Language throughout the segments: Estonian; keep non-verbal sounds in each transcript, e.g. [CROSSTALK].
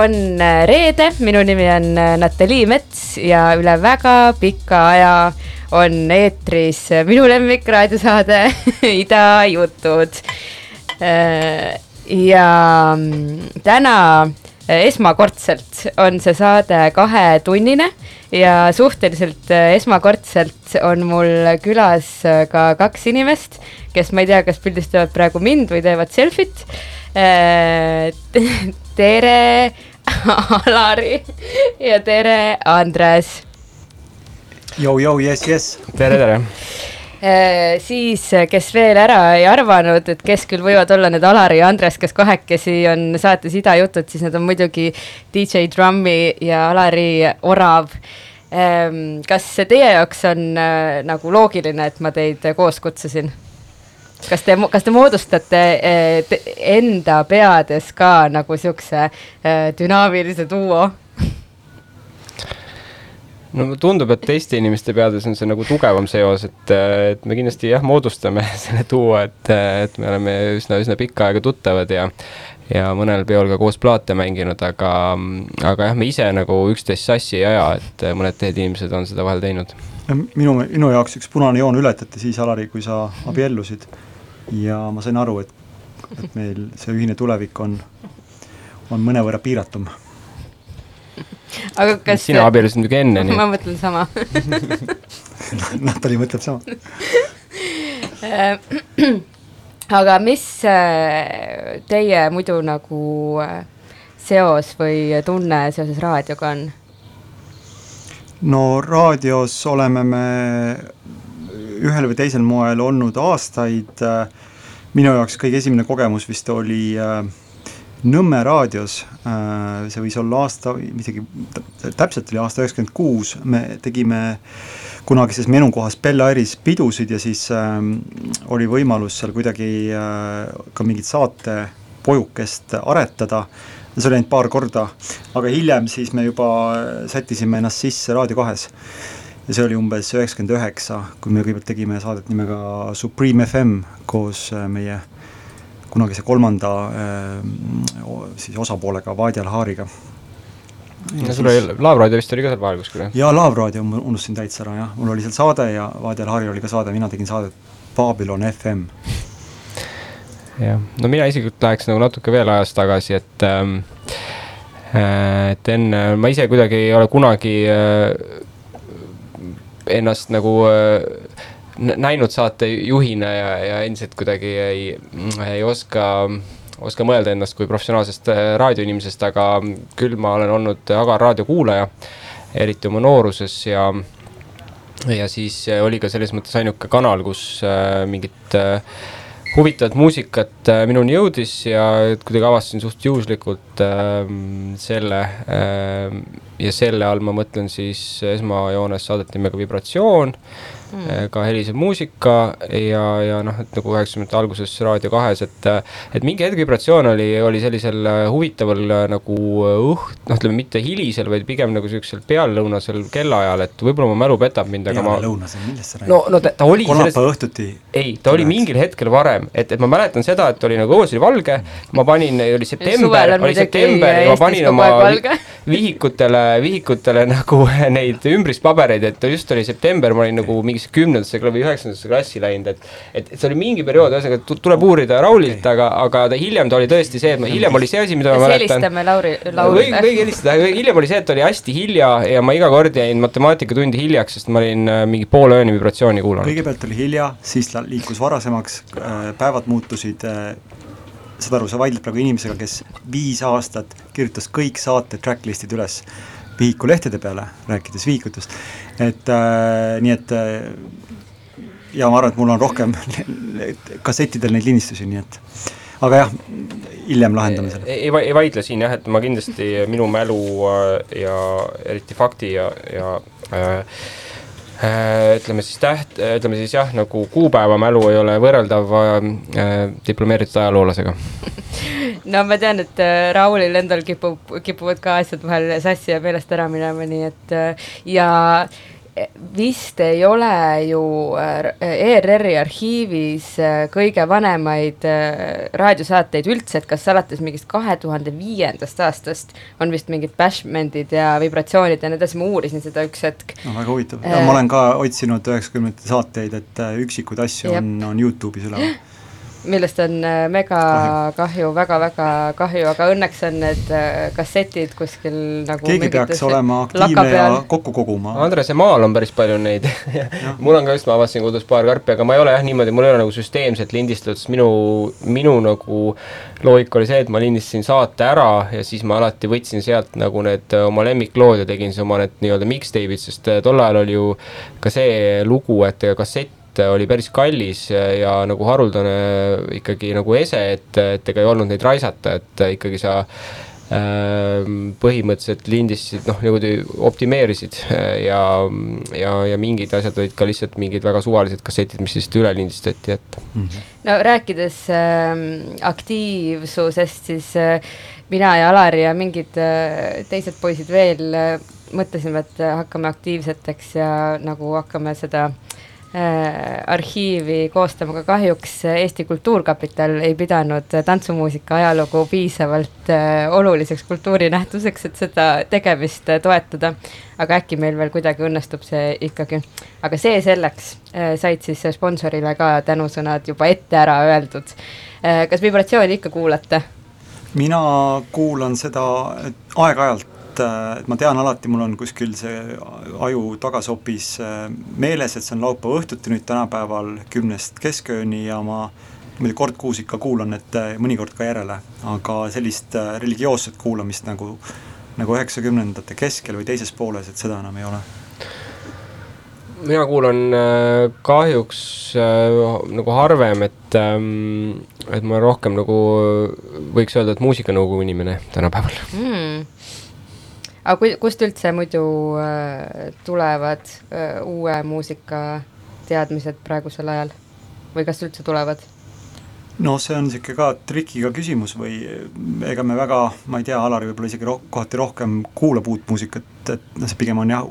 on äh, reede, minu nimi on äh, Natalii Mets ja üle väga pika aja on eetris äh, minu lemmik raadiosaade [LAUGHS] Ida jutud. ja mm, täna esmakordselt on see saade kahetunnine ja suhteliselt esmakordselt on mul külas ka kaks inimest, kes ma ei tea, kas pildistavad praegu mind või teevad selfit. [LAUGHS] tere [LAUGHS] Alari ja tere, Andres. Jou-jou, jess, jess. tere, tere Äh, siis, kes veel ära ei arvanud, et kes küll võivad olla need Alari ja Andres, kes kahekesi on saates Ida jutud, siis need on muidugi DJ Drummi ja Alari Orav. Ähm, kas see teie jaoks on äh, nagu loogiline, et ma teid koos kutsusin? Kas te, kas te moodustate eh, te, enda peades ka nagu siukse eh, dünaamilise duo? no tundub, et teiste inimeste peades on see nagu tugevam seos, et, et me kindlasti jah, moodustame [LAUGHS] selle duo, et, et me oleme üsna, üsna pikka aega tuttavad ja ja mõnel peol ka koos plaate mänginud, aga, aga jah, me ise nagu üksteist sassi ei aja, et mõned teised inimesed on seda vahel teinud. minu, minu jaoks üks punane joon ületati siis, Alari, kui sa abiellusid ja ma sain aru, et, et meil see ühine tulevik on, on mõnevõrra piiratum. aga kas sina abiellusid muidugi enne, nii ma mõtlen sama [LAUGHS] Natali mõtleb sama [CLEARS THROAT] aga mis äh, teie muidu nagu äh, seos või tunne seoses raadioga on? no raadios oleme me ühel või teisel moel olnud aastaid. minu jaoks kõige esimene kogemus vist oli äh, Nõmme raadios, äh, see võis olla aasta, isegi täpselt oli aasta üheksakümmend kuus, me tegime kunagises minu kohas Bella Airis pidusid ja siis äh, oli võimalus seal kuidagi ka mingit saate pojukest aretada. See oli ainult paar korda, aga hiljem siis me juba sättisime ennast sisse Raadio kahes ja see oli umbes üheksakümmend üheksa, kui me kõigepealt tegime saadet nimega Supreme FM koos äh, meie kunagise kolmanda äh, siis osapoolega Vaadja Lahariga. ja sul oli, Laavraadio vist oli ka seal vahel kuskil, jah? jaa, Laavraadio ma unustasin täitsa ära, jah, mul oli seal saade ja Vaadja Laharil oli ka saade, mina tegin saadet Babylon FM. jah, no mina isiklikult läheks nagu natuke veel ajas tagasi, et ähm, äh, et enne, ma ise kuidagi ei ole kunagi äh, ennast nagu äh, näinud saatejuhina ja, ja endiselt kuidagi ei, ei oska, oska mõelda ennast kui professionaalsest äh, raadioinimesest, aga küll ma olen olnud agar raadiokuulaja, eriti oma nooruses ja ja siis oli ka selles mõttes ainuke kanal, kus äh, mingit äh, huvitavat muusikat äh, minuni jõudis ja kuidagi avastasin suht juhuslikult äh, selle äh, ja selle all ma mõtlen siis esmajoones saadet nimega Vibratsioon äh, mm. ka helisev muusika ja, ja noh, et nagu üheksakümnendate alguses Raadio kahes, et, et mingi hetk vibratsioon oli, oli sellisel äh, huvitaval äh, nagu õht, noh, ütleme mitte hilisel, vaid pigem nagu siuksel peallõunasel kellaajal, et võib-olla mu mälu petab mind, aga ma. lõunasel, millest sa räägid? no, no ta, ta oli. kolmapäeva õhtuti. ei, ta oli mingil hetkel varem, et, et ma mäletan seda, et oli nagu õues oli valge, ma panin, oli september, oli september ja ma panin oma vihikutele, vihikutele [LAUGHS] nagu neid ümbrispabereid, et just oli september, ma olin nagu mingisse kümnendasse või üheksandasse klassi läinud, et et, et see oli mingi periood, ühesõnaga tuleb uurida Raulilt aga, aga ta hiljem ta oli tõesti see, et ma hiljem oli see asi, mida ma mäletan. helistame Lauri, Laurile. võigi helistada, hiljem oli see, et oli hästi hilja ja ma iga kord jäin matemaatikatundi hiljaks, sest ma olin äh, mingi poole ööni vibratsiooni kuulanud. kõigepealt oli hilja, siis liikus varasemaks, äh, päevad muutusid äh, saad aru, sa vaidled praegu inimesega, kes viis aastat kirjutas kõik saate tracklist'id üles vihikulehtede peale, rääkides vihikutest, et äh, nii et äh, ja ma arvan, et mul on rohkem [LAUGHS] kassettidel neid linistusi, nii et aga jah, hiljem lahendame selle. ei, ei vaidle siin jah, et ma kindlasti, minu mälu äh, ja eriti fakti ja, ja Äh, ütleme siis täht, ütleme siis jah, nagu kuupäeva mälu ei ole võrreldav äh, diplomeeritud ajaloolasega. [LAUGHS] No ma tean, et äh, Raulil endal kipub, kipuvad ka asjad vahel sassi ja meelest ära minema, nii et äh, ja äh, vist ei ole ju äh, ERR-i arhiivis äh, kõige vanemaid äh, raadiosaateid üldse, et kas alates mingist kahe tuhande viiendast aastast on vist mingid bashment'id ja vibratsioonid ja nii edasi, ma uurisin seda üks hetk. no väga huvitav äh,, ma olen ka otsinud üheksakümnendate saateid, et üksikuid asju ja. on, on Youtube'is üleval [LAUGHS] millest on äh, mega kahju, väga-väga kahju, aga õnneks on need äh, kassetid kuskil nagu keegi peaks olema aktiivne ja kokku koguma. Andrese maal on päris palju neid. [LAUGHS] Mul on ka just, ma avastasin kodus paar karpi, aga ma ei ole jah niimoodi, mul ei ole nagu süsteemselt lindistatud, sest minu, minu nagu loogika oli see, et ma lindistasin saate ära ja siis ma alati võtsin sealt nagu need äh, oma lemmiklood ja tegin siis oma need nii-öelda mixtape'id, sest tol ajal oli ju ka see lugu, et kassett oli päris kallis ja, nagu haruldane ikkagi nagu ese, et, et ega ei olnud neid raisata, et ikkagi sa äh, põhimõtteliselt lindistasid, noh, niimoodi optimeerisid ja, ja, ja mingid asjad olid ka lihtsalt mingid väga suvalised kassetid, mis lihtsalt üle lindistati, et mm. -hmm. no rääkides äh, aktiivsusest, siis äh, mina ja Alari ja mingid äh, teised poisid veel äh, mõtlesime, et hakkame aktiivseteks ja nagu hakkame seda äh, Äh, arhiivi koostama, aga kahjuks Eesti Kultuurkapital ei pidanud tantsumuusika ajalugu piisavalt äh, oluliseks kultuurinähtuseks, et seda tegemist äh, toetada. aga äkki meil veel kuidagi õnnestub see ikkagi. aga see selleks, said siis sponsorile ka tänusõnad juba ette ära öeldud. kas vibratsiooni ikka kuulate? mina kuulan seda aeg-ajalt et, et ma tean alati, mul on kuskil see aju tagasopis äh, meeles, et see on laupäeva õhtuti nüüd tänapäeval kümnest keskööni ja ma muidu kord kuus ikka kuulan, et äh, mõnikord ka järele, aga sellist äh, religioosset kuulamist nagu, nagu üheksakümnendate keskel või teises pooles, et seda enam ei ole. Mina kuulan kahjuks äh, nagu harvem, et ähm,, et ma rohkem nagu võiks öelda, et muusikanõukogu inimene tänapäeval. Mm aga kust üldse muidu äh, tulevad äh, uue muusika teadmised praegusel ajal või kas üldse tulevad? no see on niisugune ka trikiga küsimus või ega me väga, ma ei tea, Alari võib-olla isegi roh-, kohati rohkem kuulab uut muusikat, et noh, see pigem on jah,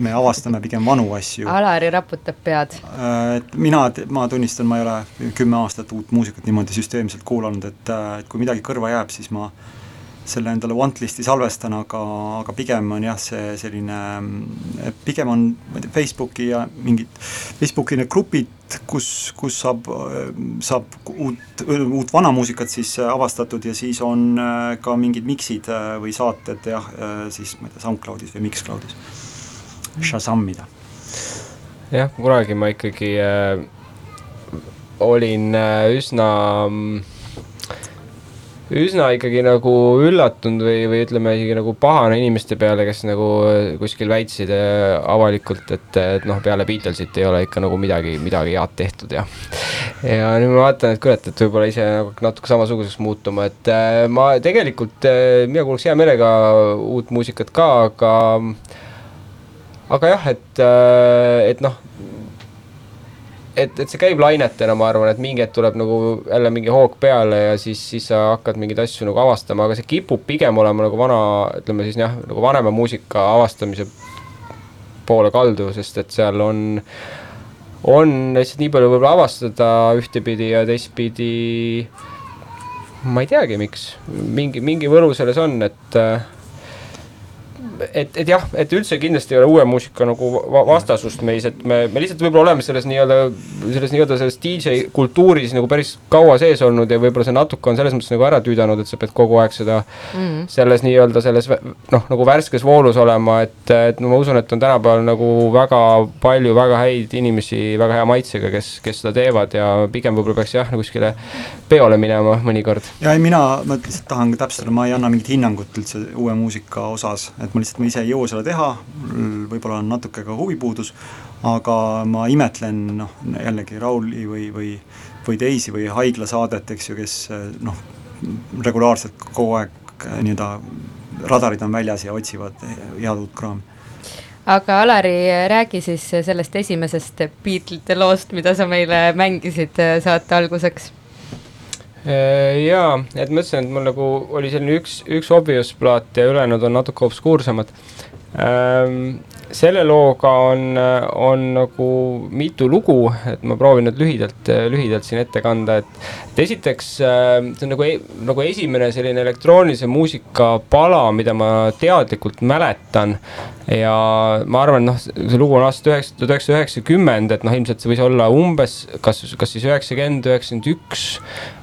me avastame pigem vanu asju. Alari raputab pead. Äh, et mina, ma tunnistan, ma ei ole kümme aastat uut muusikat niimoodi süsteemselt kuulanud, et, äh, et kui midagi kõrva jääb, siis ma äh, selle endale wantlist'i salvestan, aga, aga pigem on jah, see selline, pigem on ma ei tea, Facebooki ja mingid, Facebooki need grupid, kus, kus saab, saab uut, uut vana muusikat siis avastatud ja siis on äh, ka mingid miksid äh, või saated jah, äh, siis ma ei tea, SoundCloudis või Mixcloudis, Shazamida. jah, kunagi ma ikkagi äh, olin äh, üsna äh, üsna ikkagi nagu üllatunud või, või ütleme isegi nagu pahane inimeste peale, kes nagu kuskil väitsid äh, avalikult, et, et noh, peale Beatlesit ei ole ikka nagu midagi, midagi head tehtud ja ja nüüd ma vaatan, et kurat, et võib-olla ise nagu natuke samasuguseks muutuma, et äh, ma tegelikult äh,, mina kuulaks hea meelega uut muusikat ka, aga aga jah, et, äh, et noh et, et see käib lainetena, ma arvan, et mingi hetk tuleb nagu jälle mingi hoog peale ja siis, siis sa hakkad mingeid asju nagu avastama, aga see kipub pigem olema nagu vana, ütleme siis jah, nagu vanema muusika avastamise poole kaldu, sest et seal on, on lihtsalt nii palju võib-olla avastada ühtepidi ja teistpidi. ma ei teagi, miks, mingi, mingi võlu selles on, et et, et jah, et üldse kindlasti ei ole uue muusika nagu vastasust meis, et me, me lihtsalt võib-olla oleme selles nii-öelda, selles nii-öelda selles DJ kultuuris nagu päris kaua sees olnud ja võib-olla see natuke on selles mõttes nagu ära tüüdanud, et sa pead kogu aeg seda mm. selles nii-öelda selles noh, nagu värskes voolus olema, et, et no ma usun, et on tänapäeval nagu väga palju väga häid inimesi väga hea maitsega, kes, kes seda teevad ja pigem võib-olla peaks jah, kuskile peole minema mõnikord. ja ei, mina, ma lihtsalt tahan täpsustada, ma ei anna mingit hinnangut üldse uue muusika osas, et ma lihtsalt lihtsalt ma ise ei jõua seda teha, võib-olla on natuke ka huvipuudus, aga ma imetlen noh, jällegi Rauli või, või, või teisi või haiglasaadet, eks ju, kes noh, regulaarselt kogu aeg nii-öelda radarid on väljas ja otsivad head uut kraami. Aga Alari, räägi siis sellest esimesest Beatlesite loost, mida sa meile mängisid saate alguseks. Äh, jaa, et ma ütlesin, et mul nagu oli selline üks, üks obvious plaat ja ülejäänud on natuke obskuursemad ähm,. selle looga on, on nagu mitu lugu, et ma proovin nüüd lühidalt, lühidalt siin ette kanda, et. et esiteks äh, see on nagu, nagu esimene selline elektroonilise muusika pala, mida ma teadlikult mäletan ja ma arvan, noh, see lugu on aastast üheksa, tuhat üheksasada üheksakümmend, et noh, ilmselt see võis olla umbes kas, kas siis üheksakümmend, üheksakümmend üks.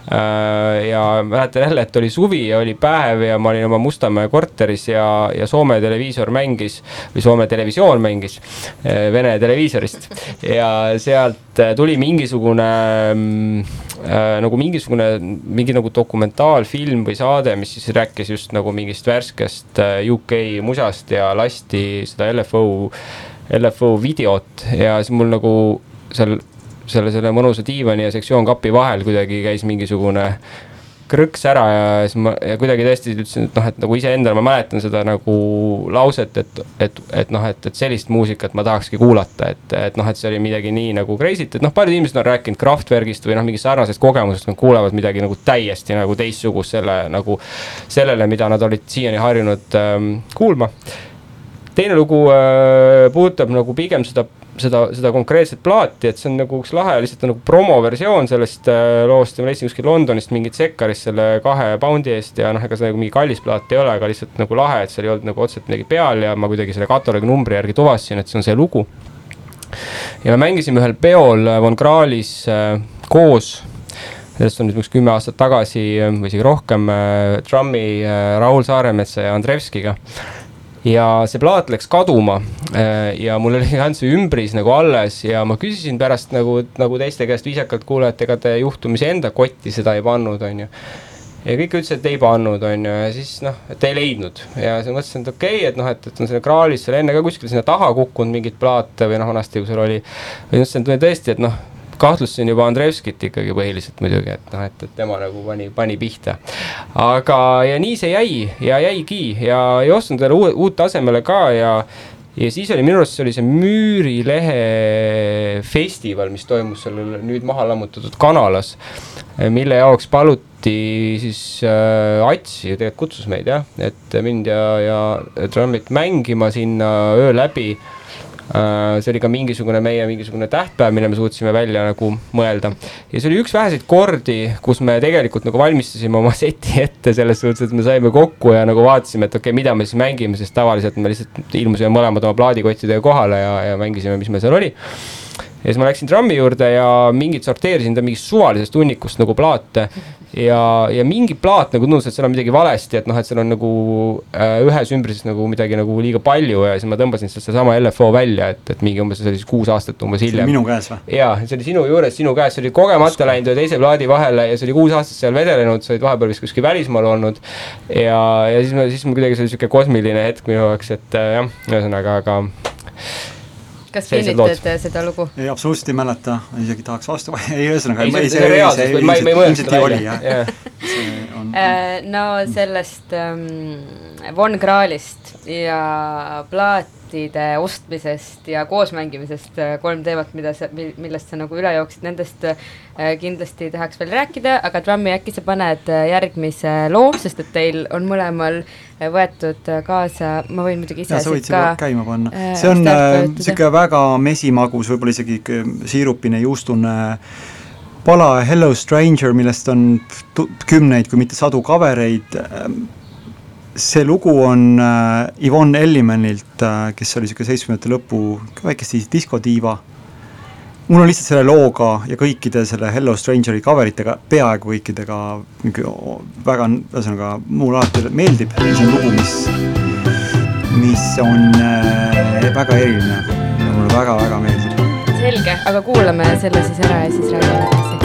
Äh, ja mäletan jälle, et oli suvi ja oli päev ja ma olin oma Mustamäe korteris ja, ja Soome televiisor mängis või Soome televisioon mängis äh, Vene televiisorist ja sealt tuli mingisugune mm, äh, nagu mingisugune, mingi nagu dokumentaalfilm või saade, mis siis rääkis just nagu mingist värskest äh, UK musast ja lasti seda LFO, LFO videot ja siis mul nagu seal selle, selle mõnusa diivani ja sektsioonkapi vahel kuidagi käis mingisugune krõks ära ja siis ma ja kuidagi tõesti ütlesin, et noh, et nagu iseendale ma mäletan seda nagu lauset, et, et, et noh, et, et sellist muusikat ma tahakski kuulata, et, et noh, et see oli midagi nii nagu crazy't, et noh, paljud inimesed on rääkinud Kraftwerkist või noh, mingist sarnasest kogemusest, nad kuulevad midagi nagu täiesti nagu teistsugust selle nagu sellele, mida nad olid siiani harjunud ähm, kuulma teine lugu äh, puudutab nagu pigem seda seda, seda konkreetset plaati, et see on nagu üks lahe lihtsalt nagu promoversioon sellest äh, loost ja ma leidsin kuskil Londonist mingit sekkarist selle kahe poundi eest ja noh, ega see nagu mingi kallis plaat ei ole, aga lihtsalt nagu lahe, et seal ei olnud nagu otseselt midagi peal ja ma kuidagi selle kataloogi numbri järgi tuvastasin, et see on see lugu. ja me mängisime ühel peol äh, Von Krahlis äh, koos sellest on nüüd umbes kümme aastat tagasi äh, või isegi rohkem äh, Trummi äh, Raul Saaremetsa ja Andrevskiga ja see plaat läks kaduma äh, ja mul oli [LAUGHS] ainult see ümbris nagu alles ja ma küsisin pärast nagu, nagu teiste käest viisakalt, kuule, et ega te juhtumisi enda kotti seda ei pannud, on ju ja kõik ütlesid, et ei pannud, on ju, ja siis noh, et ei leidnud ja siis mõtlesin, et okei okay,, et noh, et, et on selle kraalis seal enne ka kuskil sinna taha kukkunud mingeid plaate või noh, vanasti, kui seal oli. või mõtlesin, et tõesti, et noh, kahtlustasin juba Andrevskit ikkagi põhiliselt muidugi, et noh, et, et tema nagu pani, pani pihta. aga, ja nii see jäi ja jäigi ja ei ostnud veel uue, uut asemele ka ja ja siis oli minu arust, see oli see Müürilehe festival, mis toimus sellel nüüd maha lammutatud kanalas, mille jaoks paluti siis äh, Ats ju tegelikult kutsus meid jah, et mind ja, ja Trummit mängima sinna öö läbi Äh, see oli ka mingisugune meie mingisugune tähtpäev, mille me suutsime välja nagu mõelda. ja see oli üks väheseid kordi, kus me tegelikult nagu valmistasime oma [LAUGHS] seti ette selles suhtes, et me saime kokku ja nagu vaatasime, et okei okay,, mida me siis mängime, sest tavaliselt me lihtsalt ilmusime mõlemad oma plaadikottidega kohale ja, ja mängisime, mis meil seal oli ja siis ma läksin trammi juurde ja mingid sorteerisin ta mingist suvalisest hunnikust nagu plaate ja, ja mingi plaat nagu tundus, et seal on midagi valesti, et noh, et seal on nagu äh, ühes ümbrises nagu midagi nagu liiga palju ja siis ma tõmbasin sealt sedasama LFO välja, et, et mingi umbes, see oli siis kuus aastat umbes hiljem. minu käes või? jaa, see oli sinu juures, sinu käes, see oli kogemata läinud ühe teise plaadi vahele ja see oli kuus aastat seal vedelenud, sa olid vahepeal vist kuskil välismaal olnud. ja, ja siis ma, siis mul kuidagi see oli sihuke kosmiline hetk minu jaoks, et äh, jah, ühesõnaga, aga kas kinnitate seda lugu? ei, absoluutselt ei mäleta, isegi tahaks vastu, ei ühesõnaga. ei, see, see, see ma ei, välja. On... Äh, no sellest ähm, Von Kraalist ja plaatide ostmisest ja koosmängimisest äh, kolm teemat, mida sa, millest sa nagu üle jooksid, nendest äh, kindlasti tahaks veel rääkida, aga Trummi, äkki sa paned järgmise loo, sest et teil on mõlemal äh, võetud kaasa, ma võin muidugi ise sa võid selle käima panna. äh,, see on niisugune äh, väga mesimagus, võib-olla isegi siirupine, juustune pala Hello Stranger, millest on kümneid, kui mitte sadu covereid, see lugu on äh, Yvonne Ellimanilt äh,, kes oli niisugune seitsmekümnendate lõpu väike diskodiiva mul on lihtsalt selle looga ja kõikide selle Hello Strangeri cover itega, peaaegu kõikidega väga, ühesõnaga mulle alati meeldib, see on lugu, mis, mis on äh, väga eriline ja mulle väga-väga meeldib. selge, aga kuulame selle siis ära ja siis räägime edasi.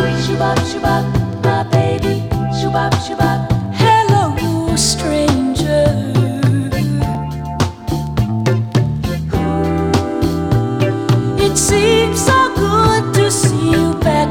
Hello It seems so good to see you back.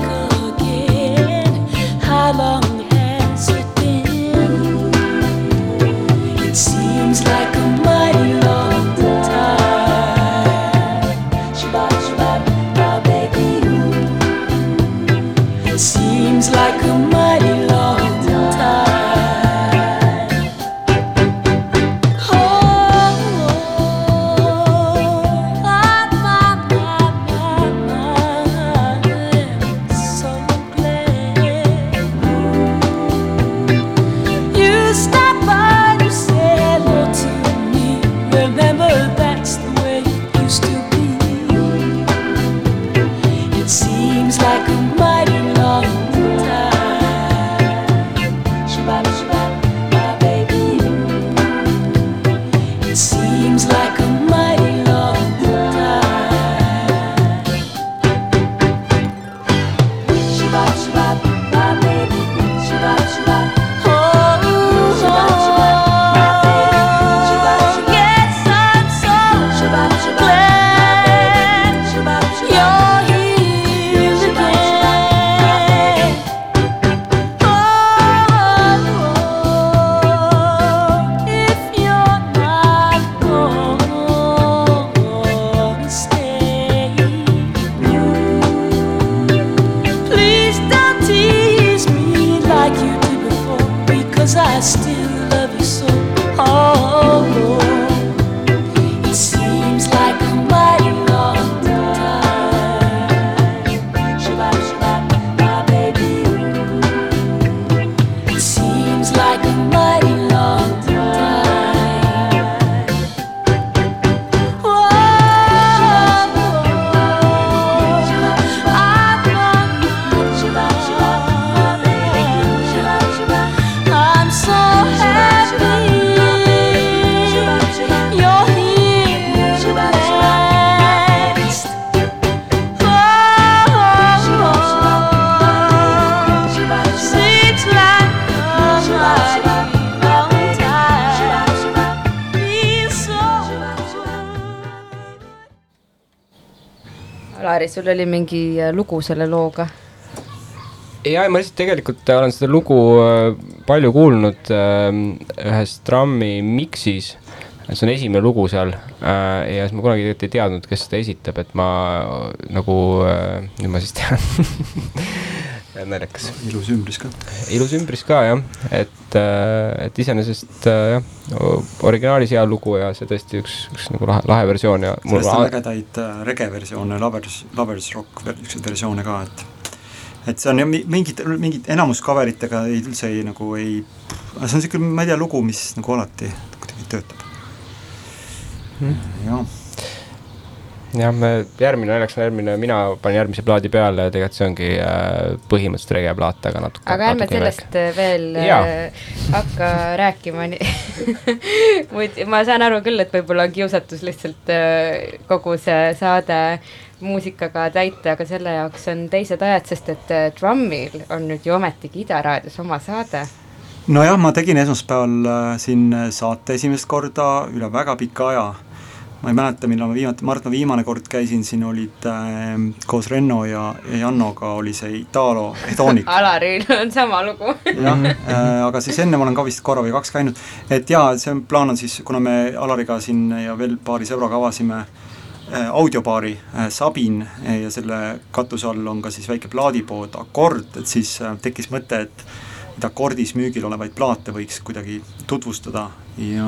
Sul oli mingi äh, lugu selle looga? ja ma lihtsalt tegelikult olen seda lugu äh, palju kuulnud äh, ühes Trammi Mixis. see on esimene lugu seal äh, ja siis ma kunagi tegelikult ei teadnud, kes seda esitab, et ma äh, nagu äh,, nüüd ma siis tean [LAUGHS] naljakas. ilus ümbris ka. ilus ümbris ka jah, et äh,, et iseenesest äh, jah, originaalis hea lugu ja see tõesti üks, üks nagu lahe, lahe versioon ja. sellest on ägedaid äh, rege versioone, lovers, lovers rock niisuguseid versioone ka, et et see on jah, mingid, mingid enamus cover itega ei, üldse ei nagu ei, see on niisugune, ma ei tea, lugu, mis nagu alati kuidagi töötab Hmm. jah jah, me järgmine naljakas on järgmine, mina panin järgmise plaadi peale ja tegelikult see ongi äh, põhimõtteliselt regeplaat, aga natuke. aga ärme sellest äh, veel Jaa. äh, hakka rääkima [LAUGHS] muid, ma saan aru küll, et võib-olla on kiusatus lihtsalt äh, kogu see saade muusikaga täita, aga selle jaoks on teised ajad, sest et Trummil on nüüd ju ometigi Ida raadios oma saade. nojah, ma tegin esmaspäeval siin saate esimest korda üle väga pika aja. Ma ei mäleta, millal ma viimati, ma arvan, et ma viimane kord käisin, siin olid äh, koos Renno ja, ja Jannoga oli see Italo Hedonic. [LAUGHS] Alaril on sama lugu. Jah äh,, aga siis enne ma olen ka vist korra või kaks käinud, et jaa, see on, plaan on siis, kuna me Alariga siin ja veel paari sõbraga avasime äh, audiobaari äh, Sabin äh, ja selle katuse all on ka siis väike plaadipood Akord, et siis äh, tekkis mõte, et et akordis müügil olevaid plaate võiks kuidagi tutvustada. Ja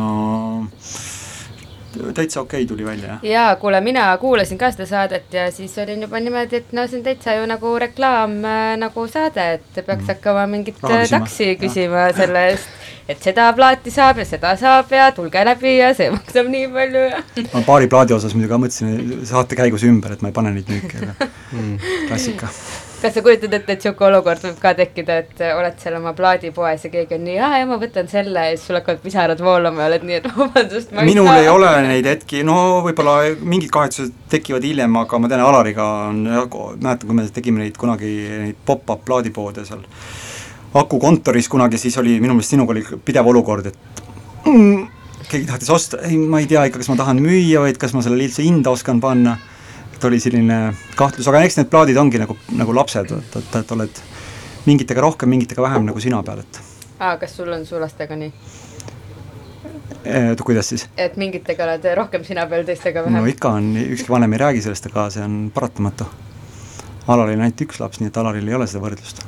täitsa okei okay tuli välja, jah. jaa, kuule, mina kuulasin ka seda saadet ja siis olin juba niimoodi, et no see on täitsa ju nagu reklaam äh, nagu saade, et peaks hakkama mingit äh, küsima, taksi küsima selle eest, et seda plaati saab ja seda saab ja tulge läbi ja see maksab nii palju ja [LAUGHS] ma paari plaadi osas muidugi ka mõtlesin saate käigus ümber, et ma ei pane neid müüki, aga klassika. Kas sa kujutad ette, et niisugune olukord võib ka tekkida, et oled seal oma plaadipoes ja keegi on nii, aa ja ma võtan selle ja siis sul hakkavad pisarad voolama ja oled nii, et [LAUGHS] vabandust, ma minul ei ole neid hetki, no võib-olla mingid kahetsused tekivad hiljem, aga ma tean, Alariga on, mäletan, kui me tegime neid kunagi, neid pop-up plaadipoode seal Aku kontoris kunagi, siis oli minu meelest sinuga oli pidev olukord, et mm, keegi tahtis osta, ei, ma ei tea ikka, kas ma tahan müüa või et kas ma sellele üldse hinda oskan panna. Et oli selline kahtlus, aga eks need plaadid ongi nagu, nagu lapsed, et, et, et oled mingitega rohkem, mingitega vähem nagu sina peal, et aa, kas sul on su lastega nii? et kuidas siis? et mingitega oled rohkem sina peal, teistega no vähem? ikka on, ükski vanem ei räägi sellest, aga see on paratamatu. Alaril on ainult üks laps, nii et Alaril ei ole seda võrdlust.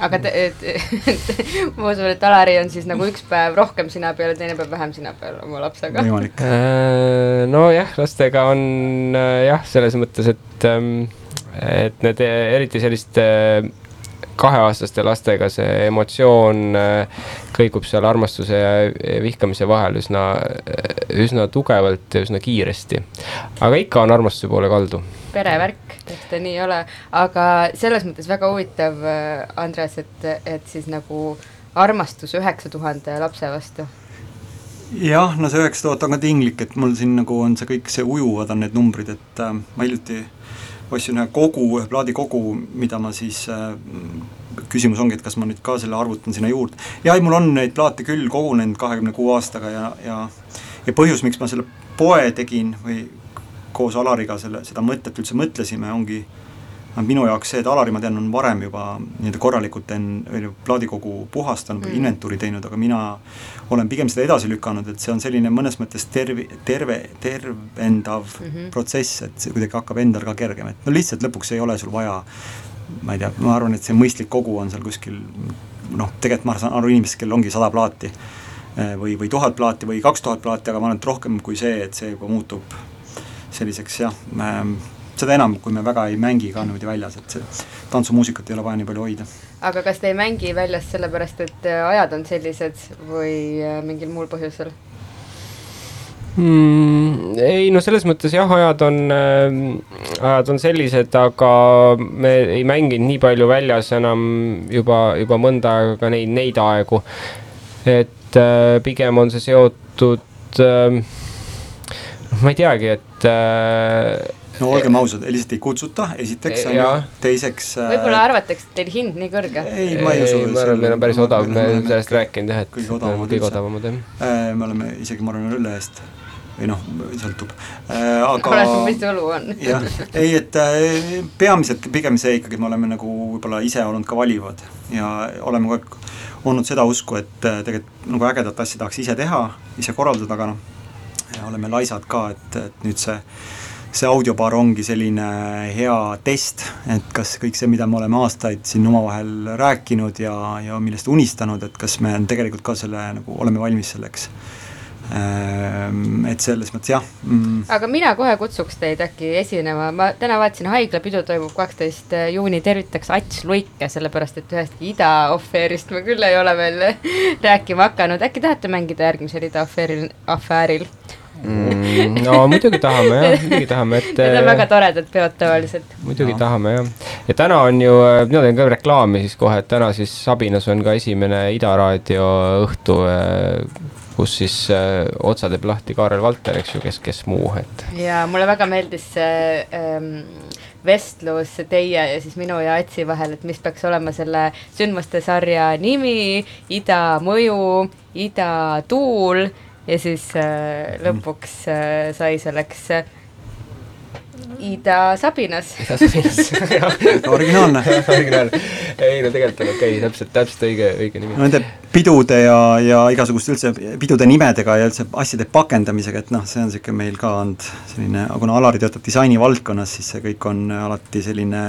Aga te, et, et [LAUGHS] ma usun, et Alari on siis nagu üks päev rohkem sina peal ja teine päev vähem sina peal oma lapsega. võimalik. Äh, nojah, lastega on äh, jah, selles mõttes, et, ähm, et need äh, eriti selliste kaheaastaste lastega see emotsioon äh, kõigub seal armastuse ja vihkamise vahel üsna, üsna tugevalt ja üsna kiiresti. aga ikka on armastuse poole kaldu. Perevärk, et ta nii ei ole, aga selles mõttes väga huvitav, Andres, et, et siis nagu armastus üheksa tuhande lapse vastu? jah, no see üheksa tuhat on ka tinglik, et mul siin nagu on see kõik, see ujuvad on need numbrid, et äh, ma hiljuti ostsin ühe kogu, ühe plaadikogu, mida ma siis äh, küsimus ongi, et kas ma nüüd ka selle arvutan sinna juurde. ja ei, mul on neid plaate küll kogunenud kahekümne kuue aastaga ja, ja ja põhjus, miks ma selle poe tegin või koos Alariga selle, seda mõtet üldse mõtlesime, ongi minu jaoks see, et Alari, ma tean, on varem juba nii-öelda korralikult enne plaadikogu puhastanud või mm. inventuuri teinud, aga mina olen pigem seda edasi lükanud, et see on selline mõnes mõttes terve, terve, tervendav mm -hmm. protsess, et see kuidagi hakkab endal ka kergem, et no lihtsalt lõpuks ei ole sul vaja ma ei tea, ma arvan, et see mõistlik kogu on seal kuskil noh, tegelikult ma saan aru inimestest, kellel ongi sada plaati eh, või, või tuhat plaati või kaks tuhat plaati, aga ma arvan, et rohkem kui see, et see juba muutub selliseks jah äh,, seda enam, kui me väga ei mängi ka niimoodi väljas, et see tantsumuusikat ei ole vaja nii palju hoida. aga kas te ei mängi väljas sellepärast, et äh, ajad on sellised või äh, mingil muul põhjusel? Mm, ei no selles mõttes jah, ajad on äh,, ajad on sellised, aga me ei mänginud nii palju väljas enam juba, juba mõnda aega ka neid, neid aegu. et äh, pigem on see seotud äh,, noh, ma ei teagi, et äh, no olgem ausad, lihtsalt ei kutsuta, esiteks on ju, teiseks äh.... võib-olla arvatakse, et teil hind nii kõrge. ei, ma ei usu. ma arvan, meil on päris odav, me oleme sellest rääkinud jah, et kõige odavamad, kõige odavamad jah. Äh, me oleme isegi, ma arvan, üle eest või noh, sõltub äh,, aga oleneb, mis õlu on. jah, ei, et äh, peamiselt pigem see ikkagi, me oleme nagu võib-olla ise olnud ka valivad ja oleme kogu aeg olnud seda usku, et äh, tegelikult nagu ägedat asja tahaks ise teha, ise korraldada, aga noh, oleme laisad ka, et, et nüüd see see audiobaar ongi selline hea test, et kas kõik see, mida me oleme aastaid siin omavahel rääkinud ja, ja millest unistanud, et kas me tegelikult ka selle nagu oleme valmis selleks. Ehm, et selles mõttes jah mm.. aga mina kohe kutsuks teid äkki esinema, ma täna vaatasin, haiglapidu toimub kaksteist juuni, tervitaks Ats Luike, sellepärast et ühestki ida afäärist me küll ei ole veel [LAUGHS] rääkima hakanud, äkki tahate mängida järgmisel ida afääril, afääril? Mm,? no muidugi tahame jah, muidugi tahame, et. Need on väga toredad peod tavaliselt. muidugi no. tahame jah, ja täna on ju, mina teen ka reklaami siis kohe, et täna siis Sabinas on ka esimene Ida raadio õhtu äh, kus siis äh, otsa teeb lahti Kaarel Valter, eks ju, kes, kes muu, et. ja mulle väga meeldis see ähm, vestlus teie ja siis minu ja Atsi vahel, et mis peaks olema selle sündmuste sarja nimi, Ida mõju, Ida tuul ja siis äh, lõpuks äh, sai selleks äh, Ida Sabinas. Ida Sabinas [LAUGHS] originaalne [LAUGHS] originaalne, ei no tegelikult on okei okay,, täpselt, täpselt õige, õige nimi. Nende pidude ja, ja igasuguste üldse pidude nimedega ja üldse asjade pakendamisega, et noh, see on niisugune meil ka olnud selline, kuna Alari töötab disaini valdkonnas, siis see kõik on alati selline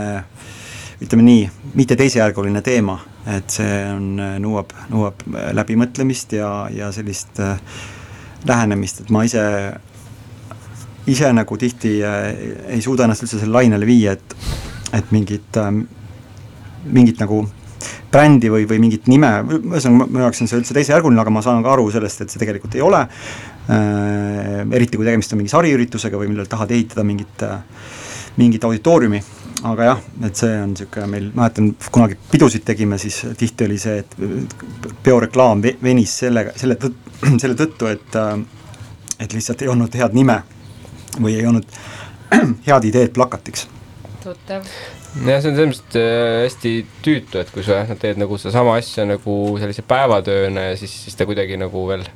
ütleme nii, mitte teisejärguline teema, et see on, nõuab, nõuab läbimõtlemist ja, ja sellist äh, lähenemist, et ma ise, ise nagu tihti äh, ei suuda ennast üldse selle lainele viia, et, et mingit äh,, mingit nagu brändi või, või mingit nime, ühesõnaga minu jaoks on see üldse teisejärguline, aga ma saan ka aru sellest, et see tegelikult ei ole äh,. eriti kui tegemist on mingi sariüritusega või millel tahad ehitada mingit äh,, mingit auditooriumi aga jah, et see on niisugune meil, mäletan kunagi pidusid tegime, siis tihti oli see, et peoreklaam venis sellega, selle tõttu, [CLEARS THROAT] selle tõttu, et äh, et lihtsalt ei olnud head nime või ei olnud [CLEARS THROAT] head ideed plakatiks. tuttav. jah, see on selles mõttes äh, hästi tüütu, et kui sa noh, teed nagu sedasama asja nagu sellise päevatööna ja siis, siis ta kuidagi nagu veel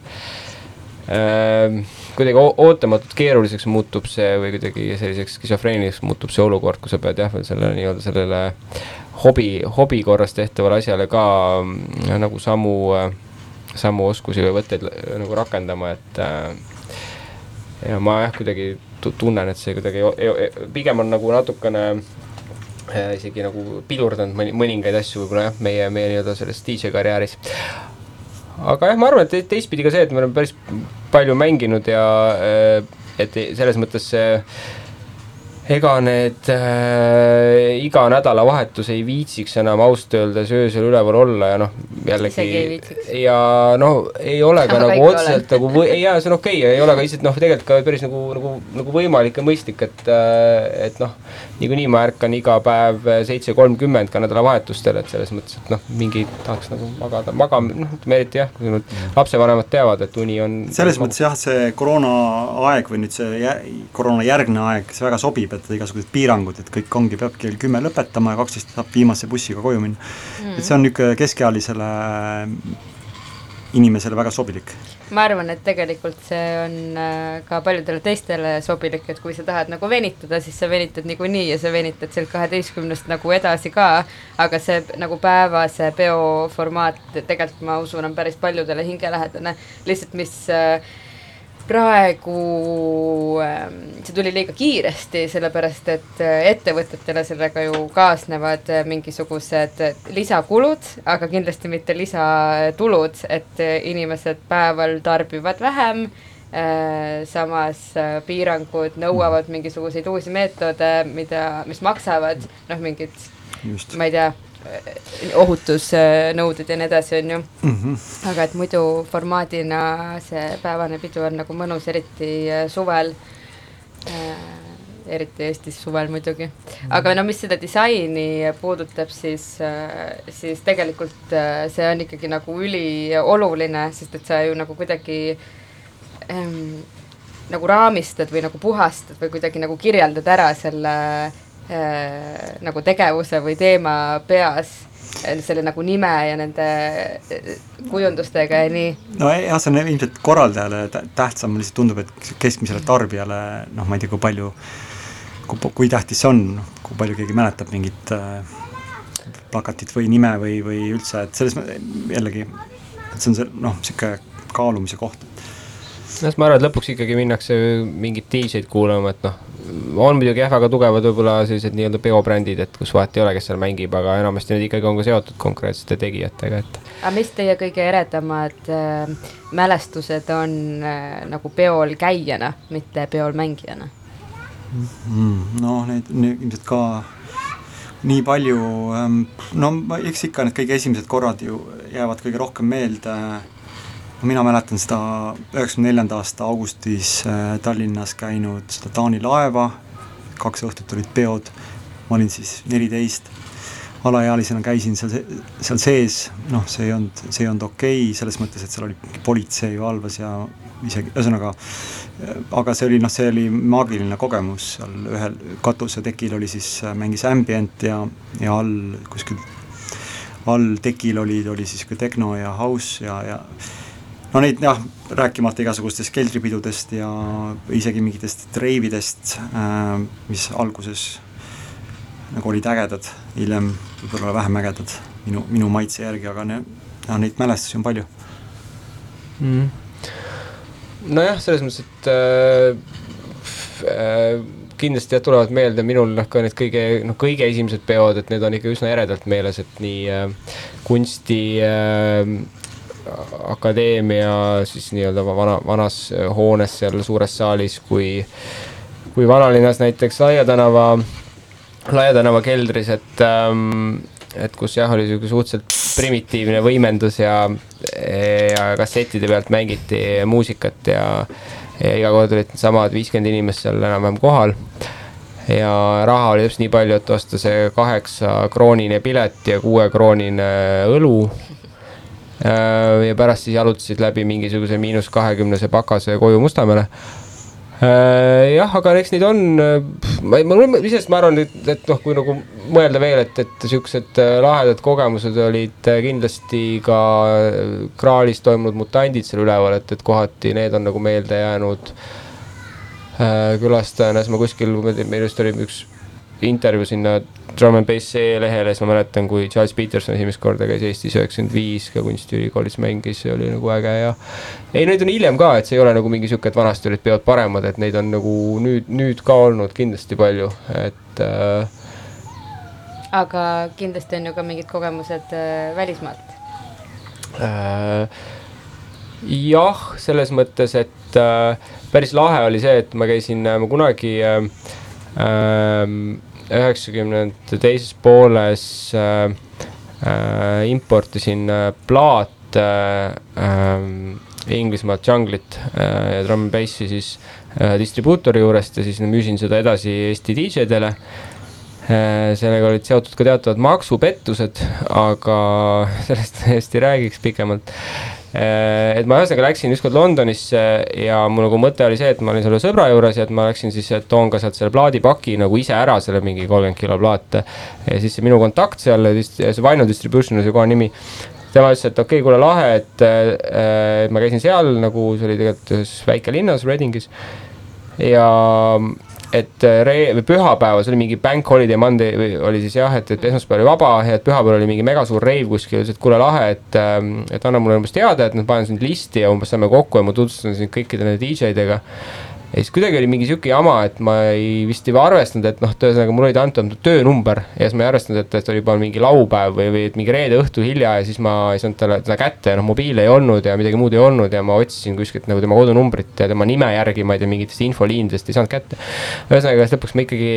äh, kuidagi ootamatult keeruliseks muutub see või kuidagi selliseks skisofreeniliseks muutub see olukord, kui sa pead jah, veel selle nii-öelda sellele hobi, hobi korras tehtavale asjale ka äh, nagu samu samu oskusi või võtteid nagu rakendama, et äh, ja ma jah, kuidagi tunnen, et see kuidagi, pigem on nagu natukene äh, isegi nagu pidurdanud mõni, mõningaid asju võib-olla jah, meie, meie nii-öelda selles DJ karjääris aga jah, ma arvan, et teistpidi ka see, et me oleme päris palju mänginud ja äh, et selles mõttes see ega need äh, iga nädalavahetus ei viitsiks enam ausalt öeldes öösel üleval olla ja noh, jällegi ja noh, ei ole ka Aga nagu otseselt nagu või, ei jaa, see on okei okay,, ei ole ka lihtsalt noh, tegelikult ka päris nagu, nagu, nagu võimalik ja mõistlik, et äh, et noh, niikuinii ma ärkan iga päev seitse kolmkümmend ka nädalavahetustel, et selles mõttes, et noh, mingi tahaks nagu magada, magama, noh, ütleme eriti jah, kui nüüd lapsevanemad teavad, et uni on selles mõttes jah, see koroonaaeg või nüüd see jä, koroonajärgne aeg, see väga sobib, et igasugused piirangud, et kõik ongi, peab kell kümme lõpetama ja kaksteist saab viimase bussiga koju minna mm.. et see on niisugune keskealisele inimesele väga sobilik. ma arvan, et tegelikult see on äh, ka paljudele teistele sobilik, et kui sa tahad nagu venitada, siis sa venitad niikuinii ja sa venitad sealt kaheteistkümnest nagu edasi ka, aga see nagu päevase peo formaat tegelikult ma usun, on päris paljudele hingelähedane, lihtsalt mis äh, praegu ähm, see tuli liiga kiiresti, sellepärast et äh, ettevõtetele sellega ju kaasnevad äh, mingisugused lisakulud, aga kindlasti mitte lisatulud, et äh, inimesed päeval tarbivad vähem, samas piirangud nõuavad mingisuguseid uusi meetode, mida, mis maksavad, noh, mingid, ma ei tea, ohutusnõuded ja nii edasi, on ju mm. -hmm. aga et muidu formaadina see päevane pidu on nagu mõnus, eriti äh, suvel äh,. eriti Eestis suvel muidugi, aga no mis seda disaini puudutab, siis äh,, siis tegelikult äh, see on ikkagi nagu ülioluline, sest et sa ju nagu kuidagi ähm, nagu raamistad või nagu puhastad või kuidagi nagu kirjeldad ära selle äh, nagu tegevuse või teema peas, selle nagu nime ja nende äh, kujundustega ja nii. no jah, see on ilmselt korraldajale tä- tähtsam, mulle lihtsalt tundub, et keskmisele tarbijale noh, ma ei tea, kui palju, kui, kui tähtis see on, kui palju keegi mäletab mingit äh, plakatit või nime või, või üldse, et selles jällegi, et see on see noh, niisugune kaalumise koht. noh, ma arvan, et lõpuks ikkagi minnakse mingit DJ-d kuulama, et noh, on muidugi jah, väga tugevad võib-olla sellised nii-öelda peobrändid, et kus vahet ei ole, kes seal mängib, aga enamasti need ikkagi on ka seotud konkreetsete tegijatega, et aga mis teie kõige eredamad äh, mälestused on äh, nagu peol käijana, mitte peol mängijana? mm,. noh, neid neid ilmselt ka nii palju ähm,, no eks ikka need kõige esimesed korrad ju jäävad kõige rohkem meelde. no mina mäletan seda üheksakümne neljanda aasta augustis äh, Tallinnas käinud seda Taani laeva, kaks õhtut olid peod, ma olin siis neliteist, alaealisena käisin seal, seal sees, noh, see ei olnud, see ei olnud okei okay, selles mõttes, et seal oli politsei valvas ja isegi, ühesõnaga aga see oli noh, see oli maagiline kogemus. Seal ühel katusetekil oli siis, mängis ambient ja, ja all kuskil all tekil oli, oli siis ka tehno ja house ja, ja no neid jah, rääkimata igasugustest keldripidudest ja isegi mingitest reividest äh,, mis alguses nagu olid ägedad, hiljem võib-olla vähem ägedad minu, minu maitse järgi, aga ne, no, neid mälestusi on palju. mm.. nojah, selles mõttes, et äh, äh, kindlasti jah, tulevad meelde minul noh, ka need kõige noh, kõige esimesed peod, et need on ikka üsna eredalt meeles, et nii äh, kunsti äh, akadeemia siis nii-öelda vana, vanas äh, hoones seal suures saalis, kui kui vanalinnas näiteks Laia tänava, Laia tänava keldris, et ähm, et kus jah, oli niisugune suhteliselt primitiivne võimendus ja ja kassettide pealt mängiti muusikat ja ja iga kord olid needsamad viiskümmend inimest seal enam-vähem kohal ja raha oli täpselt nii palju, et osta see kaheksa kroonine pilet ja kuue kroonine õlu. Ja pärast siis jalutasid läbi mingisuguse miinus kahekümnese pakase koju Mustamäele. jah, aga eks neid on, ma, ma iseenesest ma arvan, et, et noh, kui nagu mõelda veel, et, et siuksed äh, lahedad kogemused olid äh, kindlasti ka äh, Kraalis toimunud mutandid seal üleval, et, et kohati need on nagu meelde jäänud äh, külastajana, siis ma kuskil, meil just oli üks intervjuu sinna Drum and Bass lehele, siis ma mäletan, kui Charles Peterson esimest korda käis Eestis üheksakümmend viis ka kunstiülikoolis mängis, see oli nagu äge ja ei, neid on hiljem ka, et see ei ole nagu mingi sihuke, et vanasti olid peod paremad, et neid on nagu nüüd, nüüd ka olnud kindlasti palju, et äh, aga kindlasti on ju ka mingid kogemused äh, välismaalt. Äh, jah, selles mõttes, et äh, päris lahe oli see, et ma käisin, ma kunagi äh, ähm, üheksakümnendate teises pooles äh, äh, importisin äh, plaate äh, Inglismaalt Junglit äh, ja Drum n Bassi siis äh, distribuutori juurest ja siis müüsin seda edasi Eesti DJ-dele äh,. Sellega olid seotud ka teatavad maksupettused, aga [LAUGHS] sellest hästi räägiks pikemalt äh, et ma ühesõnaga läksin ükskord Londonisse ja mul nagu mõte oli see, et ma olin selle sõbra juures ja et ma läksin siis, et toon ka sealt selle plaadipaki nagu ise ära, selle mingi kolmkümmend kilo plaate. ja siis see minu kontakt seal, see Vinyl Distribution oli see koha nimi tema ütles, et okei okay,, kuule lahe, et äh, ma käisin seal nagu, see oli tegelikult ühes väikelinnas, Readingis. ja et äh, re-, või pühapäeval, see oli mingi bank holiday Monday või oli siis jah, et, et esmaspäeval oli vaba ja et pühapäeval oli mingi megasuur reiv kuskil, ütles, et kuule lahe, et ähm,, et anna mulle umbes teada, et noh, panen sind listi ja umbes saame kokku ja ma tutvustan sind kõikide nende DJ-dega ja siis kuidagi oli mingi sihuke jama, et ma ei vist ei arvestanud, et noh, ühesõnaga mul olid antud töönumber ja siis ma ei arvestanud, et, et oli juba mingi laupäev või, või mingi reede õhtu hilja ja siis ma ei saanud talle teda kätte ja noh, mobiili ei olnud ja midagi muud ei olnud ja ma otsisin kuskilt nagu tema kodunumbrit ja tema nime järgi, ma ei tea, mingitest infoliinidest ei saanud kätte. ühesõnaga, siis lõpuks ma ikkagi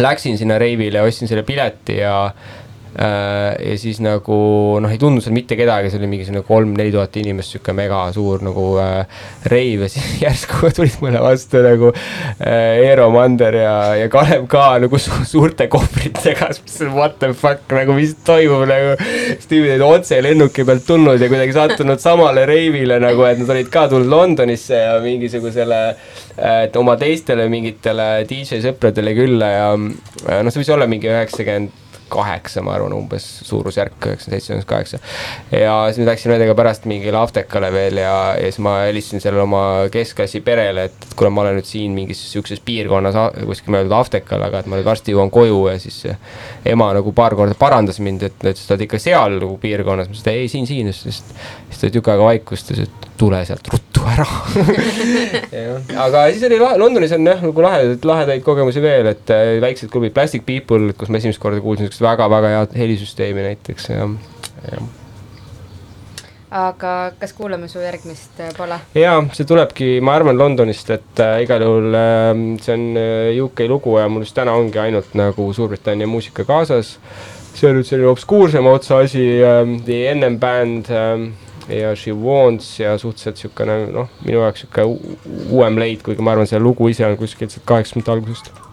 läksin sinna reivile, ostsin selle pileti ja ja siis nagu noh, ei tundnud seal mitte kedagi, see oli mingisugune kolm-neli tuhat inimest, sihuke mega suur nagu äh, reiv ja siis [LAUGHS] järsku tulid mulle vastu nagu äh, Eero Mander ja, ja Kalev ka nagu su suurte kohvritega. What the fuck nagu, mis toimub nagu. siis tüübid olid otse lennuki pealt tulnud ja kuidagi sattunud samale reivile nagu, et nad olid ka tulnud Londonisse ja mingisugusele et oma teistele mingitele DJ sõpradele külla ja noh, see võis olla mingi üheksakümmend kaheksa, ma arvan, umbes suurusjärk, üheksakümmend seitse, üheksakümmend kaheksa. ja siis me läksime nendega pärast mingile Aftekale veel ja, ja siis ma helistasin sellele oma keskklassi perele, et kuule, ma olen nüüd siin mingis sihukeses piirkonnas kuskil möödunud Aftekal, aga et ma nüüd varsti jõuan koju ja siis ema nagu paar korda parandas mind, et, et sa oled ikka seal nagu piirkonnas, ma ütlesin, et ei, siin, siin, siis, ta tükk aega vaikust ja ütles, et tule sealt ruttu ära [LAUGHS] aga siis oli Londonis on jah nagu lahedaid, lahedaid kogemusi veel, et äh, väiksed klubid, Plastic People, kus ma esimest korda kuulsin sihukest väga-väga head helisüsteemi näiteks ja, ja aga kas kuulame su järgmist äh, pala? jaa, see tulebki, ma arvan, Londonist, et äh, igal juhul äh, see on äh, UK lugu ja mul just täna ongi ainult nagu Suurbritannia muusika kaasas. see on nüüd selline obskuursema otsa asi äh,, The NM Band äh, ja She Wants ja suhteliselt niisugune noh, minu jaoks niisugune uuem leid, kuigi ma arvan, see lugu ise on kuskilt kaheksakümnendate algusest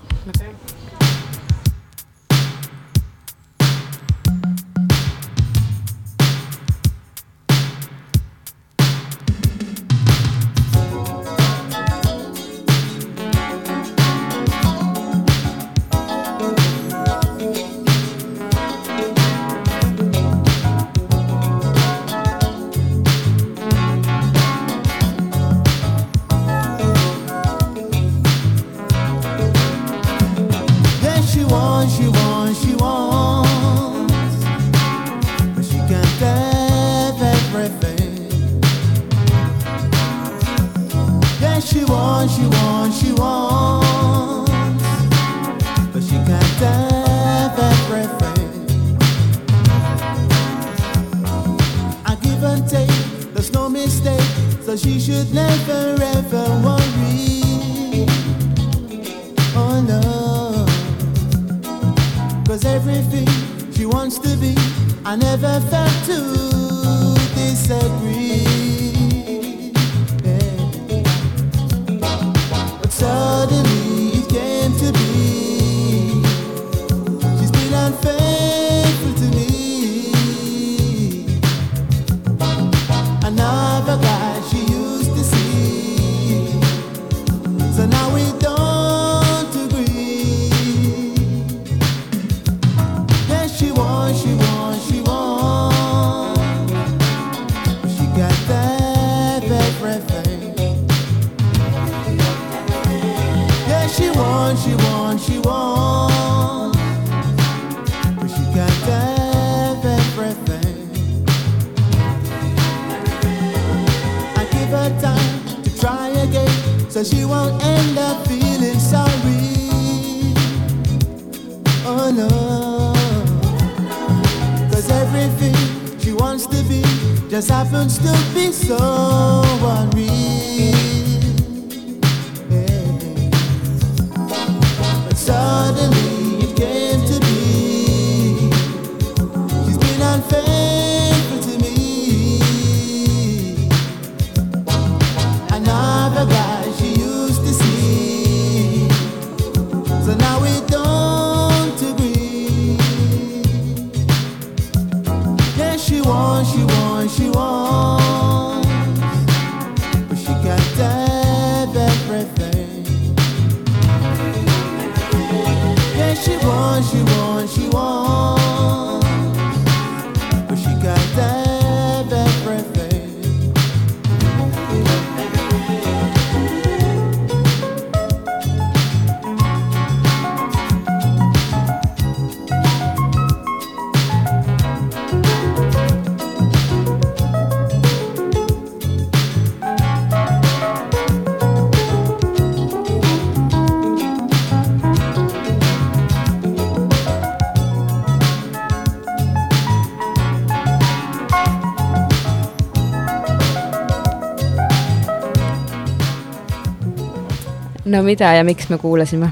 no mida ja miks me kuulasime?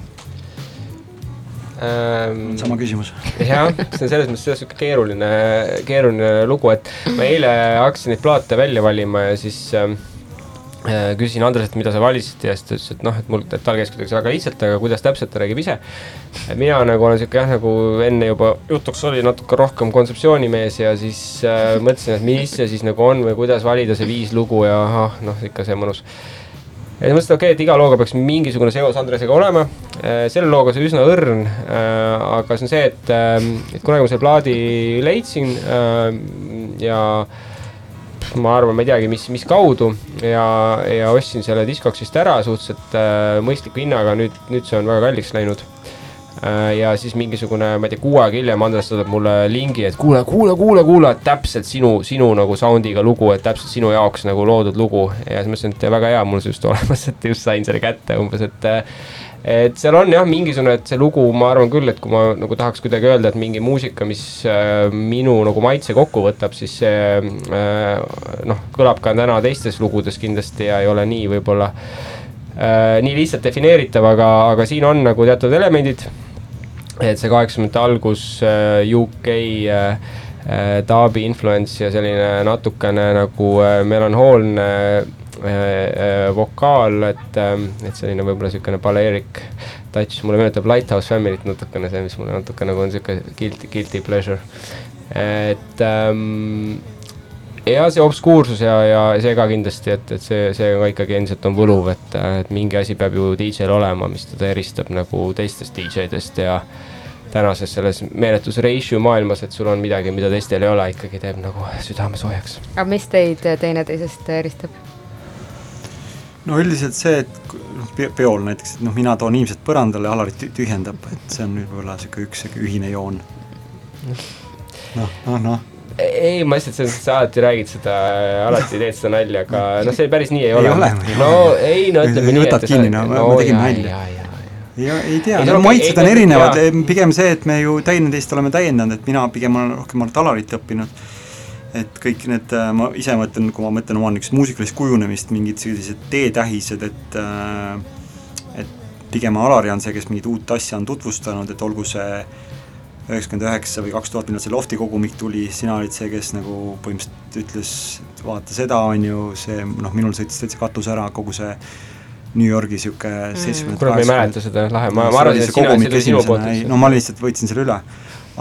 ähm, sama küsimus. jah, see on selles mõttes jah, sihuke keeruline, keeruline lugu, et ma eile hakkasin neid plaate välja valima ja siis ähm, äh, küsisin Andreselt, mida sa valisid ja siis ta ütles, et noh, et mul, et tal käis kuidagi väga lihtsalt, aga kuidas täpselt, ta räägib ise. mina nagu olen sihuke jah, nagu enne juba jutuks oli, natuke rohkem kontseptsioonimees ja siis äh, mõtlesin, et mis see siis nagu on või kuidas valida see viis lugu ja ahah, noh, ikka see mõnus ja siis mõtlesin, et okei okay,, et iga looga peaks mingisugune seos Andresega olema. selle looga see üsna õrn, aga see on see, et, et kunagi ma selle plaadi leidsin ja ma arvan, ma ei teagi, mis, mis kaudu ja, ja ostsin selle Discogsist ära suhteliselt mõistliku hinnaga, nüüd, nüüd see on väga kalliks läinud Äh, ja siis mingisugune, ma ei tea, kuu aega hiljem Andres saadab mulle lingi, et kuule, kuule, kuule, kuule, täpselt sinu, sinu nagu sound'iga lugu, et täpselt sinu jaoks nagu loodud lugu. ja siis mõtlesin, et väga hea, mul see just olemas, et just sain selle kätte umbes, et et seal on jah, mingisugune, et see lugu, ma arvan küll, et kui ma nagu tahaks kuidagi öelda, et mingi muusika, mis äh, minu nagu maitse kokku võtab, siis see äh, noh, kõlab ka täna teistes lugudes kindlasti ja ei ole nii võib-olla äh, nii lihtsalt defineeritav, aga, aga siin on nagu teatud elemendid et see kaheksakümnendate algus äh, UK äh, äh, daabi influence ja selline natukene nagu melanhoolne vokaal, et, et selline võib-olla niisugune baleerik touch, mulle meenutab Lighthouse Family't natukene see, mis mulle natuke nagu on niisugune guilty, guilty pleasure. et ähm, ja see obskuursus ja, ja see ka kindlasti, et, et see, see ka ikkagi endiselt on võluv, et, et mingi asi peab ju DJ-l olema, mis teda eristab nagu teistest DJ-dest ja tänases selles meeletus ratio maailmas, et sul on midagi, mida teistel ei ole, ikkagi teeb nagu südame soojaks. aga mis teid teineteisest eristab? no üldiselt see, et noh, peol näiteks, et noh, mina toon inimesed põrandale, Alarit tühjendab, et see on võib-olla niisugune üks sihuke ühine joon. noh, noh, noh ei, ma lihtsalt selles mõttes, sa alati räägid seda, alati [LAUGHS] teed seda nalja, aga noh, see päris nii ei ole. ei ole, no ei, no ütleme nii, et kinni, no ma, ma tegin nalja. ja ei tea, no maitsed on erinevad, pigem see, et me ju teineteist oleme täiendanud, et mina pigem olen rohkem Alarit õppinud. et kõik need, ma ise mõtlen, kui ma mõtlen oma niisugust muusikalist kujunemist, mingid sellised teetähised, et et pigem Alari on see, kes mingit uut asja on tutvustanud, et olgu see üheksakümmend üheksa või kaks tuhat, millal see Lofti kogumik tuli, sina olid see, kes nagu põhimõtteliselt ütles, vaata seda, on ju, see noh, minul sõitis täitsa katus ära, kogu see New Yorgi sihuke mm. seitsmekümne kurat, ma ei mäleta seda, lahe, ma, ma arvasin, et sina, see tuli sinu poolt. no ma lihtsalt võtsin selle üle,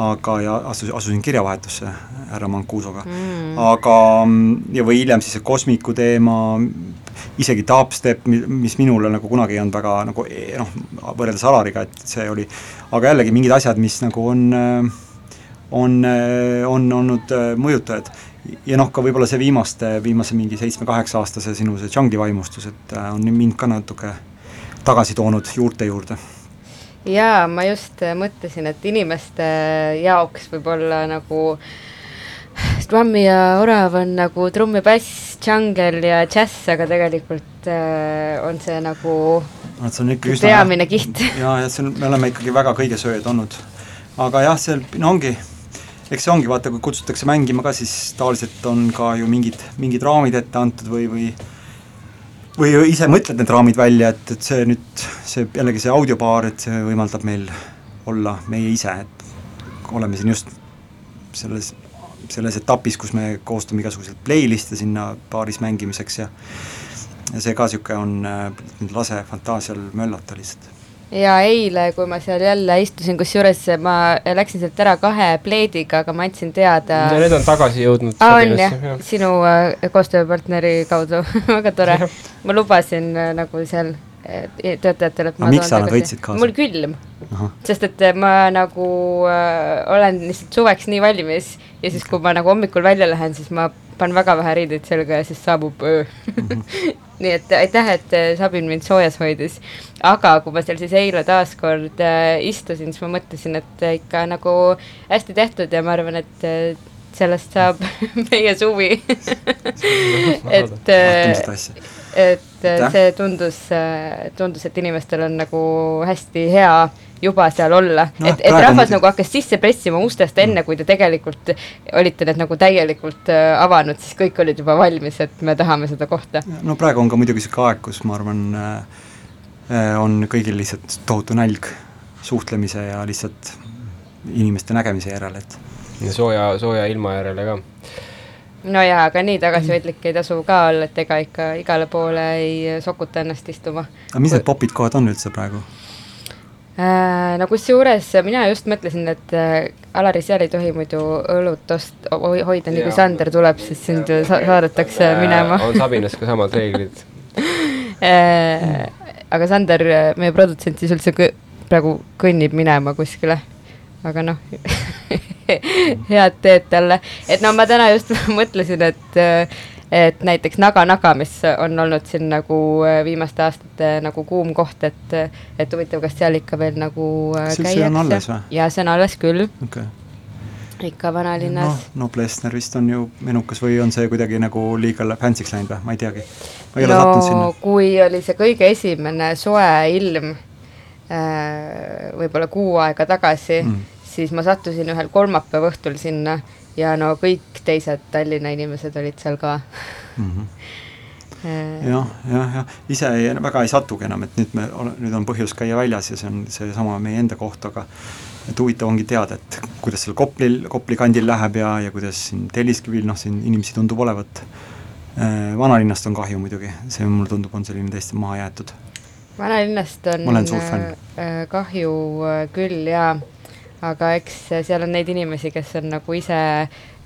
aga, ja asus, asusin kirjavahetusse härra Mancusoga mm., aga ja või hiljem siis see kosmiku teema, isegi dubstep, mis minule nagu kunagi ei olnud väga nagu e, noh, võrreldes Alariga, et see oli, aga jällegi mingid asjad, mis nagu on, on, on olnud mõjutajad. ja noh, ka võib-olla see viimaste, viimase mingi seitsme-kaheksa-aastase sinu see džungli vaimustus, et on mind ka natuke tagasi toonud juurte juurde jaa, ma just mõtlesin, et inimeste jaoks võib-olla nagu Slummi ja Orav on nagu trumm ja bass, džungel ja džäss, aga tegelikult äh, on see nagu no, see on ikka peamine kiht. [LAUGHS] jaa, ja see on, me oleme ikkagi väga kõigesööjad olnud. aga jah, seal no ongi, eks see ongi, vaata, kui kutsutakse mängima ka, siis tavaliselt on ka ju mingid, mingid raamid ette antud või, või või ise mõtled need raamid välja, et, et see nüüd, see jällegi see audiobaar, et see võimaldab meil olla meie ise, et oleme siin just selles selles etapis, kus me koostame igasuguseid playlist'e sinna baaris mängimiseks ja ja see ka niisugune on, äh, lase fantaasial möllata lihtsalt. ja eile, kui ma seal jälle istusin, kusjuures ma läksin sealt ära kahe pleediga, aga ma andsin teada. ja need on tagasi jõudnud. aa, on jah ja., sinu äh, koostööpartneri kaudu [LAUGHS] väga tore. ma lubasin äh, nagu seal töötajatele, et ma miks sa nad võtsid kaasa? mul külm. sest et äh, ma nagu äh, olen lihtsalt suveks nii valmis ja siis, kui ma nagu hommikul välja lähen, siis ma panen väga vähe riideid selga ja siis saabub öö mm. -hmm. [LAUGHS] nii et aitäh, et Sabin mind soojas hoidis. aga kui ma seal siis eile taaskord äh, istusin, siis ma mõtlesin, et ikka nagu hästi tehtud ja ma arvan, et äh, sellest saab [LAUGHS] meie suvi et äh, et Täh. see tundus, tundus, et inimestel on nagu hästi hea juba seal olla no,, et, et rahvas nagu hakkas sisse pressima ustest enne, kui te tegelikult olite need nagu täielikult äh, avanud, siis kõik olid juba valmis, et me tahame seda kohta. no praegu on ka muidugi niisugune aeg, kus ma arvan äh, äh, on kõigil lihtsalt tohutu nälg suhtlemise ja lihtsalt inimeste nägemise järele, et ja sooja, sooja ilma järele ka. No jaa, aga nii tagasihoidlik ei tasu ka olla, et ega ikka igale poole ei sokuta ennast istuma. aga mis need popid kohad on üldse praegu? Äh, no kusjuures mina just mõtlesin, et äh, Alari, seal ei tohi muidu õlut ost-, hoida, nii kui. Sander tuleb, siis sind sa saadetakse minema on Sabinas ka samad reeglid. [LAUGHS] Äh, aga Sander, meie produtsent siis üldse kõ- praegu kõnnib minema kuskile. Aga noh [LAUGHS] head teed talle, et no ma täna just [LAUGHS] mõtlesin, et et näiteks Naga-Naga, mis on olnud siin nagu äh, viimaste aastate nagu kuum koht, et et huvitav, kas seal ikka veel nagu äh, Kas alles käiakse ja see on alles küll, okei. Ikka noh vanalinnas, no Plessner vist on ju menukas või on see kuidagi nagu liiga fancy'ks läinud või, ma ei teagi. ma ei ole no sattunud sinna. kui oli see kõige esimene soe ilm äh, võib-olla kuu aega tagasi Mm. Siis ma sattusin ühel kolmapäeva õhtul sinna ja no kõik teised Tallinna inimesed olid seal ka Mm -hmm. [LAUGHS] äh,. jah, jah, jah, ise ei, väga ei satugi enam, et nüüd me, nüüd on põhjus käia väljas ja see on seesama meie enda koht, aga et huvitav ongi teada, et kuidas seal Koplil, Kopli kandil läheb ja, ja kuidas siin Telliskivil, noh, siin inimesi tundub olevat. vanalinnast on kahju muidugi, see mulle tundub, on selline täiesti maha jäetud. vanalinnast on äh, kahju äh, küll jaa, aga eks seal on neid inimesi, kes on nagu ise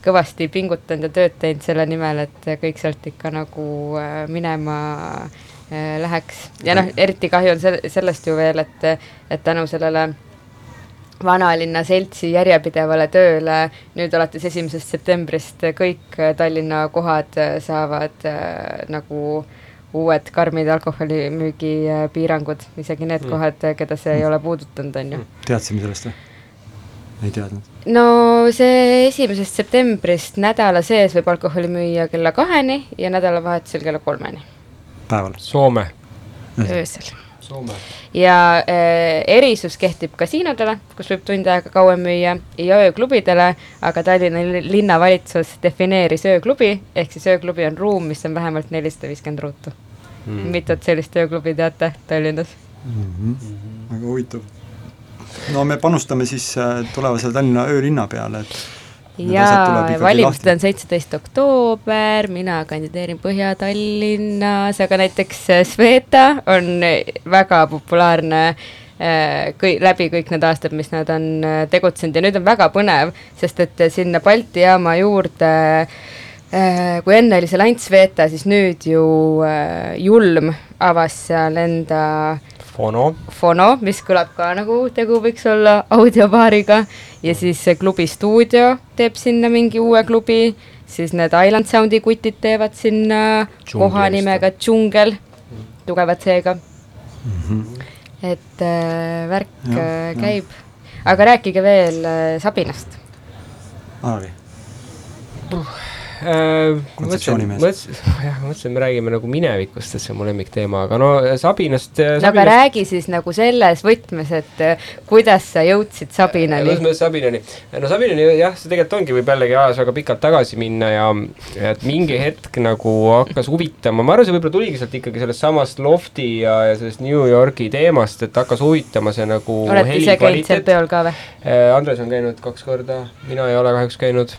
kõvasti pingutanud ja tööd teinud selle nimel, et kõik sealt ikka nagu äh, minema äh, läheks ja noh, eriti kahju on sel-, sellest ju veel, et, et tänu sellele vanalinna seltsi järjepidevale tööle nüüd alates esimesest septembrist kõik Tallinna kohad saavad äh, nagu uued karmid alkoholimüügi piirangud, isegi need Mm. mm. kohad, keda see ei ole puudutanud, on ju. teadsime sellest või? Ei teadnud. no see esimesest septembrist nädala sees võib alkoholi müüa kella kaheni ja nädalavahetusel kella kolmeni päeval. Soome. öösel. Soome. ja äh, erisus kehtib kasiinodele, kus võib tund aega kauem müüa ja ööklubidele, aga Tallinna li- linnavalitsus defineeris ööklubi, ehk siis ööklubi on ruum, mis on vähemalt nelisada viiskümmend ruutu mm.. mitut sellist ööklubi teate Tallinnas? mm. -hmm. väga huvitav. No me panustame siis äh, tulevasele Tallinna öölinna peale, et need asjad tuleb ja ikkagi valimised on seitseteist oktoober, mina kandideerin Põhja-Tallinnas, aga näiteks äh, Sveta on äh, väga populaarne äh, kõi-, läbi kõik need aastad, mis nad on äh, tegutsenud. Ja nüüd on väga põnev, sest et äh, sinna Balti jaama juurde äh, kui enne oli see Lants Sveta, siis nüüd ju äh, Julm avas seal enda Fono. Fono, mis kõlab ka nagu tegu võiks olla audiobaariga ja siis see klubi stuudio teeb sinna mingi uue klubi, siis need Island Soundi kutid teevad sinna Džungli koha nimega Džungel, tugevad seega, Mhm. et äh, värk Jah, äh, käib. aga rääkige veel äh, Sabinast. Alari, Äh, [LAUGHS] jah, ma mõtlesin, et me räägime nagu minevikust, et see on mu lemmikteema, aga no Sabinast. no aga räägi siis nagu selles võtmes, et äh, kuidas sa jõudsid Sabinani kuidas. ma Sabinani, no Sabinani jah, see tegelikult ongi, võib jällegi ajas väga pikalt tagasi minna ja et mingi hetk nagu hakkas huvitama, ma arvan, see võib-olla tuligi sealt ikkagi sellest samast lofti ja, ja sellest New Yorgi teemast, et hakkas huvitama see nagu olete ise käinud seal peol ka või? Äh, Andres on käinud kaks korda, mina ei ole kahjuks käinud.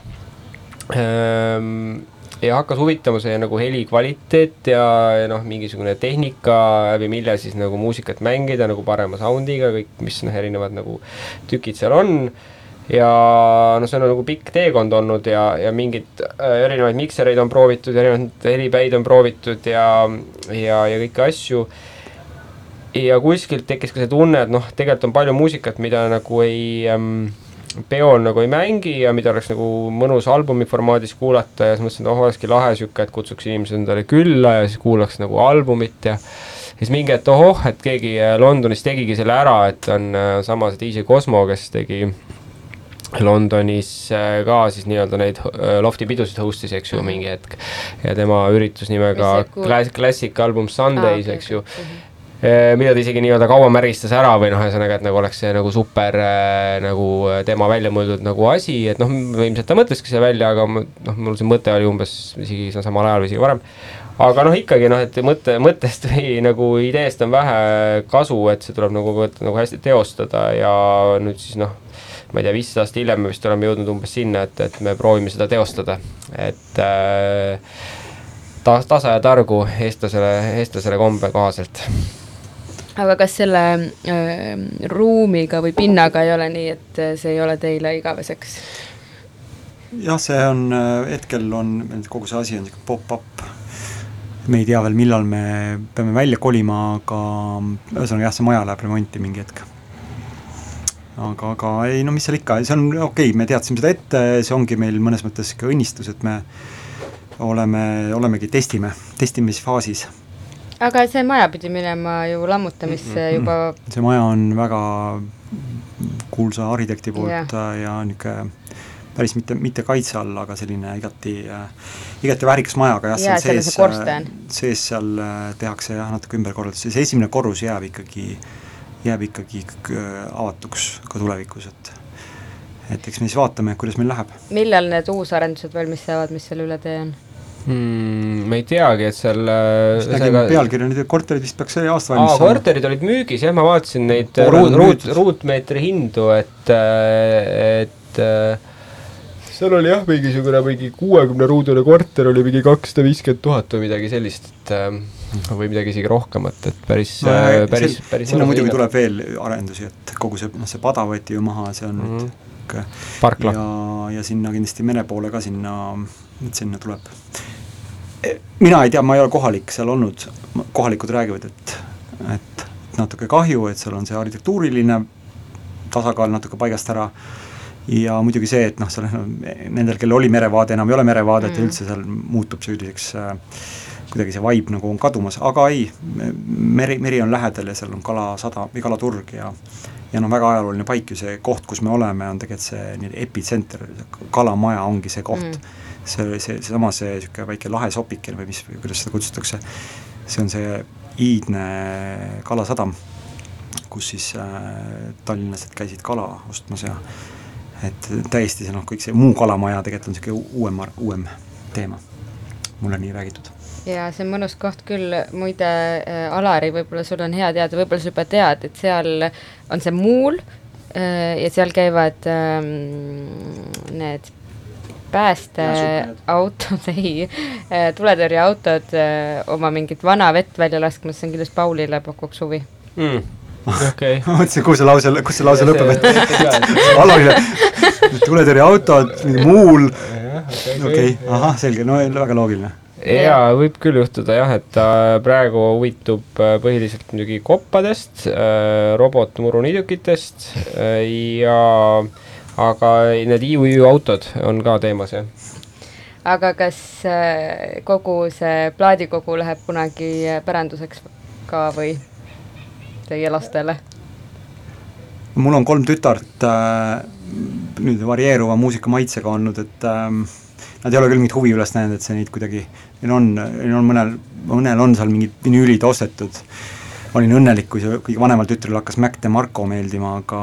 Ja hakkas huvitama see nagu heli kvaliteet ja, ja noh, mingisugune tehnika, läbi mille siis nagu muusikat mängida nagu parema sound'iga, kõik, mis noh, erinevad nagu tükid seal on. Ja noh, see on nagu pikk teekond olnud ja, ja mingeid äh, erinevaid miksereid on proovitud, erinevaid helipäid on proovitud ja, ja, ja kõiki asju. Ja kuskilt tekkis ka see tunne, et noh, tegelikult on palju muusikat, mida nagu ei ähm,, peol nagu ei mängi ja mida oleks nagu mõnus albumi formaadis kuulata ja siis mõtlesin, et oh, olekski lahe sihuke, et kutsuks inimesed endale külla ja siis kuulaks nagu albumit ja siis mingi hetk ohoh, et keegi äh, Londonis tegigi selle ära, et on äh, sama see DJ Cosmo, kes tegi Londonis äh, ka siis nii-öelda neid äh, lofti pidusid host'is, eks ju, mingi hetk. ja tema üritus nimega Classic, Classic Album Sundays, okei, eks ju okei. Mida ta isegi nii-öelda kaua märistas ära või noh, ühesõnaga, et nagu oleks see nagu super äh, nagu tema välja mõeldud nagu asi, et noh, ilmselt ta mõtleski selle välja, aga noh, mul see mõte oli umbes isegi samal ajal või isegi varem. aga noh, ikkagi noh, et mõte, mõttest või nagu ideest on vähe kasu, et see tuleb nagu, nagu hästi teostada ja nüüd siis noh, ma ei tea, viisteist aastat hiljem me vist oleme jõudnud umbes sinna, et, et me proovime seda teostada, et äh, ta-, tasa ja targu eestlasele, eestlasele kombe kohaselt aga kas selle äh, ruumiga või pinnaga ei ole nii, et äh, see ei ole teile igaveseks? jah, see on, hetkel on, kogu see asi on niisugune pop-up. me ei tea veel, millal me peame välja kolima, aga ühesõnaga jah, see maja läheb remonti mingi hetk. aga, aga ei no mis seal ikka, see on okei okay,, me teadsime seda ette, see ongi meil mõnes mõttes sihuke õnnistus, et me oleme, olemegi, testime, testimisfaasis aga see maja pidi minema ju lammutamisse mm -hmm. juba. see maja on väga kuulsa arhitekti poolt yeah. ja niisugune päris mitte, mitte kaitse all, aga selline igati igati väärikas maja, aga jah, seal sees, sees seal äh, tehakse jah, natuke ümberkorraldusi, see esimene korrus jääb ikkagi, jääb ikkagi äh, avatuks ka tulevikus, et et eks me siis vaatame, kuidas meil läheb. millal need uusarendused valmis saavad, mis seal üle tee on? Hmm,? me ei teagi, et seal nägime pealkirja nüüd, et korterid vist peaks see aasta aa, valmis saama. korterid olid müügis, jah, ma vaatasin neid Poolel ruut, ruut, ruutmeetri hindu, et, et äh, seal oli jah, mingisugune mingi kuuekümne ruudune korter oli mingi kakssada viiskümmend tuhat või midagi sellist, et äh, või midagi isegi rohkemat, et päris no, äh, päris, päris sinna muidugi tuleb veel arendusi, et kogu see, noh, see pada võeti ju maha, see on Mhm. nüüd niisugune parkla ja, ja sinna kindlasti mere poole ka sinna, et sinna tuleb. mina ei tea, ma ei ole kohalik seal olnud, kohalikud räägivad, et, et natuke kahju, et seal on see arhitektuuriline tasakaal natuke paigast ära ja muidugi see, et noh, seal nendel, kellel oli merevaade, enam ei ole merevaadet mm. Ja üldse seal muutub selliseks äh, kuidagi see vibe nagu on kadumas, aga ei, meri, meri on lähedal ja seal on kalasada või kalaturg ja ja noh, väga ajalooline paik ju see koht, kus me oleme, on tegelikult see nii-öelda epitsenter, kalamaja ongi see koht Mm. see, see, seesama see niisugune väike lahe sopike või mis, kuidas seda kutsutakse, see on see iidne kalasadam, kus siis äh, tallinlased käisid kala ostmas ja et täiesti see noh, kõik see muu kalamaja tegelikult on niisugune uuem, uuem teema, mulle nii räägitud. Ja see on mõnus koht küll, muide äh, Alari, võib-olla sul on hea teada, võib-olla sa juba tead, et seal on see muul äh, ja seal käivad ähm, need päästeautod, ei äh,, tuletõrjeautod äh, oma mingit vana vett välja laskmas, see on kindlasti Paulile pakuks huvi. mm.. okei [LAUGHS] ma mõtlesin, kus see lause, kus see lause lõpeb, et Alarile, tuletõrjeautod, mingi muul, okei okay,, ahah, selge, no väga loogiline. jaa, võib küll juhtuda jah, et ta praegu huvitub äh, põhiliselt muidugi koppadest, robotmuruniidukitest äh, ja aga need IUÜ autod on ka teemas jah. aga kas äh, kogu see plaadikogu läheb kunagi äh, päranduseks ka või teie lastele? mul on kolm tütart äh, nüüd varieeruva muusikamaitsega olnud, et ähm, nad ei ole küll mingit huvi üles näidanud, et see neid kuidagi, neil on, neil on mõnel, mõnel on seal mingid vinüülid ostetud, olin õnnelik, kui see kõige vanemal tütrel hakkas Mac DeMarco meeldima, aga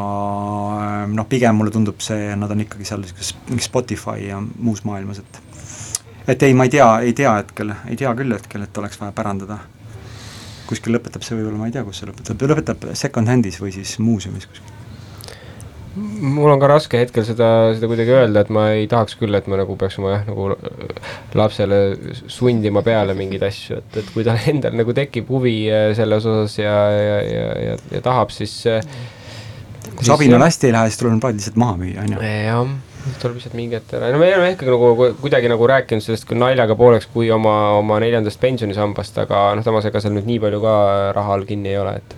äh, noh, pigem mulle tundub see, nad on ikkagi seal niisuguses mingi Spotify ja muus maailmas, et et ei, ma ei tea, ei tea hetkel, ei tea küll hetkel, et oleks vaja pärandada. kuskil lõpetab see võib-olla, ma ei tea, kus see lõpetab, lõpetab second-hand'is või siis muuseumis kuskil. Mul on ka raske hetkel seda, seda kuidagi öelda, et ma ei tahaks küll, et ma nagu peaks oma jah, nagu lapsele sundima peale mingeid asju, et, et kui tal [LAUGHS] endal nagu tekib huvi äh, selles osas ja, ja, ja, ja, ja tahab, siis. kui sabinal hästi ei lähe, siis tuleb plaadid lihtsalt maha müüa, on ju. jah, tuleb lihtsalt mingi hetk ära, no me oleme ikkagi nagu ku- kuidagi nagu rääkinud sellest küll naljaga pooleks kui oma, oma neljandast pensionisambast, aga noh, samas ega seal nüüd nii palju ka raha all kinni ei ole, et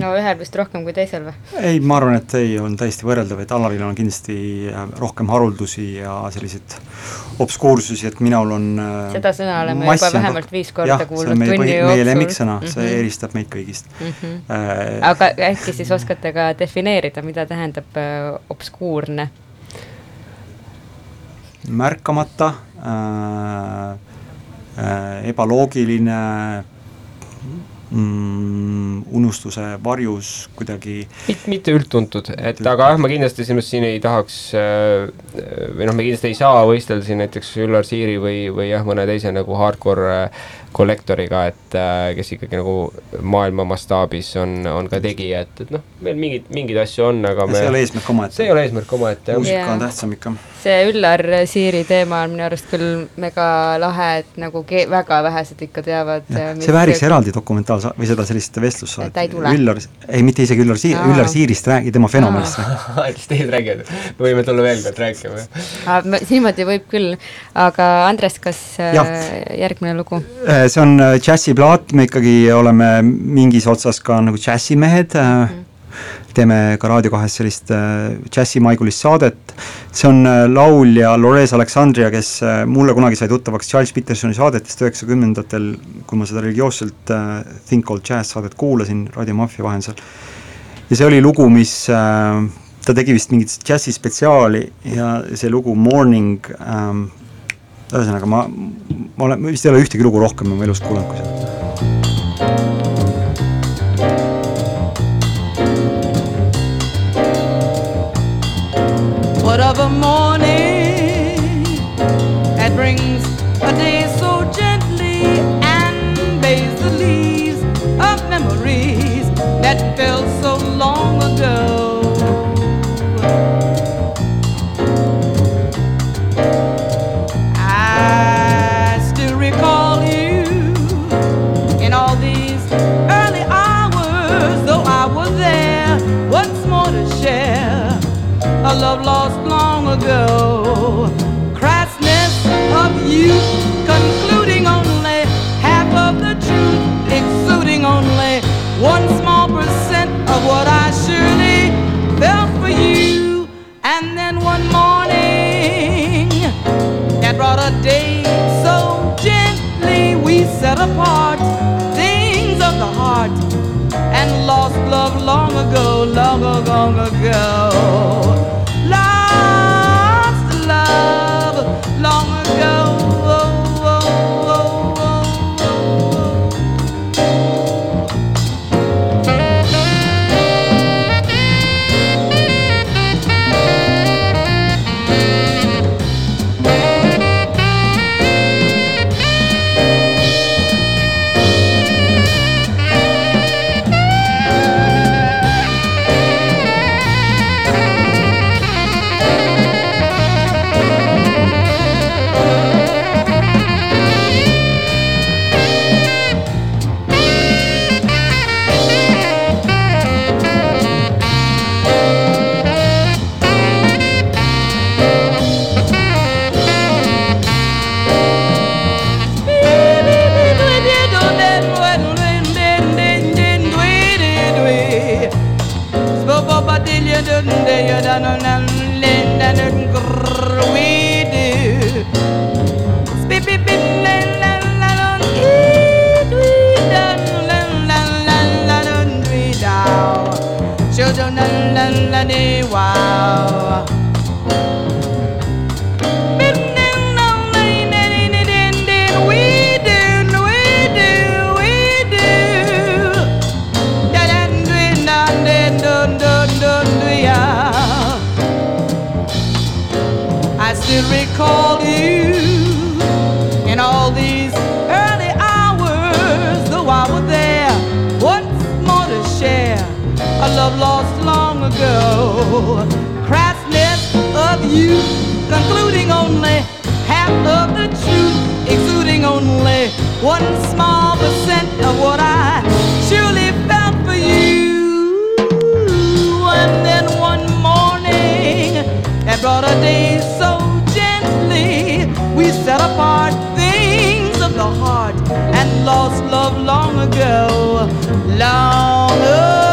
no ühel vist rohkem kui teisel või? ei, ma arvan, et ei, on täiesti võrreldav, et Alaril on kindlasti äh, rohkem haruldusi ja selliseid obskuursusi, et minul on äh, seda sõna oleme juba vähemalt viis korda jah, kuulnud tunni põhi- jooksul. meie lemmiksõna, see Mhm. eristab meid kõigist Mhm. äh,. aga äkki siis oskate ka defineerida, mida tähendab äh, obskuurne? märkamata äh,, äh, ebaloogiline mm, unustuse varjus kuidagi mitte, üldtuntud, et aga jah, ma kindlasti selles mõttes siin ei tahaks äh, või noh, me kindlasti ei saa võistelda siin näiteks Üllar Siiri või, või jah, mõne teise nagu hardcore äh, kollektoriga, et äh, kes ikkagi nagu maailma mastaabis on, on ka tegija, et, et noh, meil mingeid, mingeid asju on, aga me see ei ole eesmärk omaette. see ei ole eesmärk omaette, jah. muusika on tähtsam ikka. see Üllar Siiri teema on minu arust küll mega lahe, et nagu väga vähesed ikka teavad. see vääriks eraldi dokumentaalsa- või seda sellist vestlussaadet. Ta ei tule. Üllar, ei mitte isegi Üllar Siir. Üllar Siirist räägi, tema fenomenist räägi. [LAUGHS] siis teised räägivad, me võime tulla veel kord rääkima. niimoodi võib küll, aga Andres, kas äh, Jah. järgmine lugu? See on äh, džässiplaat, me ikkagi oleme mingis otsas ka nagu džässimehed mm., teeme ka Raadio kahes sellist äh, džässimaigulist saadet, see on äh, laulja Lores Alexandria, kes äh, mulle kunagi sai tuttavaks Charles Petersoni saadetest üheksakümnendatel, kui ma seda religioosselt äh, Think Old Jazz saadet kuulasin Raadio Mafia vahendusel. ja see oli lugu, mis äh, ta tegi vist mingit džässispetsiaali ja see lugu Morning ähm, ühesõnaga ma, ma olen, vist ei ole ühtegi lugu rohkem oma elus kuulanud kui seda. What of a morning apart things of the heart and lost love long ago, long ago, long ago. One small percent of what I truly felt for you. And then one morning that brought a day so gently, we set apart things of the heart and lost love long ago, long ago.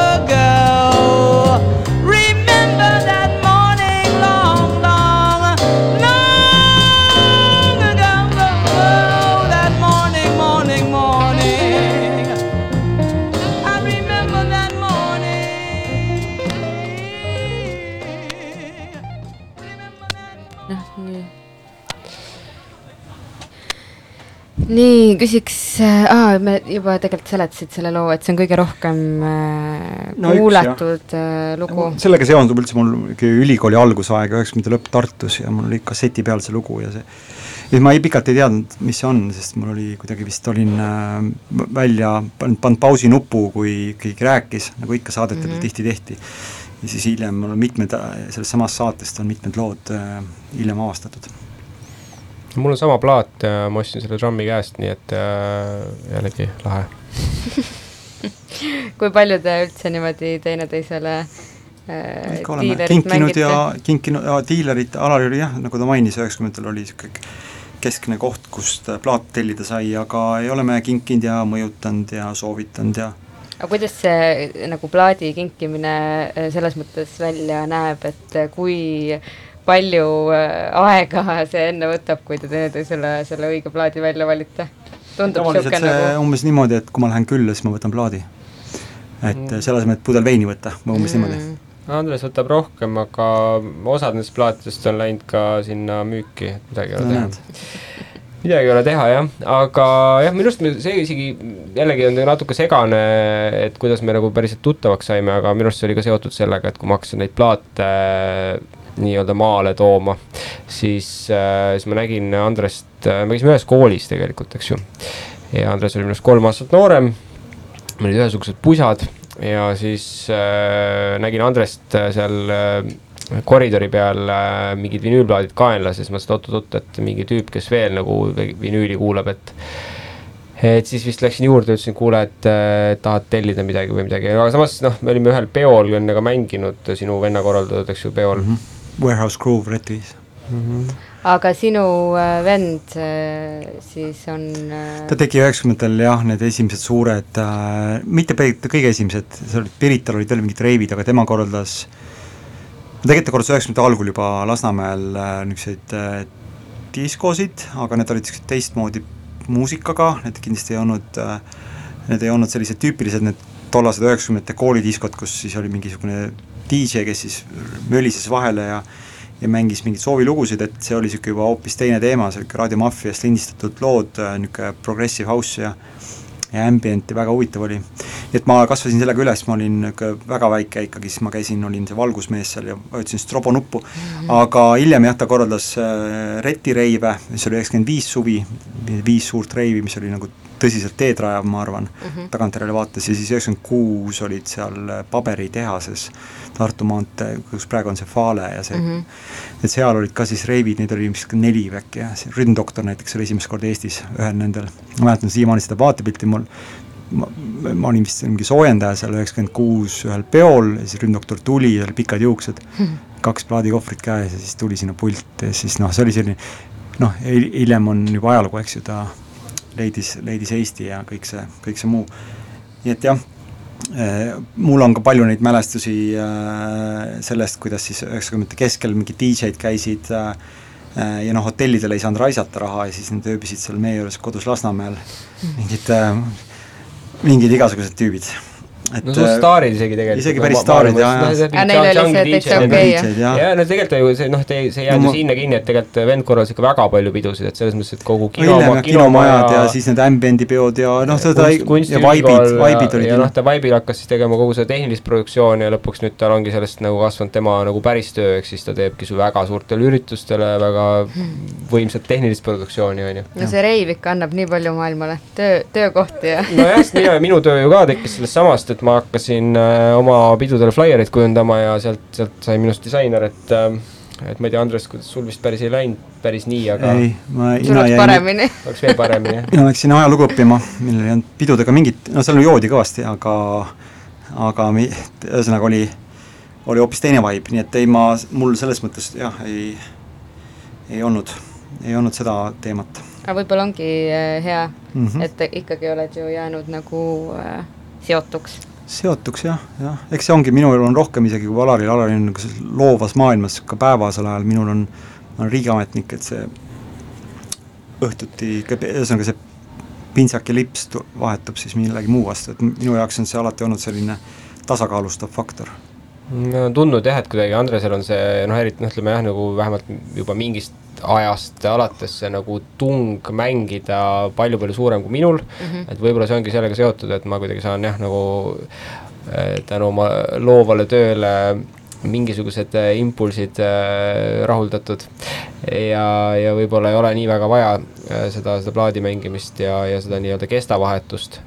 nii. küsiks äh,, me juba tegelikult seletasid selle loo, et see on kõige rohkem äh, No üks, kuulatud äh, lugu. sellega seondub üldse mul ülikooli algusaeg, üheksakümnendate lõpp Tartus ja mul oli kasseti peal see lugu ja see ja ma ei, pikalt ei teadnud, mis see on, sest mul oli kuidagi vist olin äh, välja pannud, pannud pausinupu, kui keegi rääkis, nagu ikka saadetel mm -hmm. tihti tehti. ja siis hiljem mul on mitmed, sellest samast saatest on mitmed lood äh, hiljem avastatud mul on sama plaat ja ma ostsin selle Drummi käest, nii et äh, jällegi lahe. [LAUGHS] Kui palju te üldse niimoodi teineteisele äh, kinkinud ja kinkinud ja diilerit, Alari oli jah, nagu ta mainis, üheksakümnendatel oli niisugune keskne koht, kust plaat tellida sai, aga ei oleme kinkinud ja mõjutanud ja soovitanud ja aga kuidas see nagu plaadi kinkimine äh, selles mõttes välja näeb, et kui palju äh, aega see enne võtab, kui te teineteisele selle õige plaadi välja valite? tavaliselt see nagu... umbes niimoodi, et kui ma lähen külla, siis ma võtan plaadi. et mm. selle asemel, et pudel veini võtta, umbes mm. niimoodi. Andres võtab rohkem, aga osad nendest plaatidest on läinud ka sinna müüki, et midagi ei ole teha midagi ei ole teha jah, aga jah, minu arust see isegi jällegi on natuke segane, et kuidas me nagu päriselt tuttavaks saime, aga minu arust see oli ka seotud sellega, et kui ma hakkasin neid plaate nii-öelda maale tooma, siis äh,, siis ma nägin Andrest äh,, me käisime ühes koolis tegelikult, eks ju. ja Andres oli minust kolm aastat noorem, meil olid ühesugused pusad ja siis äh, nägin Andrest äh, seal äh, koridori peal äh, mingid vinüülplaadid kaenlas ja siis mõtlesin, et oot-oot, et mingi tüüp, kes veel nagu vinüüli kuulab, et et siis vist läksin juurde, ütlesin, kuule, et äh, tahad tellida midagi või midagi, aga samas noh, me olime ühel peol enne ka mänginud, sinu venna korraldatud, eks ju, peol mm. -hmm Warehouse Groove Redwis mm. -hmm. aga sinu äh, vend äh, siis on äh... ta tegi üheksakümnendatel jah, need esimesed suured äh,, mitte kõige esimesed, seal olid, Pirital olid veel mingid reivid, aga tema korraldas tegelikult ta korraldas üheksakümnendate algul juba Lasnamäel äh, niisuguseid äh, diskosid, aga need olid niisugused teistmoodi muusikaga, need kindlasti ei olnud äh,, need ei olnud sellised tüüpilised, need tollased üheksakümnendate koolidiskod, kus siis oli mingisugune DJ, kes siis mölises vahele ja ja mängis mingeid soovilugusid, et see oli niisugune juba hoopis teine teema, see niisugune Raadio Maffiast lindistatud lood, niisugune progressive house ja ja ambient'i väga huvitav oli. et ma kasvasin sellega üles, ma olin väga väike ikkagi, siis ma käisin, olin see valgusmees seal ja vajutasin strobo nuppu mm, -hmm. aga hiljem jah, ta korraldas äh, retireive, mis oli üheksakümmend viis suvi, viis suurt reivi, mis oli nagu tõsiselt teed rajav, ma arvan mm -hmm., tagantjärele vaates ja siis üheksakümmend kuus olid seal paberitehases Tartu maantee, kus praegu on see Fale ja see mm, -hmm. et seal olid ka siis reivid, neid oli vist neli äkki jah, see Ründoktor näiteks oli esimest korda Eestis ühel nendel, ma mäletan siiamaani seda vaatepilti mul, ma, ma olin vist mingi soojendaja seal üheksakümmend kuus ühel peol ja siis Ründdoktor tuli, tal pikad juuksed mm, -hmm. kaks plaadikohvrit käes ja siis tuli sinna pulti ja siis noh, see oli selline noh, hiljem on juba ajalugu, eks ju, ta leidis, leidis Eesti ja kõik see, kõik see muu. nii et jah, eh, mul on ka palju neid mälestusi eh, sellest, kuidas siis üheksakümnendate keskel mingid DJ-d käisid äh, ja noh, hotellidel ei saanud raisata raha ja siis nad ööbisid seal meie juures kodus Lasnamäel, mingid, mingid igasugused tüübid et no äh, staarid isegi tegelikult. isegi päris staarid jah, jah. aga neil oli see täitsa okei jah. ja no tegelikult ju see noh, see ei jäänud ju sinna kinni, et tegelikult vend korraldas ikka väga palju pidusid, et selles mõttes, et kogu kinoma, kinomajad ja siis need ambient'i peod ja noh, seda ja vaibid, vaibid olid. ja noh, ta vaibil hakkas siis tegema kogu seda tehnilist produktsiooni ja lõpuks nüüd tal ongi sellest nagu kasvanud tema nagu päris töö, ehk siis ta teebki su väga suurtele üritustele väga võimsat tehnilist produktsiooni, on ju. no see reiv ikka annab nii palju maailmale, töö, töökohti ja. nojah, minu töö ju ka tekkis sellest samast, et ma hakkasin äh, oma pidudele flaiereid kujundama ja sealt, sealt sai minust disainer, et äh, et ma ei tea, Andres, kuidas sul vist päris ei läinud päris nii, aga ei, ma sul oleks paremini. oleks veel paremini, jah. [LAUGHS] mina läksin ajalugu õppima, millel ei olnud pidudega mingit, no seal joodi kõvasti, aga aga ühesõnaga oli, oli hoopis teine vibe, nii et ei ma, mul selles mõttes jah, ei, ei olnud, ei olnud seda teemat. aga võib-olla ongi äh, hea mm, -hmm. et ikkagi oled ju jäänud nagu äh, seotuks? Seotuks jah, jah, eks see ongi, minul on rohkem isegi kui Alaril, Alaril on nagu loovas maailmas ka päevasel ajal, minul on, olen riigiametnik, et see õhtuti, ühesõnaga see pintsak ja lips vahetub siis millegi muu vastu, et minu jaoks on see alati olnud selline tasakaalustav faktor. no tundnud jah, et kuidagi Andresel on see noh, eriti noh, ütleme jah, nagu vähemalt juba mingist ajast alates see nagu tung mängida palju-palju suurem kui minul mm. -hmm. et võib-olla see ongi sellega seotud, et ma kuidagi saan jah, nagu äh, tänu oma loovale tööle mingisugused äh, impulsid äh, rahuldatud. ja, ja võib-olla ei ole nii väga vaja seda, seda plaadi mängimist ja, ja seda nii-öelda kestavahetust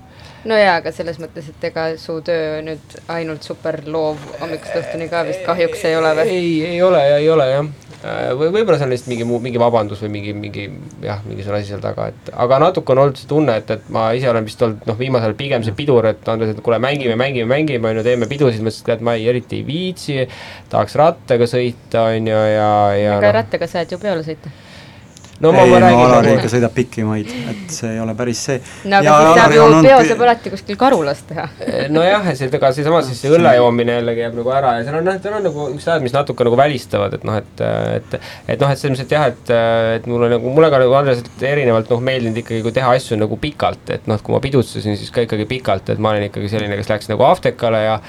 no jaa, aga selles mõttes, et ega su töö nüüd ainult super loov hommikust õhtuni ka vist kahjuks ei ole või? ei, ei ole ja ei ole jah või võib-olla on lihtsalt mingi muu, mingi vabandus või mingi, mingi jah, mingisugune asi seal taga, et aga natuke on olnud see tunne, et, et ma ise olen vist olnud noh, viimasel ajal pigem see pidur, et Andres, et kuule, mängime, mängime, mängime, on ju, teeme pidusid, mõtlesin, et ma ei, eriti ei viitsi, tahaks rattaga sõita, on ju, ja, ja aga noh. rattaga saad ju peole sõita no ma, ma räägin. Alari ikka sõidab pikki maid, et see ei ole päris see. no aga ja siis saab ju peo saab alati kuskil Karulas teha nojah, et see, ega seesama siis see õlle joomine jällegi jääb nagu ära ja seal on noh, seal on nagu niisugused ajad, mis natuke nagu välistavad, et noh, et, et, et noh, et selles mõttes, et jah, et, et mulle nagu, mulle ka nagu Andreselt erinevalt noh, meeldinud ikkagi, kui teha asju nagu pikalt, et noh, kui ma pidutsesin, siis ka ikkagi pikalt, et ma olen ikkagi selline, kes läks nagu Aftekale ja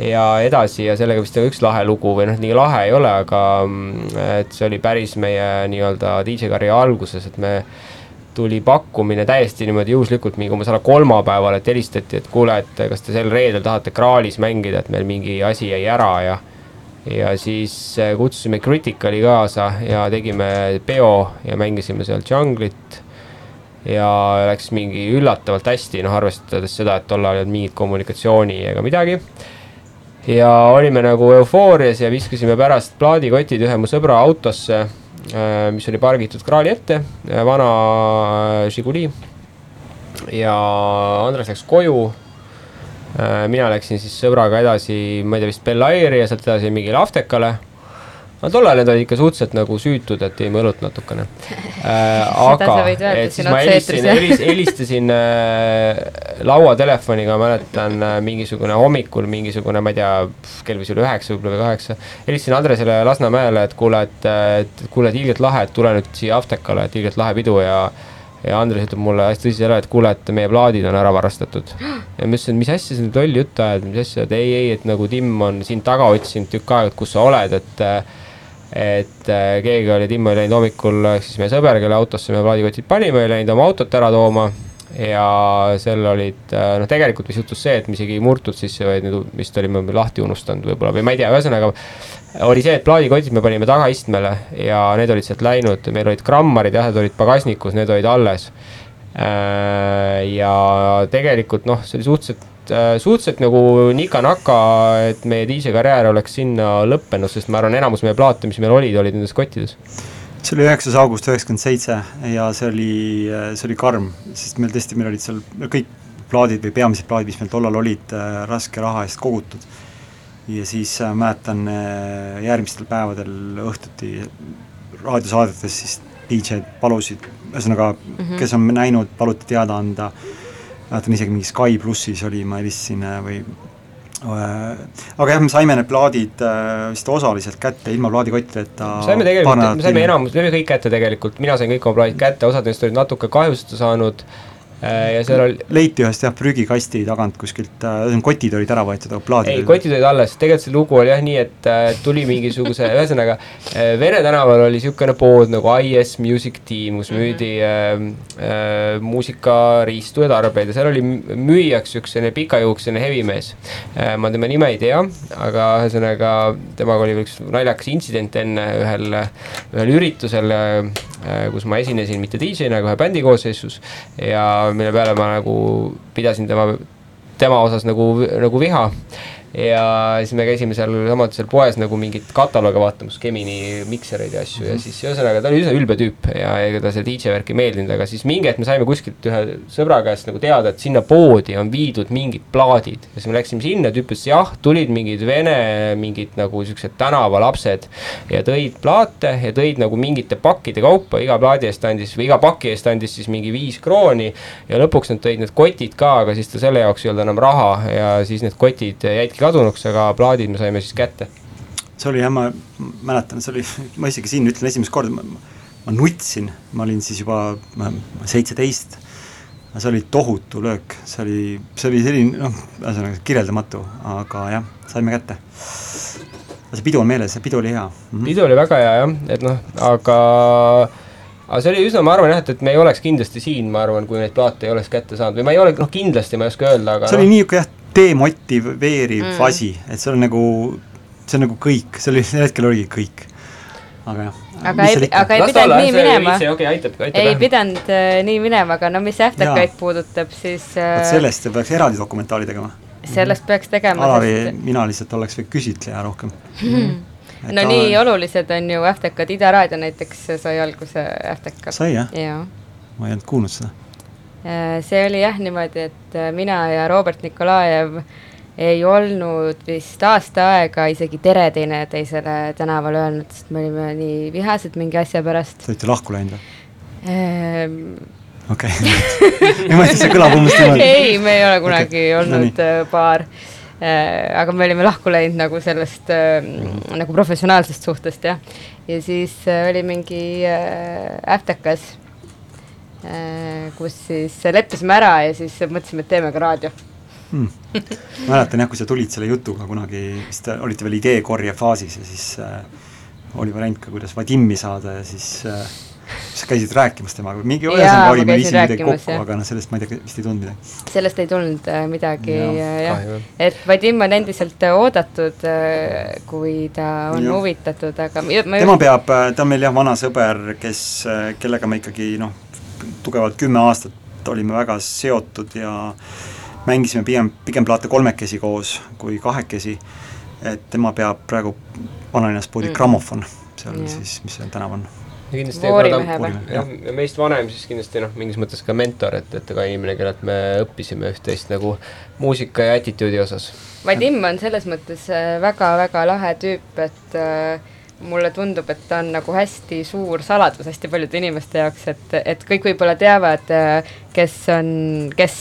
ja edasi ja sellega vist üks lahe lugu või noh, nii lahe ei ole, aga mm, et see oli päris meie nii-öelda DJ karjääri alguses, et me tuli pakkumine täiesti niimoodi juhuslikult mingi umbes alla kolmapäeval, et helistati, et kuule, et kas te sel reedel tahate Kraalis mängida, et meil mingi asi jäi ära ja ja siis äh, kutsusime Criticali kaasa ja tegime peo ja mängisime seal Junglit ja läks mingi üllatavalt hästi, noh arvestades seda, et tol ajal ei olnud mingit kommunikatsiooni ega midagi ja olime nagu eufoorias ja viskasime pärast plaadikotid ühe mu sõbra autosse, äh, mis oli pargitud kraali ette, äh, vana äh, Žiguli. ja Andres läks koju. mina läksin siis sõbraga edasi, ma ei tea, vist Bel Airi ja sealt edasi mingile Aftekale no tol ajal need olid ikka suhteliselt nagu süütud, et jõime õlut natukene äh,. aga, et siis ma helistasin, helis, helistasin äh, lauatelefoniga, mäletan äh, mingisugune hommikul mingisugune, ma ei tea, kell võis olla üheksa võib-olla või kaheksa. helistasin Andresele Lasnamäele, et kuule, et, et kuule, et ilgelt lahe, et tule nüüd siia Aftekale, et ilgelt lahe pidu ja ja Andres ütleb mulle hästi tõsiselt ära, et kuule, et meie plaadid on ära varastatud. ja ma ütlesin, et mis asja sa nüüd lolli juttu ajad, mis asja, et ei, ei, et nagu Tim on sind taga otsinud tükk aega, et kus sa oled, et et äh, keegi oli, Tim oli läinud hommikul, ehk siis meie sõber, kelle autosse me plaadikotid panime, oli läinud oma autot ära tooma ja seal olid, äh, noh, tegelikult vist juhtus see, et me isegi ei murtud sisse, vaid nüüd vist olime lahti unustanud võib-olla või ma ei tea, ühesõnaga oli see, et plaadikotid me panime tagaistmele ja need olid sealt läinud, meil olid grammarid jah, need olid pagasnikus, need olid alles. Äh, ja tegelikult noh, see oli suhteliselt Äh, suhteliselt nagu nika-naka, et meie DJ karjäär oleks sinna lõppenud, sest ma arvan, enamus meie plaate, mis meil olid, olid nendes kottides. see oli üheksas august üheksakümmend seitse ja see oli, see oli karm, sest meil tõesti, meil olid seal kõik plaadid või peamised plaadid, mis meil tollal olid, äh, raske raha eest kogutud. ja siis äh, mäletan järgmistel päevadel õhtuti raadiosaadetes siis DJ-d palusid, ühesõnaga mm, -hmm. kes on näinud, paluti teada anda mäletan isegi mingi Sky plussis oli, ma helistasin äh, või äh, aga jah, me saime need plaadid äh, vist osaliselt kätte ilma plaadikottideta. saime tegelikult, me saime enamus, me saime kõik kätte tegelikult, mina sain kõik oma plaadid kätte, osad neist olid natuke kahjustada saanud äh, Äh, ja seal oli leiti ühest jah, prügikasti tagant kuskilt äh,, kotid olid ära võetud, aga plaadid ei, kotid olid alles, tegelikult see lugu oli jah nii, et äh, tuli mingisuguse, [LAUGHS] ühesõnaga äh, Vene tänaval oli niisugune pood nagu IS Music Team, kus mhm. müüdi äh, äh, muusikariistu ja tarbeid ja seal oli müüjaks üks selline pikajuuksene hevimees äh,. ma tema nime ei tea, aga ühesõnaga temaga oli üks naljakas intsident enne ühel, ühel üritusel äh,, kus ma esinesin mitte DJ-na, aga ühe bändi koosseisus ja mille peale ma nagu pidasin tema, tema osas nagu, nagu viha ja siis me käisime seal samuti seal poes nagu mingit kataloogi vaatamas, Gemini miksereid ja asju mm -hmm. ja mhm. siis ühesõnaga ta oli üsna ülbe tüüp ja ega ta see DJ värk ei meeldinud, aga siis mingi hetk me saime kuskilt ühe sõbra käest nagu teada, et sinna poodi on viidud mingid plaadid ja siis me läksime sinna, tüüp ütles jah, tulid mingid vene mingid nagu siuksed tänavalapsed ja tõid plaate ja tõid nagu mingite pakkide kaupa, iga plaadi eest andis või iga paki eest andis siis mingi viis krooni ja lõpuks nad tõid need kotid ka, aga siis ta selle jaoks ei olnud enam raha ja siis need kotid jäidki kadunuks, aga plaadid me saime siis kätte. see oli jah, ma mäletan, see oli, ma isegi siin ütlen esimest korda, ma, nutsin, ma olin siis juba seitseteist, see oli tohutu löök, see oli, see oli selline noh, ühesõnaga kirjeldamatu, aga jah, saime kätte. see pidu on meeles, see pidu oli hea mm. -hmm. pidu oli väga hea jah, et noh, aga, aga see oli üsna, ma arvan jah, et, et me ei oleks kindlasti siin, ma arvan, kui neid plaate ei oleks kätte saanud või ma ei ole, noh kindlasti ma ei oska öelda, aga see oli noh, niisugune jah, demotiveeriv Mm. mm. asi, et see on nagu, see on nagu kõik, see oli, sel hetkel oligi kõik. aga jah. Aga ei- aga ei pidanud nii minema. okei, aitab, aitab ei pidanud äh, nii minema, aga no mis äftakaid Jaa. puudutab, siis äh, sellest peaks eraldi dokumentaali tegema. sellest peaks tegema, Alari sest, mina lihtsalt oleks võinud küsitleja rohkem. no nii olulised on ju äftekad, Ida Raadio näiteks sai alguse äfteka. sai jah, jaa. ma ei olnud kuulnud seda. See oli jah niimoodi, et äh, mina ja Robert Nikolajev ei olnud vist aasta aega isegi tere teineteisele tänaval öelnud, sest me olime nii vihased mingi asja pärast Te olite lahku läinud või? ehm,. okei ma mõtlesin, see kõlab umbes niimoodi. [LAUGHS] ei, me ei ole kunagi okay. no olnud äh, paar äh,. aga me olime lahku läinud nagu sellest äh, nagu professionaalsest suhtest jah. ja siis äh, oli mingi äh, äftekas äh,, kus siis leppisime ära ja siis mõtlesime, et teeme ka raadio. mäletan jah, kui sa tulid selle jutuga kunagi, vist olite veel ideekorje faasis ja siis äh, oli variant ka, kuidas Vadimi saada ja siis äh, sa käisid rääkimas temaga, mingi ühesõnaga oli käisin viisin midagi kokku, aga noh, sellest ma ei tea, vist ei tulnud midagi. sellest ei tulnud äh, midagi Jaa, äh, jah kahju., et Vadim on endiselt äh, oodatud äh,, kui ta on Jah. huvitatud, aga ma ma tema peab, ta on meil jah, vana sõber, kes, kellega me ikkagi noh, tugevalt kümme aastat olime väga seotud ja mängisime pigem, pigem plaate kolmekesi koos kui kahekesi. et tema peab praegu vanalinnas poodi Mm. mm. Grammofon, seal yeah. siis, mis see tänav on. Ja kindlasti Voorimehe või? jah, ja meist vanem siis kindlasti noh, mingis mõttes ka mentor, et, et ka inimene, kellelt me õppisime üht-teist nagu muusika ja attitude'i osas. Vadim on selles mõttes äh, väga-väga lahe tüüp, et äh, mulle tundub, et ta on nagu hästi suur saladus hästi paljude inimeste jaoks, et, et kõik võib-olla teavad, kes on, kes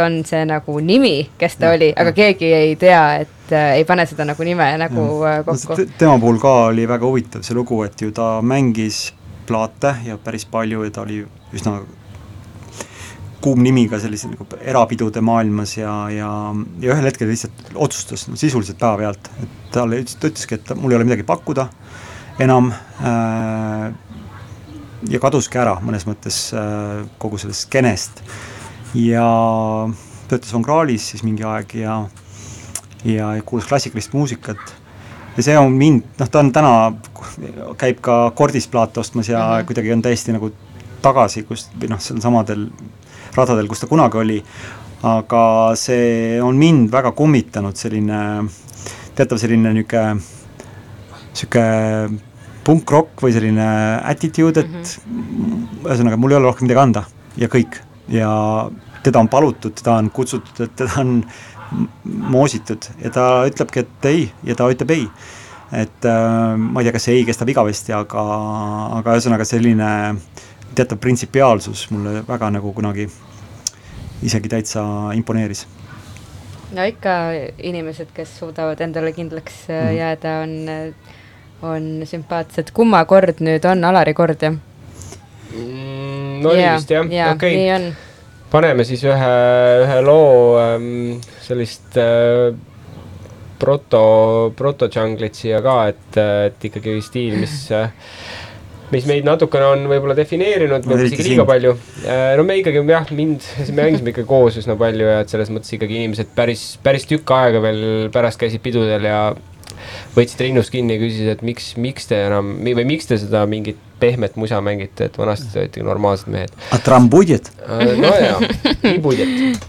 on see nagu nimi, kes ta Jah, oli, aga keegi ei tea, et äh, ei pane seda nagu nime nagu äh, kokku. tema puhul ka oli väga huvitav see lugu, et ju ta mängis plaate ja päris palju ja ta oli üsna kuum nimi ka sellise nagu erapidude maailmas ja, ja, ja ühel hetkel lihtsalt otsustas no, sisuliselt päevapealt, et talle ütles, ta ütleski, et mul ei ole midagi pakkuda enam äh, ja kaduski ära mõnes mõttes äh, kogu sellest skeenest ja töötas Von Krahlis siis mingi aeg ja ja kuulas klassikalist muusikat ja see on mind, noh ta on täna, käib ka Kordis plaate ostmas ja mm. -hmm. kuidagi on täiesti nagu tagasi, kus või noh, seal samadel radadel, kus ta kunagi oli, aga see on mind väga kummitanud, selline teatav selline niisugune, niisugune punk-rock või selline attitude, et mm -hmm. ühesõnaga, mul ei ole rohkem midagi anda ja kõik ja teda on palutud, teda on kutsutud, et teda on moositud ja ta ütlebki, et ei ja ta ütleb ei. et äh, ma ei tea, kas see ei kestab igavesti, aga, aga ühesõnaga selline teatav printsipiaalsus mulle väga nagu kunagi isegi täitsa imponeeris. no ikka inimesed, kes suudavad endale kindlaks äh, Mhm. jääda, on, on sümpaatsed. kumma kord nüüd on Alari kord jah? Mm, no oli vist jah, jaa, okei on. paneme siis ühe, ühe loo ähm, sellist äh, proto, proto-džunglit siia ka, et, et ikkagi stiil, mis äh, mis meid natukene on võib-olla defineerinud, võib-olla isegi liiga palju. no me ikkagi jah, mind, me mängisime ikka koos üsna palju ja et selles mõttes ikkagi inimesed päris, päris tükk aega veel pärast käisid pidudel ja võtsid rinnust kinni ja küsisid, et miks, miks te enam või miks te seda mingit pehmet musa mängite, et vanasti te olite normaalsed mehed. A trambudjet, no jaa, nii budjet.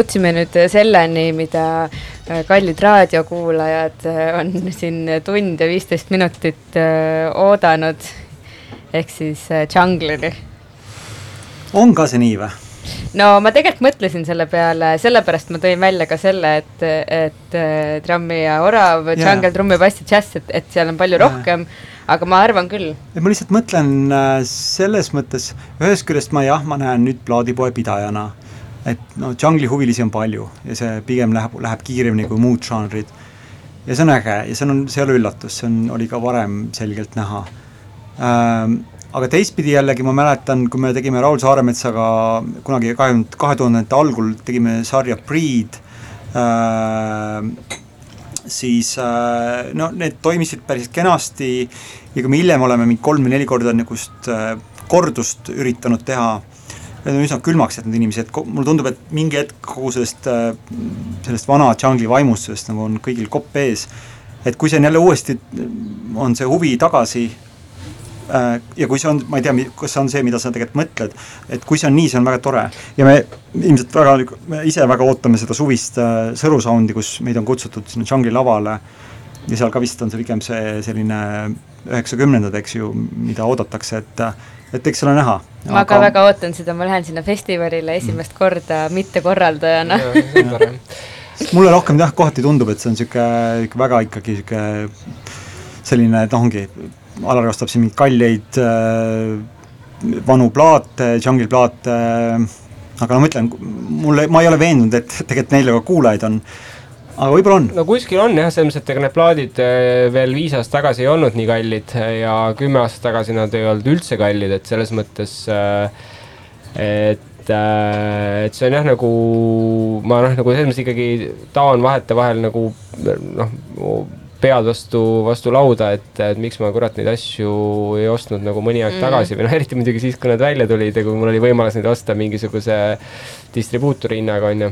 Jõudsime nüüd selleni, mida äh, kallid raadiokuulajad äh, on siin tund ja viisteist minutit äh, oodanud. ehk siis Jungle'i. on ka see nii või? no ma tegelikult mõtlesin selle peale, sellepärast ma tõin välja ka selle, et, et trammi ja orav yeah., jungle, trumm ja bass ja džäss, et, et seal on palju yeah. rohkem, aga ma arvan küll. ma lihtsalt mõtlen selles mõttes, ühest küljest ma jah, ma näen nüüd plaadipoe pidajana et no džungli huvilisi on palju ja see pigem läheb, läheb kiiremini kui muud žanrid. ja see on äge ja see on, see ei ole üllatus, see on, oli ka varem selgelt näha ähm,. aga teistpidi jällegi ma mäletan, kui me tegime Raul Saaremetsaga kunagi kahekümne, kahe tuhandete algul tegime sarja Breed äh,, siis äh, no need toimisid päris kenasti ja kui me hiljem oleme mingi kolm või neli korda niisugust äh, kordust üritanud teha need on üsna külmaks jätnud inimesi, et mulle tundub, et mingi hetk kogu sellest, äh, sellest vana džungli vaimustusest nagu on kõigil kopp ees. et kui see on jälle uuesti, on see huvi tagasi äh, ja kui see on, ma ei tea, kas see on see, mida sa tegelikult mõtled, et kui see on nii, see on väga tore ja me ilmselt väga, me ise väga ootame seda suvist äh, Sõru soundi, kus meid on kutsutud sinna džungli lavale ja seal ka vist on see pigem see selline üheksakümnendad, eks ju, mida oodatakse, et et eks ole näha. Ma aga... ka väga ootan seda, ma lähen sinna festivalile esimest korda mittekorraldajana. Mulle rohkem jah, kohati tundub, et see on niisugune väga ikkagi niisugune selline, et noh, ongi, Alar ostab siin mingeid kalleid äh, vanu plaate, jungle plaate äh,, aga no ma ütlen, mulle, ma ei ole veendunud, et tegelikult neil ka kuulajaid on aga võib-olla on. no kuskil on jah, selles mõttes, et ega need plaadid eh, veel viis aastat tagasi ei olnud nii kallid ja kümme aastat tagasi nad ei olnud üldse kallid, et selles mõttes äh, et et see on jah, nagu ma noh, nagu selles mõttes ikkagi taon vahetevahel nagu noh, pead vastu, vastu lauda, et, et miks ma kurat neid asju ei ostnud nagu mõni aeg mm. tagasi või noh, eriti muidugi siis, kui nad välja tulid ja kui mul oli võimalus neid osta mingisuguse distribuutori hinnaga, on ju.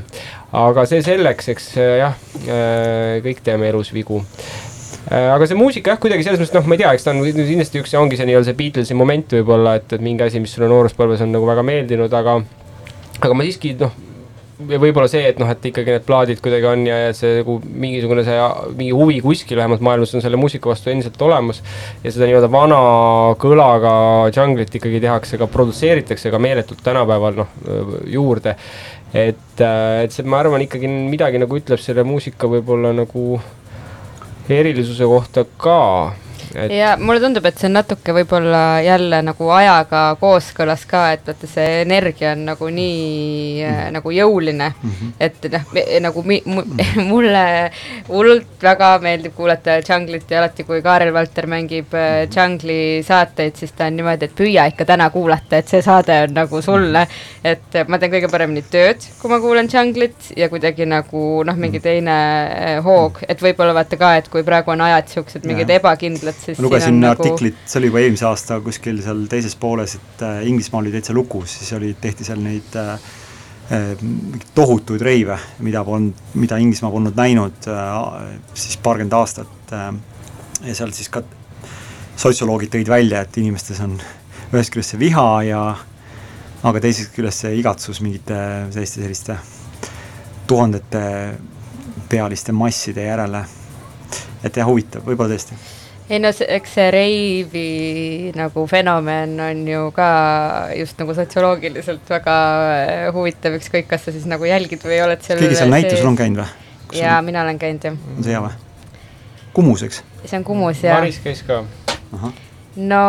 aga see selleks, eks jah, äh, kõik teeme elus vigu äh, aga see muusika jah, kuidagi selles mõttes noh, ma ei tea, eks ta on kindlasti üks, ongi see nii-öelda see Beatlesi moment võib-olla, et, et mingi asi, mis sulle nooruspõlves on nagu väga meeldinud, aga aga ma siiski noh ja võib-olla see, et noh, et ikkagi need plaadid kuidagi on ja, ja see nagu mingisugune see, mingi huvi kuskil vähemalt maailmas on selle muusika vastu endiselt olemas. ja seda nii-öelda vana kõlaga džunglit ikkagi tehakse ka, produtseeritakse ka meeletult tänapäeval noh, juurde. et, et see, ma arvan, ikkagi midagi nagu ütleb selle muusika võib-olla nagu erilisuse kohta ka et.... ja mulle tundub, et see on natuke võib-olla jälle nagu ajaga kooskõlas ka, et vaata, see energia on nagu nii mm -hmm. nagu jõuline mm, -hmm. et noh, nagu mi, mu, [LAUGHS] mulle hullult väga meeldib kuulata Junglit ja alati, kui Kaarel Valter mängib äh, Jungli saateid, siis ta on niimoodi, et püüa ikka täna kuulata, et see saade on nagu sulle. et ma teen kõige paremini tööd, kui ma kuulan Junglit ja kuidagi nagu noh, mingi teine äh, hoog, et võib-olla vaata ka, et kui praegu on ajad siuksed mingid ebakindlad, ma lugesin nagu... artiklit, see oli juba eelmise aasta kuskil seal teises pooles, et äh, Inglismaa oli täitsa lukus, siis oli, tehti seal neid äh, äh, tohutuid reive, mida polnud, mida Inglismaa polnud näinud äh, siis paarkümmend aastat äh,. ja seal siis ka sotsioloogid tõid välja, et inimestes on ühest küljest see viha ja aga teisest küljest see igatsus mingite selliste, selliste tuhandete pealiste masside järele. et jah, huvitav, võib-olla tõesti ei no eks see reivi nagu fenomen on ju ka just nagu sotsioloogiliselt väga äh, huvitav, ükskõik, kas sa siis nagu jälgid või oled seal keegi seal näitusel on käinud või? jaa, mina olen käinud jah. on see hea või? Kumus, eks? see on Kumus jah. Maris käis ka. no.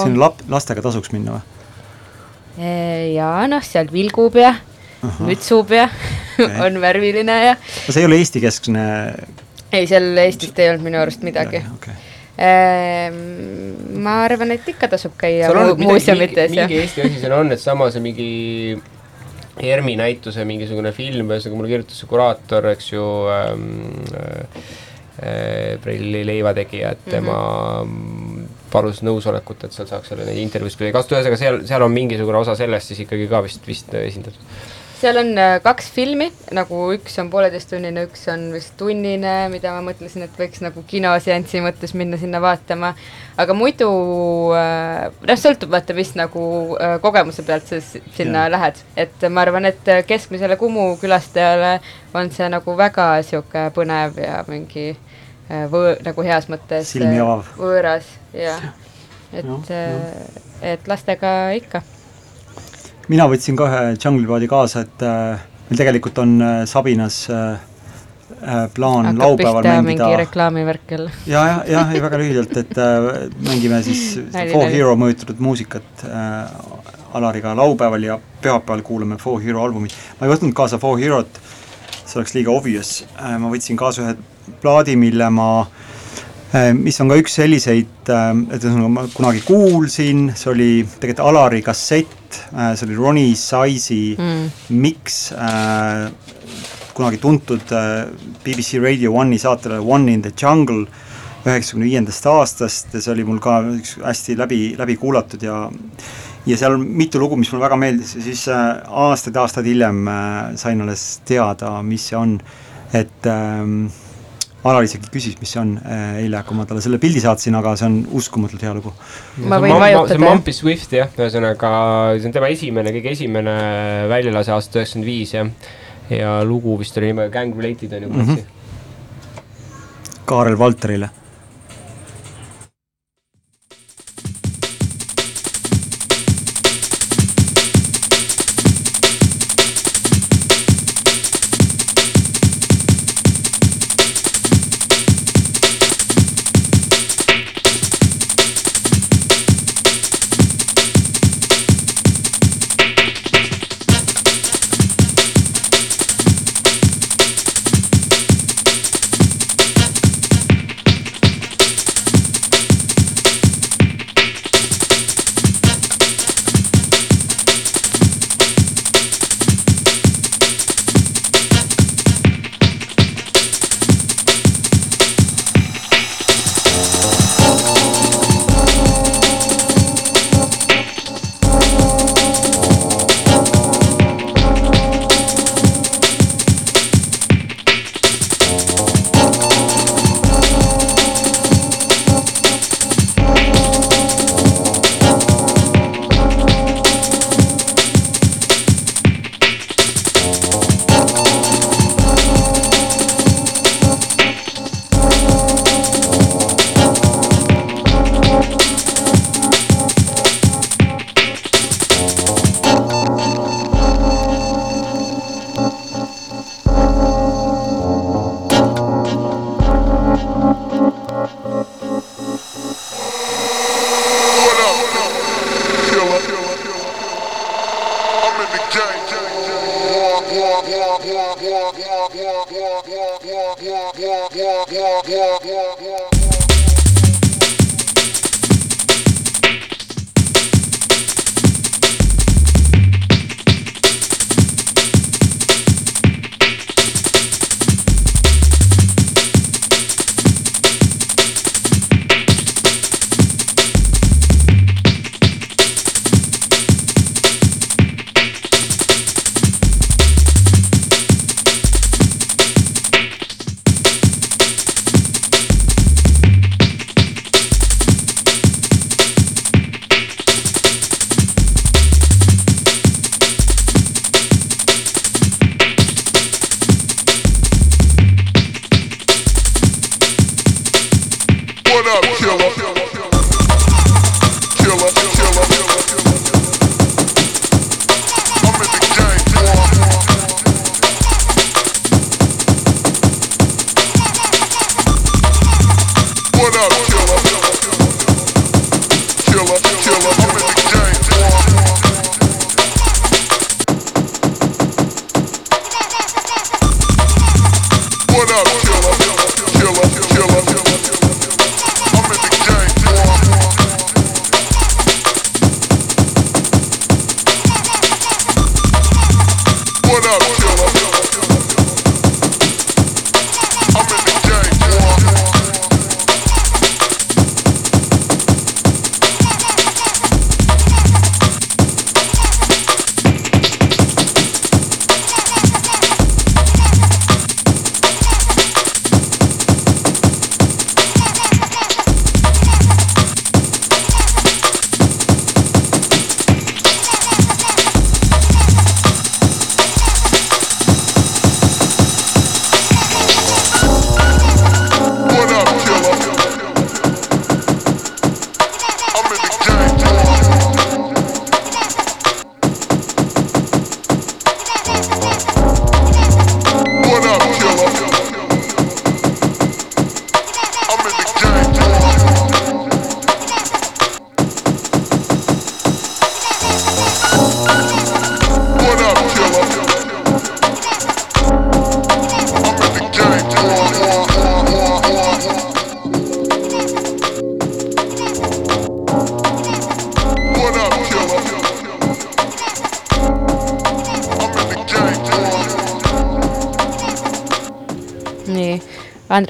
sinna lap-, lastega tasuks minna või? jaa, noh, seal vilgub ja mütsub ja okay. [LAUGHS] on värviline ja. no see ei ole Eesti-keskne? ei, seal Eestist ei olnud minu arust midagi okay ma arvan, et ikka tasub käia mu muuseumites. mingi Eesti asi seal on, et sama see mingi ERMi näituse mingisugune film, ühesõnaga mulle kirjutas see kuraator, eks ju ähm,, äh, Preili leivategija, et tema mm -hmm. palus nõusolekut, et seal saaks selle neid intervjuusid kasutada, ühesõnaga seal, seal on mingisugune osa sellest siis ikkagi ka vist, vist esindatud seal on äh, kaks filmi, nagu üks on pooleteisttunnine, üks on vist tunnine, mida ma mõtlesin, et võiks nagu kinoseansi mõttes minna sinna vaatama. aga muidu äh, noh, sõltub vaata, mis nagu äh, kogemuse pealt sa sinna Jaa. lähed, et ma arvan, et keskmisele Kumu külastajale on see nagu väga sihuke põnev ja mingi võõ- nagu heas mõttes võõras ja et et lastega ikka mina võtsin ka ühe Jungle Poodi kaasa, et äh, meil tegelikult on äh, Sabinas äh, äh, plaan hakkab laupäeval pihta mingi mängida reklaamivärk jälle. ja, ja, jah, väga lühidalt, et äh, mängime siis [LAUGHS] Four. Hero mõjutatud muusikat äh, Alariga laupäeval ja pühapäeval kuulame Four Hero albumit. ma ei võtnud kaasa Four Herot, see oleks liiga obvious äh,, ma võtsin kaasa ühe plaadi, mille ma äh, mis on ka üks selliseid, et ühesõnaga ma kunagi kuulsin, see oli tegelikult Alari kassett, see oli Ronnie Size'i Mm. Mix äh, kunagi tuntud äh, BBC Radio One'i saatele One in the Jungle üheksakümne viiendast aastast ja see oli mul ka üks hästi läbi, läbi kuulatud ja ja seal on mitu lugu, mis mulle väga meeldis ja siis äh, aastaid-aastaid hiljem äh, sain alles teada, mis see on, et ähm, Alar isegi küsis, mis see on äh, eile, kui ma talle selle pildi saatsin, aga see on uskumatult hea lugu. ma võin vajutada see on Mumpy Swift jah, ühesõnaga see on tema esimene, kõige esimene väljalase aastast üheksakümmend viis jah. ja lugu vist oli nimega Gang Related on ju, ei eksi. Kaarel Valterile.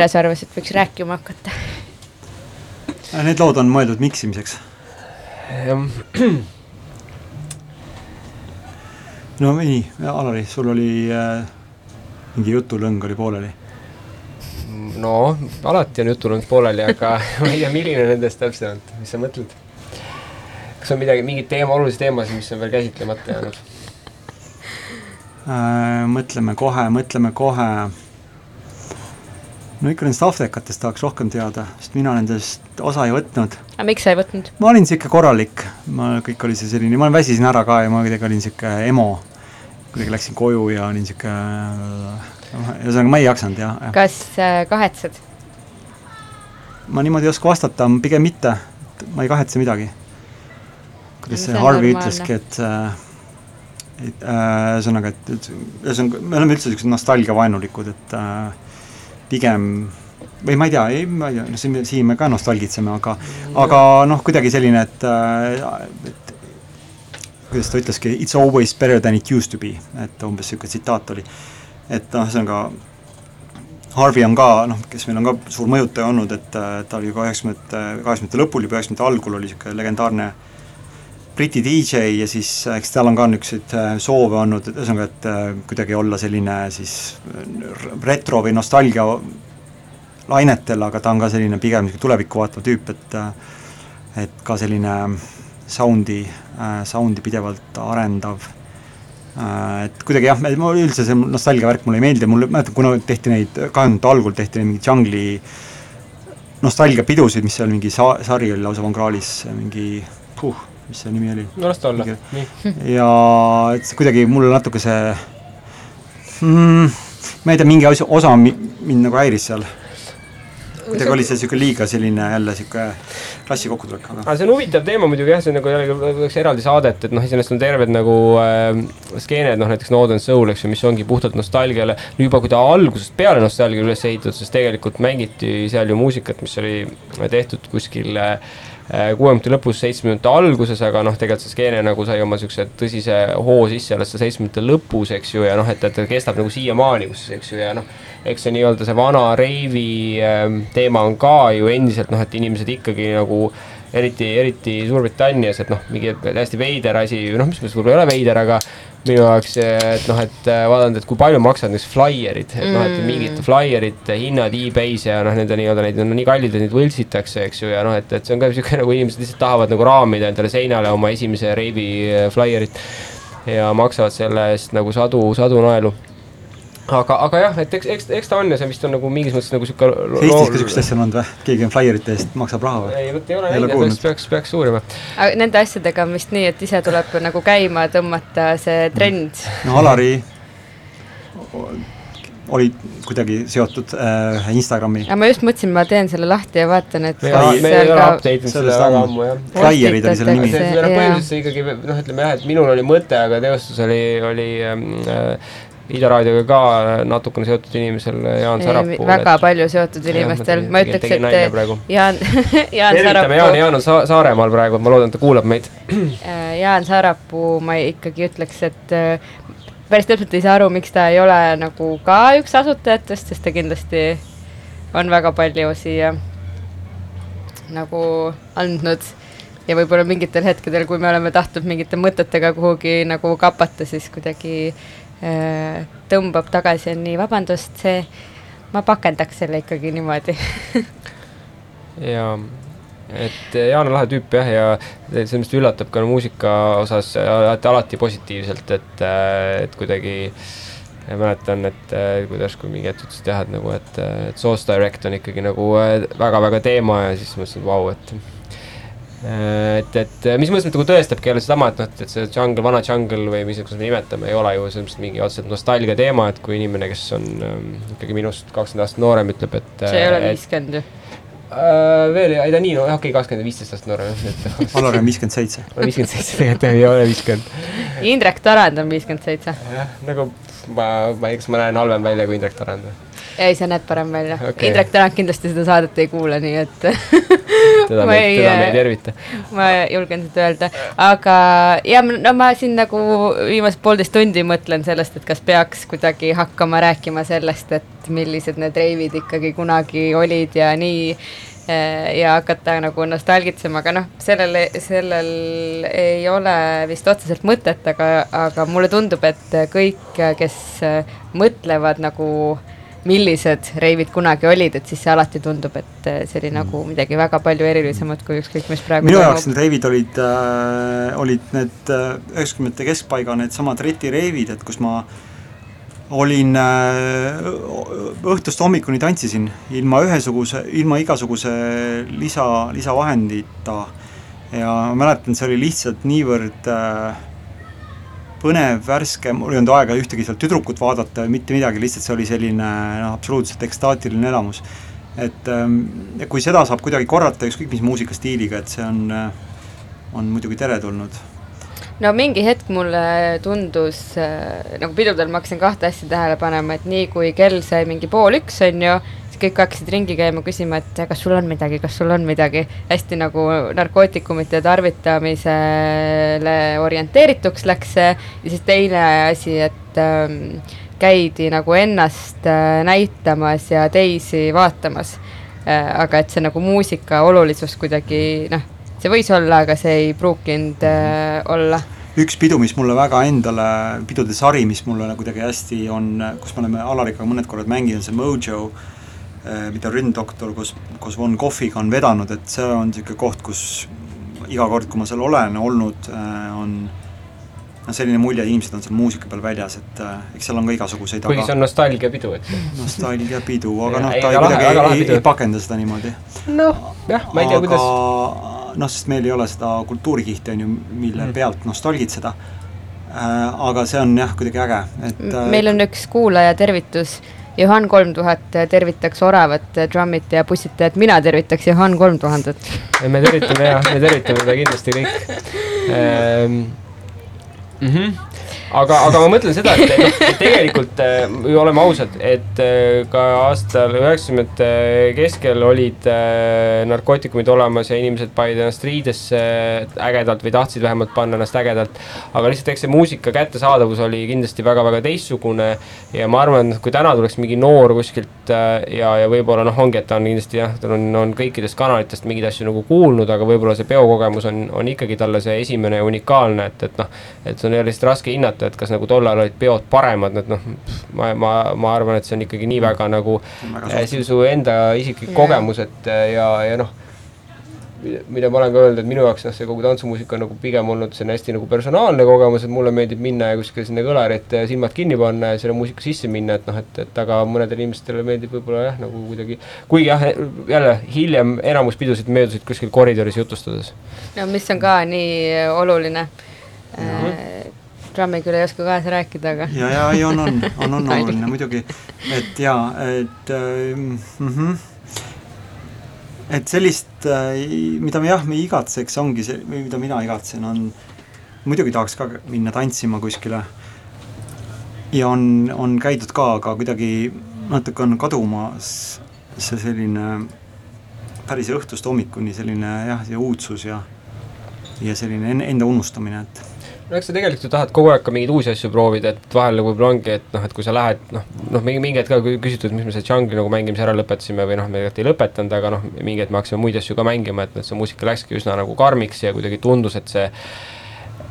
Andres arvas, et võiks rääkima hakata. Need lood on mõeldud miksimiseks. no nii, Alari, sul oli äh, mingi jutulõng oli pooleli. no alati on jutulõng pooleli, aga [LAUGHS] ma ei tea, milline nendest täpsemalt, mis sa mõtled? kas on midagi, mingeid teema, olulisi teemasid, mis on veel käsitlemata jäänud? Äh, mõtleme kohe, mõtleme kohe. No ikka nendest Aafrikatest tahaks rohkem teada, sest mina nendest osa ei võtnud. aga miks sa ei võtnud? ma olin sihuke korralik, ma kõik oli see selline, ma väsisin ära ka ja ma kuidagi olin sihuke emo. kuidagi läksin koju ja olin sihuke, ühesõnaga ma ei jaksanud jah ja.. kas äh, kahetsed? ma niimoodi ei oska vastata, pigem mitte, ma ei kahetse midagi. kuidas see see Harvey ütleski, et äh, et äh, ühesõnaga, et, ühesõnaga me oleme üldse siuksed nostalgiavaenulikud, et äh, pigem või ma ei tea, ei, ma ei tea, no siin, siin me ka nostalgitseme, aga aga noh, kuidagi selline, et äh, et kuidas ta ütleski, it's always better than it used to be, et umbes niisugune tsitaat oli. et noh, ühesõnaga Harvey on ka noh, kes meil on ka suur mõjutaja olnud, et äh, ta oli juba üheksakümnendate, kaheksakümnendate lõpul juba üheksakümnendate algul oli niisugune legendaarne Briti DJ ja siis äh, eks tal on ka niisuguseid äh, soove olnud, et ühesõnaga, et äh, kuidagi olla selline siis retro või nostalgia lainetel, aga ta on ka selline pigem niisugune tulevikku vaatav tüüp, et et ka selline sound'i, sound'i pidevalt arendav et kuidagi jah, ma üldse see nostalgia värk mulle ei meeldi, mulle, mäletan, kuna tehti neid, kahe tuhandete algul tehti neid mingeid džungli nostalgiapidusid, mis seal mingi sa-, sari oli lausa Von Krahlis, mingi puh, mis see nimi oli? no las ta olla, nii. [LAUGHS] ja et see kuidagi mulle natuke see mm,, ma ei tea, mingi osa, osa mi- mind nagu häiris seal. kuidagi oli see niisugune liiga selline jälle niisugune klassi kokkutulek, aga aga see on huvitav teema muidugi jah, see on nagu jällegi võiks eraldi saadet, et noh, iseenesest on terved nagu äh, skeened, noh näiteks Northern Soul, eks ju, mis ongi puhtalt nostalgiale, juba kui ta algusest peale nostalgia üles ehitatud, sest tegelikult mängiti seal ju muusikat, mis oli tehtud kuskil äh, kuuekümnendate lõpus, seitsmekümnendate alguses, aga noh, tegelikult see skeene nagu sai oma niisuguse tõsise hoo sisse alles seitsmekümnendate lõpus, eks ju, ja noh, et, et ta kestab nagu siiamaani, kus, eks ju, ja noh, eks see nii-öelda see vana reivi ähm, teema on ka ju endiselt noh, et inimesed ikkagi nagu eriti, eriti Suurbritannias, et noh, mingi täiesti veider asi, noh, mis võib-olla ei ole veider, aga minu jaoks, et noh, et äh, vaadanud, et kui palju maksavad näiteks flaierid, et noh, et Mm. mingid flaierite hinnad e-base ja noh, nende nii-öelda neid on nii kallid, et neid võltsitakse, eks ju, ja noh, et, et see on ka niisugune nagu inimesed lihtsalt tahavad nagu raamida endale seinale oma esimese reivi äh, flaierit ja maksavad selle eest nagu sadu, sadu naelu aga, aga jah, et eks, eks, eks ta on ja see vist on nagu mingis mõttes nagu sihuke. Eestis ka niisugust asja on olnud või? keegi on flaierite eest maksab raha või? ei, vot ei ole näinud, kuulnud. peaks, peaks uurima. aga nende asjadega on vist nii, et ise tuleb nagu käima tõmmata see trend. no Alari oli kuidagi seotud äh, Instagrami aga ma just mõtlesin, ma teen selle lahti ja vaatan, et. Flaierid oli selle nimi. Noh, põhimõtteliselt see ikkagi noh, ütleme jah, et minul oli mõte, aga teostus oli, oli ähm, äh, Ida raadioga ka natukene seotud inimesel Jaan Sarapuu. väga palju seotud inimestel, ma ütleks, et Jaan, [LAUGHS] Jaan tervitame Jaani, Jaan on Sa- Saaremaal praegu, ma loodan, et ta kuulab meid. [CLEARS THROAT] Jaan Sarapuu, ma ikkagi ütleks, et äh, päris täpselt ei saa aru, miks ta ei ole nagu ka üks asutajatest, sest ta kindlasti on väga palju siia nagu andnud ja võib-olla mingitel hetkedel, kui me oleme tahtnud mingite mõtetega kuhugi nagu kapata, siis kuidagi äh, tõmbab tagasi, on nii, vabandust, see, ma pakendaks selle ikkagi niimoodi. [LAUGHS] ja et Jaan on lahe tüüp jah, ja selles mõttes üllatab ka muusika osas alati, positiivselt, et, et kuidagi ja mäletan, et äh, kuidas, kui mingi hetk ütlesid jah, et nagu, et, et Source Direct on ikkagi nagu äh, väga-väga teema ja siis mõtlesin, et vau, et äh, et, et mis mõttes nagu tõestabki jälle sedama, et noh, et see jungle, vana jungle või mis, kuidas me nimetame, ei ole ju selles mõttes mingi otseselt nostalgia teema, et kui inimene, kes on ähm, ikkagi minust kakskümmend aastat noorem, ütleb, et see ei ole et- viiskümmend ju. Äh, veel, ei ta nii, no okei okay,, kakskümmend, viisteist aastat noorem, et [LAUGHS] Alari on viiskümmend seitse. [LAUGHS] viiskümmend seitse tegelikult ei ole viiskümmend. Indrek Tarand on viiskümmend seitse. jah, nagu ma, ma ei, kas ma näen halvem välja kui Indrek Tarand või? ei, sa näed parem välja okay.. Indrek Tänak kindlasti seda saadet ei kuula, nii et [LAUGHS] teda me, ei- teda me ei tervita. ma julgen seda öelda, aga ja no ma siin nagu viimased poolteist tundi mõtlen sellest, et kas peaks kuidagi hakkama rääkima sellest, et millised need reivid ikkagi kunagi olid ja nii eh, ja hakata nagu nostalgitsema, aga noh, sellel, sellel ei ole vist otseselt mõtet, aga, aga mulle tundub, et kõik, kes mõtlevad nagu millised reivid kunagi olid, et siis see alati tundub, et eh, see oli nagu midagi väga palju erilisemat kui ükskõik mis praegu minu jaoks need reivid olid äh,, olid need äh, üheksakümnendate keskpaiga needsamad retireivid, et kus ma olin äh, õhtust hommikuni tantsisin ilma ühesuguse, ilma igasuguse lisa, lisavahendita. ja ma mäletan, see oli lihtsalt niivõrd äh, põnev, värske, mul ei olnud aega ühtegi seal tüdrukut vaadata mitte midagi, lihtsalt see oli selline noh, absoluutselt ekstaatiline elamus et ähm, kui seda saab kuidagi korrata ükskõik mis muusikastiiliga, et see on, on muidugi teretulnud. no mingi hetk mulle tundus äh, nagu pidudel ma hakkasin kahte asja tähele panema, et nii kui kell sai mingi pool üks, on ju, kõik hakkasid ringi käima küsima, et kas sul on midagi, kas sul on midagi. hästi nagu narkootikumite tarvitamisele orienteerituks läks see ja siis teine asi, et ähm, käidi nagu ennast äh, näitamas ja teisi vaatamas äh,. aga et see nagu muusika olulisus kuidagi noh, see võis olla, aga see ei pruukinud äh, olla üks pidu, mis mulle väga endale, pidude sari, mis mulle nagu kuidagi hästi on, kus me oleme Alariga mõned korrad mänginud, see Mojo, mida Rünndoktor koos, koos Von Kohviga on vedanud, et see on niisugune koht, kus iga kord, kui ma seal olen olnud, on noh, selline mulje, inimesed on seal muusika peal väljas, et äh, eks seal on ka igasuguseid kuigi see on nostalgiapidu, ju. nostalgiapidu, aga noh, Ei, ta ei kuidagi ei, pidu. ei pakenda seda niimoodi noh, jah, ma ei tea, kuidas, aga noh, sest meil ei ole seda kultuurikihti, on ju, mille Mhm. pealt nostalgitseda. aga see on jah, kuidagi äge, et äh, meil on üks kuulaja tervitus, Johan kolm tuhat tervitaks oravat trummit ja pussitajat, mina tervitaks Johan kolm tuhandet. me tervitame ja, me tervitame teda kindlasti kõik ehm,. Mm -hmm. aga, aga ma mõtlen seda, et et tegelikult äh, oleme ausad, et äh, ka aastal üheksakümnendate keskel olid äh, narkootikumid olemas ja inimesed panid ennast riidesse ägedalt või tahtsid vähemalt panna ennast ägedalt. aga lihtsalt eks see muusika kättesaadavus oli kindlasti väga-väga teistsugune ja ma arvan, et kui täna tuleks mingi noor kuskilt ja, ja võib-olla noh, ongi, et ta on kindlasti jah, tal on, on kõikidest kanalitest mingeid asju nagu kuulnud, aga võib-olla see peokogemus on, on ikkagi talle see esimene ja unikaalne, et, et noh, et on jälle lihtsalt raske hinnata, et kas nagu tollal olid peod paremad, et noh, ma, ma, ma arvan, et see on ikkagi nii väga nagu väga äh, su, enda isiklik Jaa. kogemus, et äh, ja, ja noh, mida ma olen ka öelnud, et minu jaoks noh, see kogu tantsumuusika on nagu pigem olnud selline hästi nagu personaalne kogemus, et mulle meeldib minna ja kuskile sinna kõlarit ja silmad kinni panna ja selle muusika sisse minna, et noh, et, et aga mõnedele inimestele meeldib võib-olla jah, nagu kuidagi, kuigi jah, jälle hiljem enamus pidusid möödusid kuskil koridoris jutustades. no mis on ka nii oluline. Trummi küll ei oska kaasa rääkida, aga ja, ja ei on, on, on, on [LAUGHS] oluline muidugi, et jaa, et äh, mm -hmm. et sellist, mida me jah, me igatseks, ongi see, mida mina igatsen, on muidugi tahaks ka minna tantsima kuskile ja on, on käidud ka, aga kuidagi natuke on kadumas see selline päris õhtust hommikuni selline jah, see uudsus ja ja selline en- enda unustamine, et no eks sa tegelikult ju tahad kogu aeg ka mingeid uusi asju proovida, et vahel nagu võib-olla ongi, et noh, et kui sa lähed noh, noh mingi mingi hetk ka küsitud, mis me selle džungli nagu mängimise ära lõpetasime või noh, me tegelikult ei lõpetanud, aga noh, mingi hetk me hakkasime muid asju ka mängima, et, et see muusika läkski üsna nagu karmiks ja kuidagi tundus, et see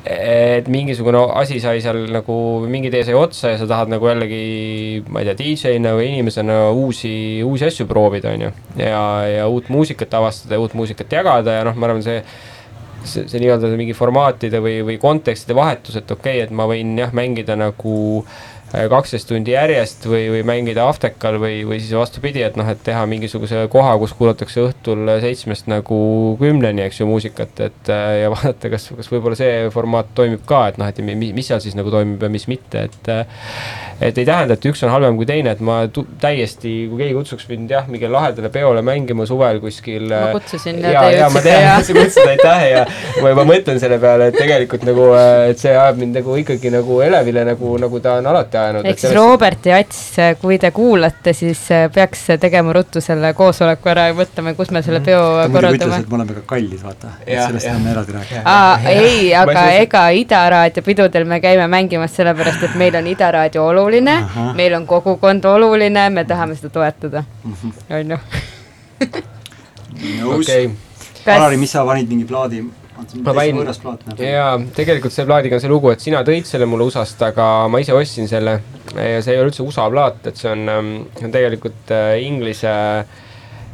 et mingisugune asi sai seal nagu, mingi tee sai otsa ja sa tahad nagu jällegi, ma ei tea, DJ-na või inimesena uusi, uusi asju proovida, on ju. ja, ja uut muusikat avastada ja uut muusikat jagada ja noh, ma arvan, see see, see nii-öelda mingi formaatide või, või kontekstide vahetus, et okei okay,, et ma võin jah, mängida nagu äh, kaksteist tundi järjest või, või mängida Aftekal või, või siis vastupidi, et noh, et teha mingisuguse koha, kus kuulatakse õhtul seitsmest nagu kümneni, eks ju, muusikat, et äh, ja [LAUGHS] vaadata, kas, kas võib-olla see formaat toimib ka, et noh, et mi- mis seal siis nagu toimib ja mis mitte, et äh, et ei tähenda, et üks on halvem kui teine, et ma täiesti, kui keegi kutsuks mind jah, mingile lahedale peole mängima suvel kuskil ma äh, kutsusin ja ja, ja ma tean, ja et sa kutsusid, aitäh ja ma juba mõtlen selle peale, et tegelikult nagu, et see ajab mind nagu ikkagi nagu elevile nagu, nagu ta on alati jäänud. ehk siis Robert ja Ats, kui te kuulate, siis äh, peaks tegema ruttu selle koosoleku ära ja mõtlema, kus me selle peo ta muidugi ütles, korraldame et me oleme ka kallid, vaata. Sellest tahame eraldi rääkida. aa, ei, aga ega Ida Raadio pidudel me käime mängimas sellepärast, et meil on Ida Raadio oluline, meil on kogukond oluline, me tahame seda toetada, Mhm. on ju. nõus. Alari, mis sa panid mingi plaadi? Ma noh. jaa, tegelikult selle plaadiga on see lugu, et sina tõid selle mulle USA-st, aga ma ise ostsin selle ja see ei ole üldse USA plaat, et see on, see on tegelikult äh, inglise,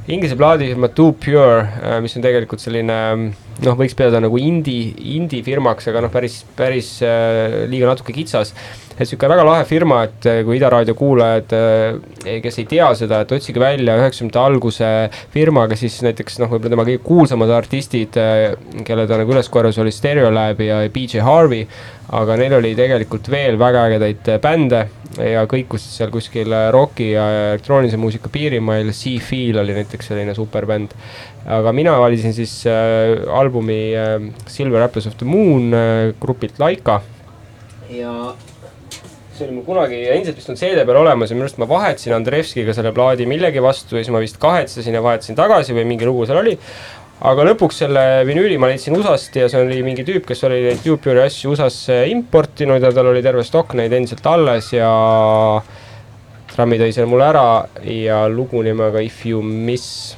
inglise plaadifirma Too Pure, mis on tegelikult selline noh, võiks pidada nagu indie, indie firmaks, aga noh, päris, päris äh, liiga natuke kitsas et niisugune väga lahe firma, et äh, kui Ida raadio kuulajad, kes ei tea seda, et otsige välja üheksakümnendate alguse firma, kes siis näiteks noh, võib-olla tema kõige kuulsamad artistid, kelle ta nagu üles korjas, oli Stereolab ja BJ Harvey, aga neil oli tegelikult veel väga ägedaid bände ja kõikusid seal kuskil roki ja elektroonilise muusika piirimail, Sea Feel oli näiteks selline superbänd. aga mina valisin siis äh, albumi äh, Silver Apples of the Moon äh, grupilt Laika ja see oli mul kunagi endiselt vist on CD peal olemas ja minu arust ma vahetasin Andrevskiga selle plaadi millegi vastu ja siis ma vist kahetsesin ja vahetasin tagasi või mingi lugu seal oli. aga lõpuks selle vinüüli ma leidsin USA-st ja see oli mingi tüüp, kes oli neid Tubure'i asju USA-sse importinud ja tal oli terve stokk neid endiselt alles ja Trammi tõi selle mulle ära ja lugu nimega If you miss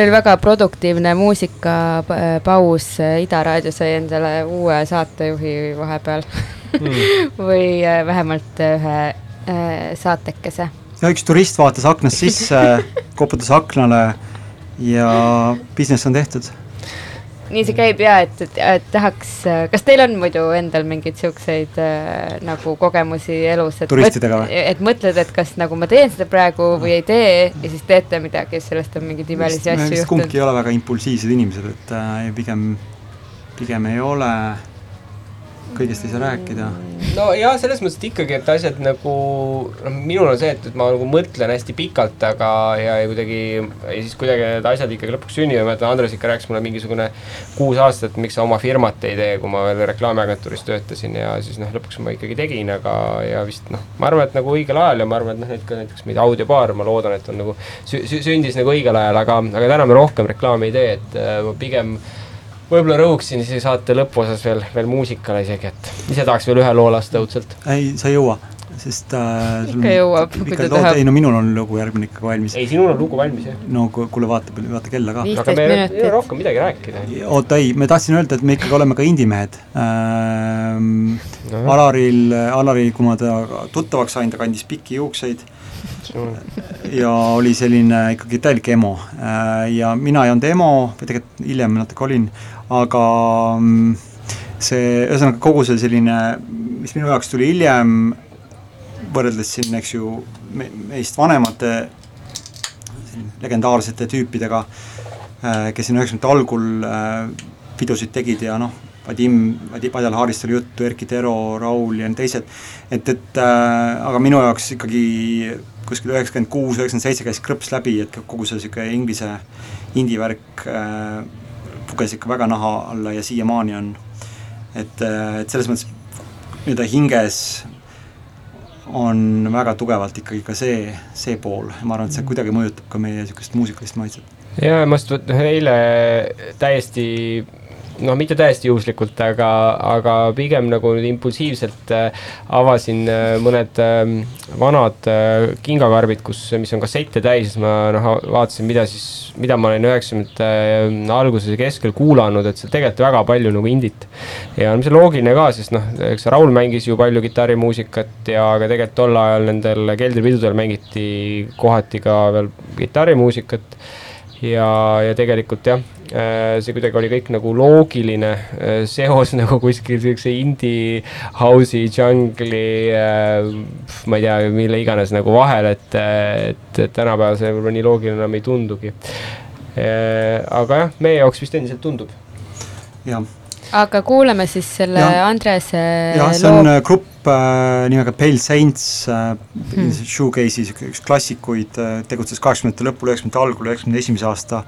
meil oli väga produktiivne muusikapaus, Ida raadio sai endale uue saatejuhi vahepeal Hmm. [LAUGHS] või äh, vähemalt ühe äh, saatekese. ja üks turist vaatas aknast sisse, [LAUGHS] koputas aknale ja business on tehtud. nii see käib ja et, et, et tahaks, kas teil on muidu endal mingeid siukseid äh, nagu kogemusi elus, et Turistidega või? et mõtled, et kas nagu ma teen seda praegu või ei tee ja siis teete midagi, sellest on mingeid imelisi me asju vist kumbki juhtunud. ei ole väga impulsiivsed inimesed, et äh, pigem, pigem ei ole, kõigest ei saa rääkida. no ja selles mõttes, et ikkagi, et asjad nagu noh, minul on see, et, et ma nagu mõtlen hästi pikalt, aga ja, ja kuidagi ja siis kuidagi need asjad ikkagi lõpuks sünnivad, ma mäletan, Andres ikka rääkis mulle mingisugune kuus aastat, miks sa oma firmat ei tee, kui ma veel reklaamiagentuuris töötasin ja siis noh, lõpuks ma ikkagi tegin, aga ja vist noh, ma arvan, et nagu õigel ajal ja ma arvan, et noh, et ka näiteks meid audiopaar, ma loodan, et on nagu sü-, sü- sündis nagu õigel ajal, aga, aga täna me rohkem reklaami ei tee, et äh, ma pigem võib-olla rõhuksin siis saate lõpuosas veel, veel muusikale isegi, et ise tahaks veel ühe loo lasta õudselt. ei, sa ei jõua, sest äh, Ikka jõuab, kui ikka ta lood- tahab. ei no minul on lugu järgmine ikka valmis. ei, sinul on lugu valmis jah. no ku- kuule, vaata, vaata kella ka. Aga me ei 15 ole- rohkem midagi rääkida. oota ei, ma tahtsin öelda, et me ikkagi oleme ka indie-mehed ähm,. Alaril, Alaril, kui ma ta tuttavaks sain, ta kandis pikki juukseid [LAUGHS] ja oli selline ikkagi täielik emo. Äh, ja mina ei olnud emo, või tegelikult hiljem natuke olin, aga mm, see, ühesõnaga kogu see selline, mis minu jaoks tuli hiljem, võrreldes siin, eks ju, meist vanemate legendaarsete tüüpidega, kes siin üheksakümnendate algul äh, pidusid tegid ja noh, Vadim, Vadim, Padjal Haarist oli juttu, Erkki Tero, Raul ja teised, et, et äh, aga minu jaoks ikkagi kuskil üheksakümmend kuus, üheksakümmend seitse käis krõps läbi, et kogu see niisugune inglise indie-värk äh, puges ikka väga naha alla ja siiamaani on. et, et selles mõttes nii-öelda hinges on väga tugevalt ikkagi ka see, see pool, ma arvan, et see kuidagi mõjutab ka meie niisugust muusikalist maitset. ja ma just eile täiesti noh, mitte täiesti juhuslikult, aga, aga pigem nagu impulsiivselt äh, avasin äh, mõned äh, vanad äh, kingakarbid, kus, mis on kassette täis, siis ma noh, vaatasin, mida siis, mida ma olen üheksakümnendate äh, alguses ja keskel kuulanud, et seal tegelikult väga palju nagu indit. ja mis on loogiline ka, sest noh, eks Raul mängis ju palju kitarrimuusikat ja ka tegelikult tol ajal nendel keldripidudel mängiti kohati ka veel kitarrimuusikat ja, ja tegelikult jah, see kuidagi oli kõik nagu loogiline äh, seos [LAUGHS] nagu kuskil siukse indie house'i, džungli, ma ei tea, mille iganes nagu vahel, et, et, tänapäeval see võib-olla nii loogiline enam ei tundugi. aga jah, meie jaoks vist endiselt tundub. jah, aga kuulame siis selle Ja. Andrese jah, see loo on. äh, grupp äh, nimega Pale Saints äh, Hmm. shoegaze'i sihuke üks klassikuid äh,, tegutses kaheksakümnendate lõpul, üheksakümnendate algul, üheksakümne esimese aasta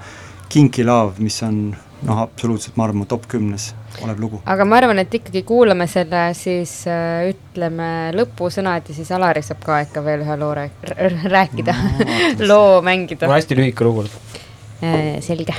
Kinky Love, mis on noh, absoluutselt ma arvan, mu top kümnes olev lugu. aga ma arvan, et ikkagi kuulame selle, siis äh, ütleme lõpusõnad ja siis Alari saab ka ikka veel ühe loo rääkida No,, [LAUGHS] loo mängida hästi lühike lugu. selge.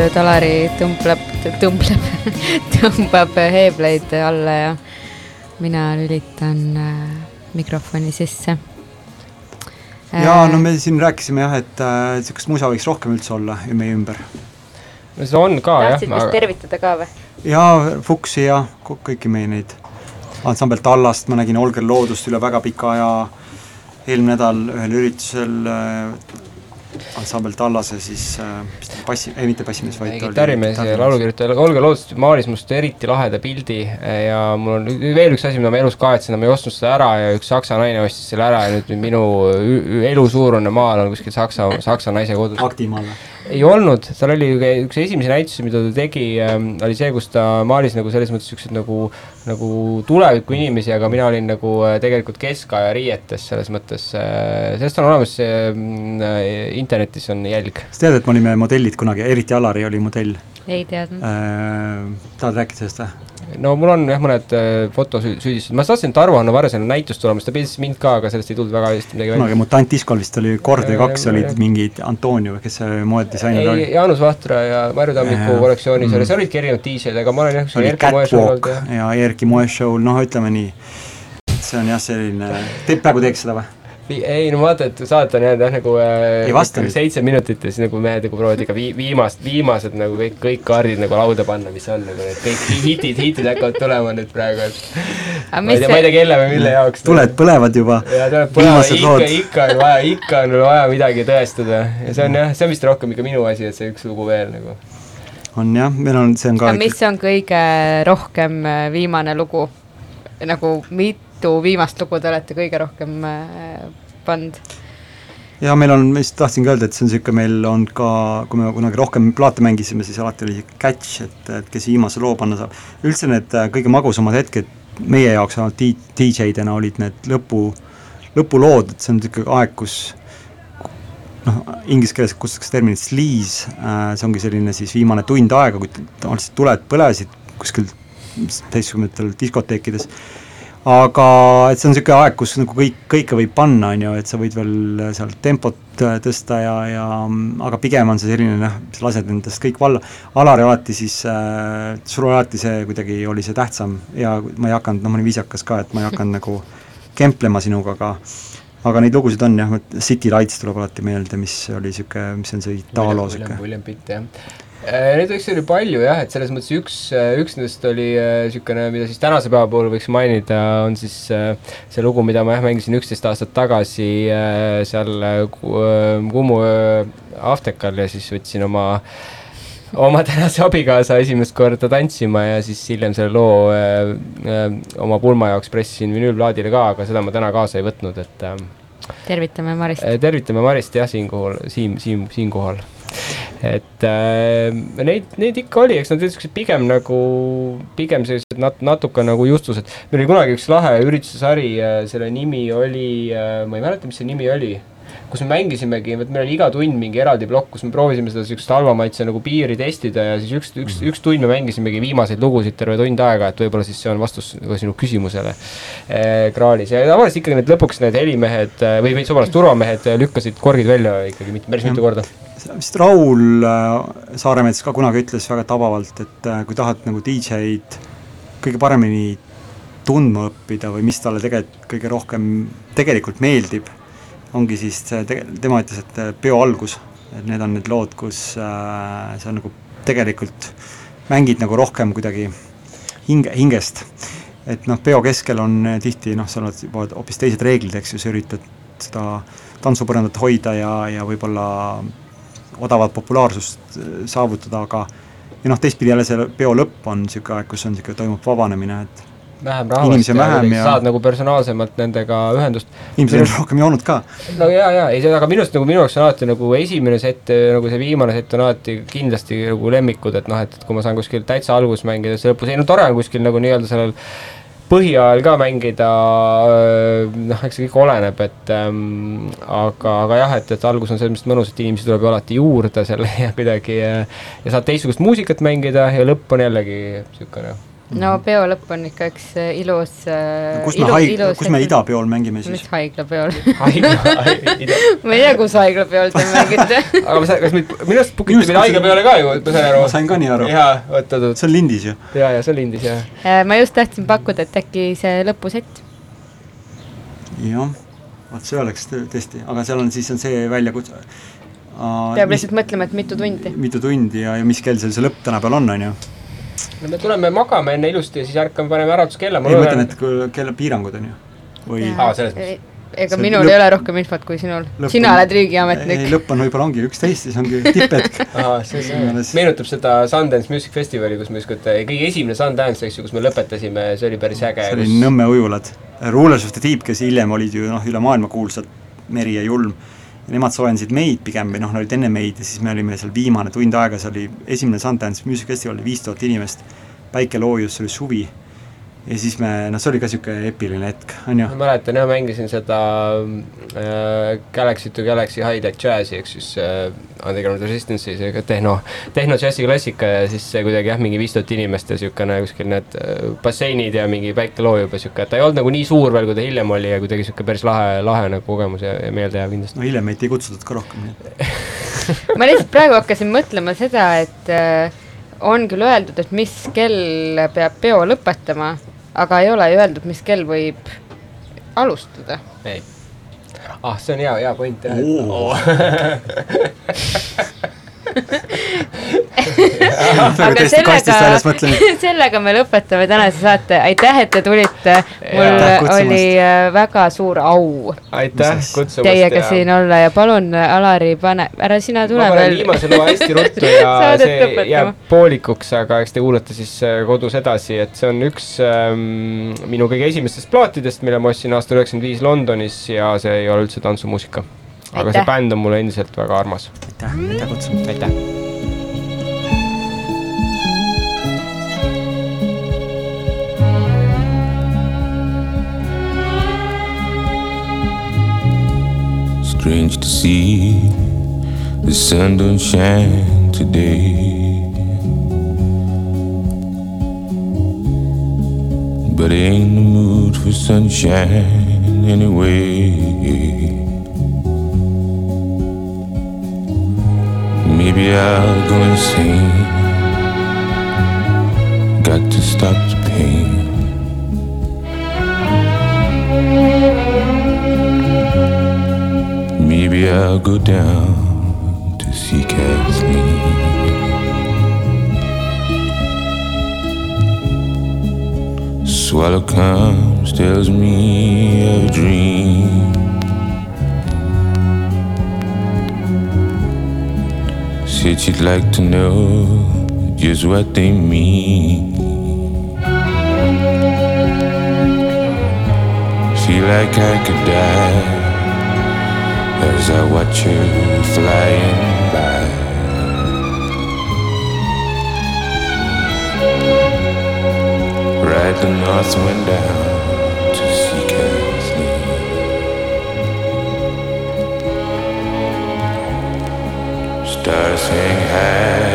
Koostööd, Alari tõmbleb, tõmbleb, tõmbab heebleid alla ja mina lülitan äh, mikrofoni sisse. ja no me siin rääkisime jah, et äh, sihukest musa võiks rohkem üldse olla meie ümber. no see on ka jah tahtsid vist, tervitada ka või? ja Fuksi ja kõiki meie neid ansambel Tallast ma nägin Olger Loodust üle väga pika aja eelmine nädal ühel üritusel äh, ansambel Tallase siis äh, bassi, ei mitte bassimees, vaid kitarrimees ja kitarrimees. laulukirjutaja Olga Loodus maalis must eriti laheda pildi eh, ja mul on veel üks asi, mida ma elus kahetsen, ma ei ostnud seda ära ja üks saksa naine ostis selle ära ja nüüd minu elusuurune maal on kuskil saksa, saksa naise kodus. Aktimaal või? Ei olnud, tal oli üks esimesi näitusi, mida ta tegi ähm,, oli see, kus ta maalis nagu selles mõttes siukseid nagu, nagu tuleviku inimesi, aga mina olin nagu äh, tegelikult keskaja riietes selles mõttes äh,, sellest on olemas see mm, äh, internetis on jälg. sa tead, et me olime modellid kunagi, eriti Alari oli modell ei teadnud. äh,. tahad rääkida sellest või? No mul on jah, mõned äh, fotosüüdistused, ma tahtsin, et Arvo-Hanno Varesel on näitus tulemas, ta pidis mind ka, aga sellest ei tulnud väga hästi midagi kunagi Mutant Diskol vist oli kord või Jah, kaks jah, olid jah. mingid Antonio kes see moedisainer ei oli,? Jaanus Vahtra ja Marju Tammiku kollektsioonis Mm. oli, seal olidki erinevad DJ-d, aga ma olen jah, oli Erki Moeshow olnud Catwalk ja ja Erki Moe show, noh ütleme nii, see on jah, selline, te praegu teeks seda või? Vi- ei no vaata, et saate on jäänud jah nagu äh, Ei vasta ikkagi nüüd. seitse minutit ja siis nagu mehed nagu proovivad ikka vii-, viimast, viimased nagu kõik, kõik kaardid nagu lauda panna, mis on nagu need kõik hitid, hitid hakkavad tulema nüüd praegu, et aga ma ei tea, ma ei tea, kelle või mille jaoks. tuled põlevad juba, ja tuleb põlema, viimased ikka, lood, ikka on vaja, ikka on vaja midagi tõestada ja see on jah, see on vist rohkem ikka minu asi, et see üks lugu veel nagu. on jah, meil on, see on ka aga mis on kõige rohkem äh, viimane lugu? nagu mitu viimast lugu te olete kõige rohkem äh, pannud? ja meil on, ma just tahtsingi öelda, et see on niisugune, meil on ka, kui me kunagi rohkem plaate mängisime, siis alati oli catch, et, et kes viimase loo panna saab. üldse need äh, kõige magusamad hetked meie jaoks ainult DJ-dena olid need lõpu, lõpulood, et see on niisugune aeg, kus noh, inglise keeles kutsutakse terminit sleaze äh,, see ongi selline siis viimane tund aega, kui tavaliselt tuled põlesid kuskil seitsmekümnendatel diskoteekides aga et see on niisugune aeg, kus nagu kõik, kõike võib panna, on ju, et sa võid veel seal tempot äh, tõsta ja, ja aga pigem on see selline noh, sa lased endast kõik valla. Alari alati siis äh,, sul alati see kuidagi oli see tähtsam ja ma ei hakanud, noh, ma olin viisakas ka, et ma ei hakanud nagu kemplema sinuga, aga aga neid lugusid on jah, City Lights tuleb alati meelde, mis oli niisugune, mis on see Italo niisugune. William Pitt jah. Neid võiks oli palju jah, et selles mõttes üks, üks nendest oli niisugune, mida siis tänase päeva puhul võiks mainida, on siis äh, see lugu, mida ma jah mängisin üksteist aastat tagasi äh, seal äh, Ku- äh, Kumu äh, Aftekal ja siis võtsin oma oma [LAUGHS] tänase abikaasa esimest korda tantsima ja siis hiljem selle loo äh, äh, oma pulma jaoks pressisin vinüülplaadile ka, aga seda ma täna kaasa ei võtnud, et äh, tervitame Marist. Eh, tervitame Marist jah, siinkohal, Siim, Siim, siinkohal. Et äh, neid, neid ikka oli, eks nad olid pigem nagu, pigem sellised nat-, natuke nagu justused. meil oli kunagi üks lahe ürituse sari, selle nimi oli, ma ei mäleta, mis see nimi oli kus me mängisimegi, vot meil oli iga tund mingi eraldi plokk, kus me proovisime seda siukest halva maitse nagu piiri testida ja siis üks, üks, üks tund me mängisimegi viimaseid lugusid terve tund aega, et võib-olla siis see on vastus ka sinu küsimusele eh, Kraalis ja tavaliselt ikkagi need lõpuks need helimehed eh, või, või vabandust, turvamehed eh, lükkasid korgid välja ikkagi mitte päris mitu korda. Vist Raul äh, Saaremets ka kunagi ütles väga tabavalt, et äh, kui tahad nagu DJ-d kõige paremini tundma õppida või mis talle tegelikult kõige rohkem tegelikult meeldib, ongi siis tege-, tema ütles, et äh, peo algus, et need on need lood, kus äh, sa nagu tegelikult mängid nagu rohkem kuidagi hinge, hingest. et noh, peo keskel on tihti noh, seal on juba hoopis teised reeglid, eks ju, sa üritad seda tantsupõrandat hoida ja, ja võib-olla odavat populaarsust äh, saavutada, aga ja noh, teistpidi jälle see peo lõpp on niisugune aeg, kus on niisugune, toimub vabanemine, et vähem rahvast ja vähem ja- saad nagu personaalsemalt nendega ühendust. inimesed on rohkem joonud ka. no ja, ja ei, aga minu arust nagu minu jaoks on alati nagu esimene sett, nagu see viimane sett on alati kindlasti nagu lemmikud, et noh, et, et kui ma saan kuskil täitsa alguses mängida, siis lõpus, ei no tore on kuskil nagu nii-öelda sellel põhiajal ka mängida, noh, eks see kõik oleneb, et ähm, aga, aga jah, et, et algus on selles mõttes mõnus, et inimesi tuleb ju alati juurde selle [LAUGHS] ja kuidagi äh, ja saad teistsugust muusikat mängida ja lõpp on jällegi niisugune no peo lõpp on ikka üks äh, ilus äh, kus me haig-, kus me idapeol mängime mis siis? haiglapeol haigla, [LAUGHS] ma ei tea, kus haiglapeol te mängite [LAUGHS] aga ma saan, kas meid, minu arust book iti Minu arust meid haigla peale ka ju, ma sain aru ma. sain ka nii aru. jaa, oot, oot, oot, see on lindis ju. jaa, jaa, see on lindis jah. Äh, ma just tahtsin pakkuda, et äkki see lõpusett, jah, vot see oleks tõ- tõesti, aga seal on siis on see väljakutse. peab lihtsalt mõtlema, et mitu tundi. mitu tundi ja, ja mis kell seal see lõpp tänapäeval on, on ju. No me tuleme magame enne ilusti ja siis ärkame, paneme äratuskella, ei, ma mõtlen, loodan et. kui kella piirangud on ju. või Aa, selles mõttes. ega See minul lõpp- ei ole rohkem infot kui sinul sina oled ei, riigiametnik. lõpp on võib-olla ongi üksteist, siis ongi tipphetk. [LAUGHS] Alles- meenutab seda Sundance Music Festivali, kus me ükskord, kõige esimene Sundance, eks ju, kus me lõpetasime, see oli päris äge. see oli Nõmme ujulad. Rulers of the Deep, kes hiljem olid ju noh, üle maailma kuulsad, Meri ja Julm, nemad soojendasid meid pigem või noh, nad olid enne meid ja siis me olime seal viimane tund aega, see oli esimene Sundance Music Festival, viis tuhat inimest, päike loojus, see oli suvi ja siis me, noh, see oli ka niisugune eepiline hetk, on ju ma. mäletan jah, mängisin seda äh, Galaxy to Galaxy High-Tech Jazzi ehk siis äh, Underground Resistance'i, see tehno, tehno-džässi klassika ja siis see kuidagi jah, mingi viis tuhat inimest ja niisugune kuskil need äh, basseinid ja mingi päike loojub ja et ta ei olnud nagu nii suur veel, kui ta hiljem oli ja kuidagi niisugune päris lahe, lahe nagu kogemus ja, ja meeldejääv kindlasti. no hiljem meid ei kutsutud ka rohkem, nii et [LAUGHS] ma lihtsalt praegu hakkasin mõtlema seda, et äh, on küll öeldud, et mis kell peab peo lõpetama, aga ei ole ju öeldud, mis kell võib alustada. ei. ah, see on hea, hea point jah Oo. [LAUGHS] aga mõtlemine. [LAUGHS] sellega me lõpetame tänase saate, aitäh, et te tulite. mul oli äh, väga suur au aitäh kutsumast teiega siin olla ja palun, Alari, pane, ära sina tule ma panen veel. viimase loa hästi ruttu [LAUGHS] ja see lõpetama. jääb poolikuks, aga eks te kuulate siis äh, kodus edasi, et see on üks ähm, minu kõige esimestest plaatidest, mille ma ostsin aastal üheksakümmend viis Londonis ja see ei ole üldse tantsumuusika. Aga Aitäh. see bänd on mulle endiselt väga armas, aitäh, aitäh kutsumast. aitäh. Strange to see the sun don't shine today. But I ain't in the mood for sunshine anyway. Maybe I'll go insane. Got to stop the pain. Maybe I'll go down to see Kathleen. Swallow comes, tells me of a Said she'd like to know just what they mean. Feel like I could die as I watch her flying by. Ride the north wind down dancing hand.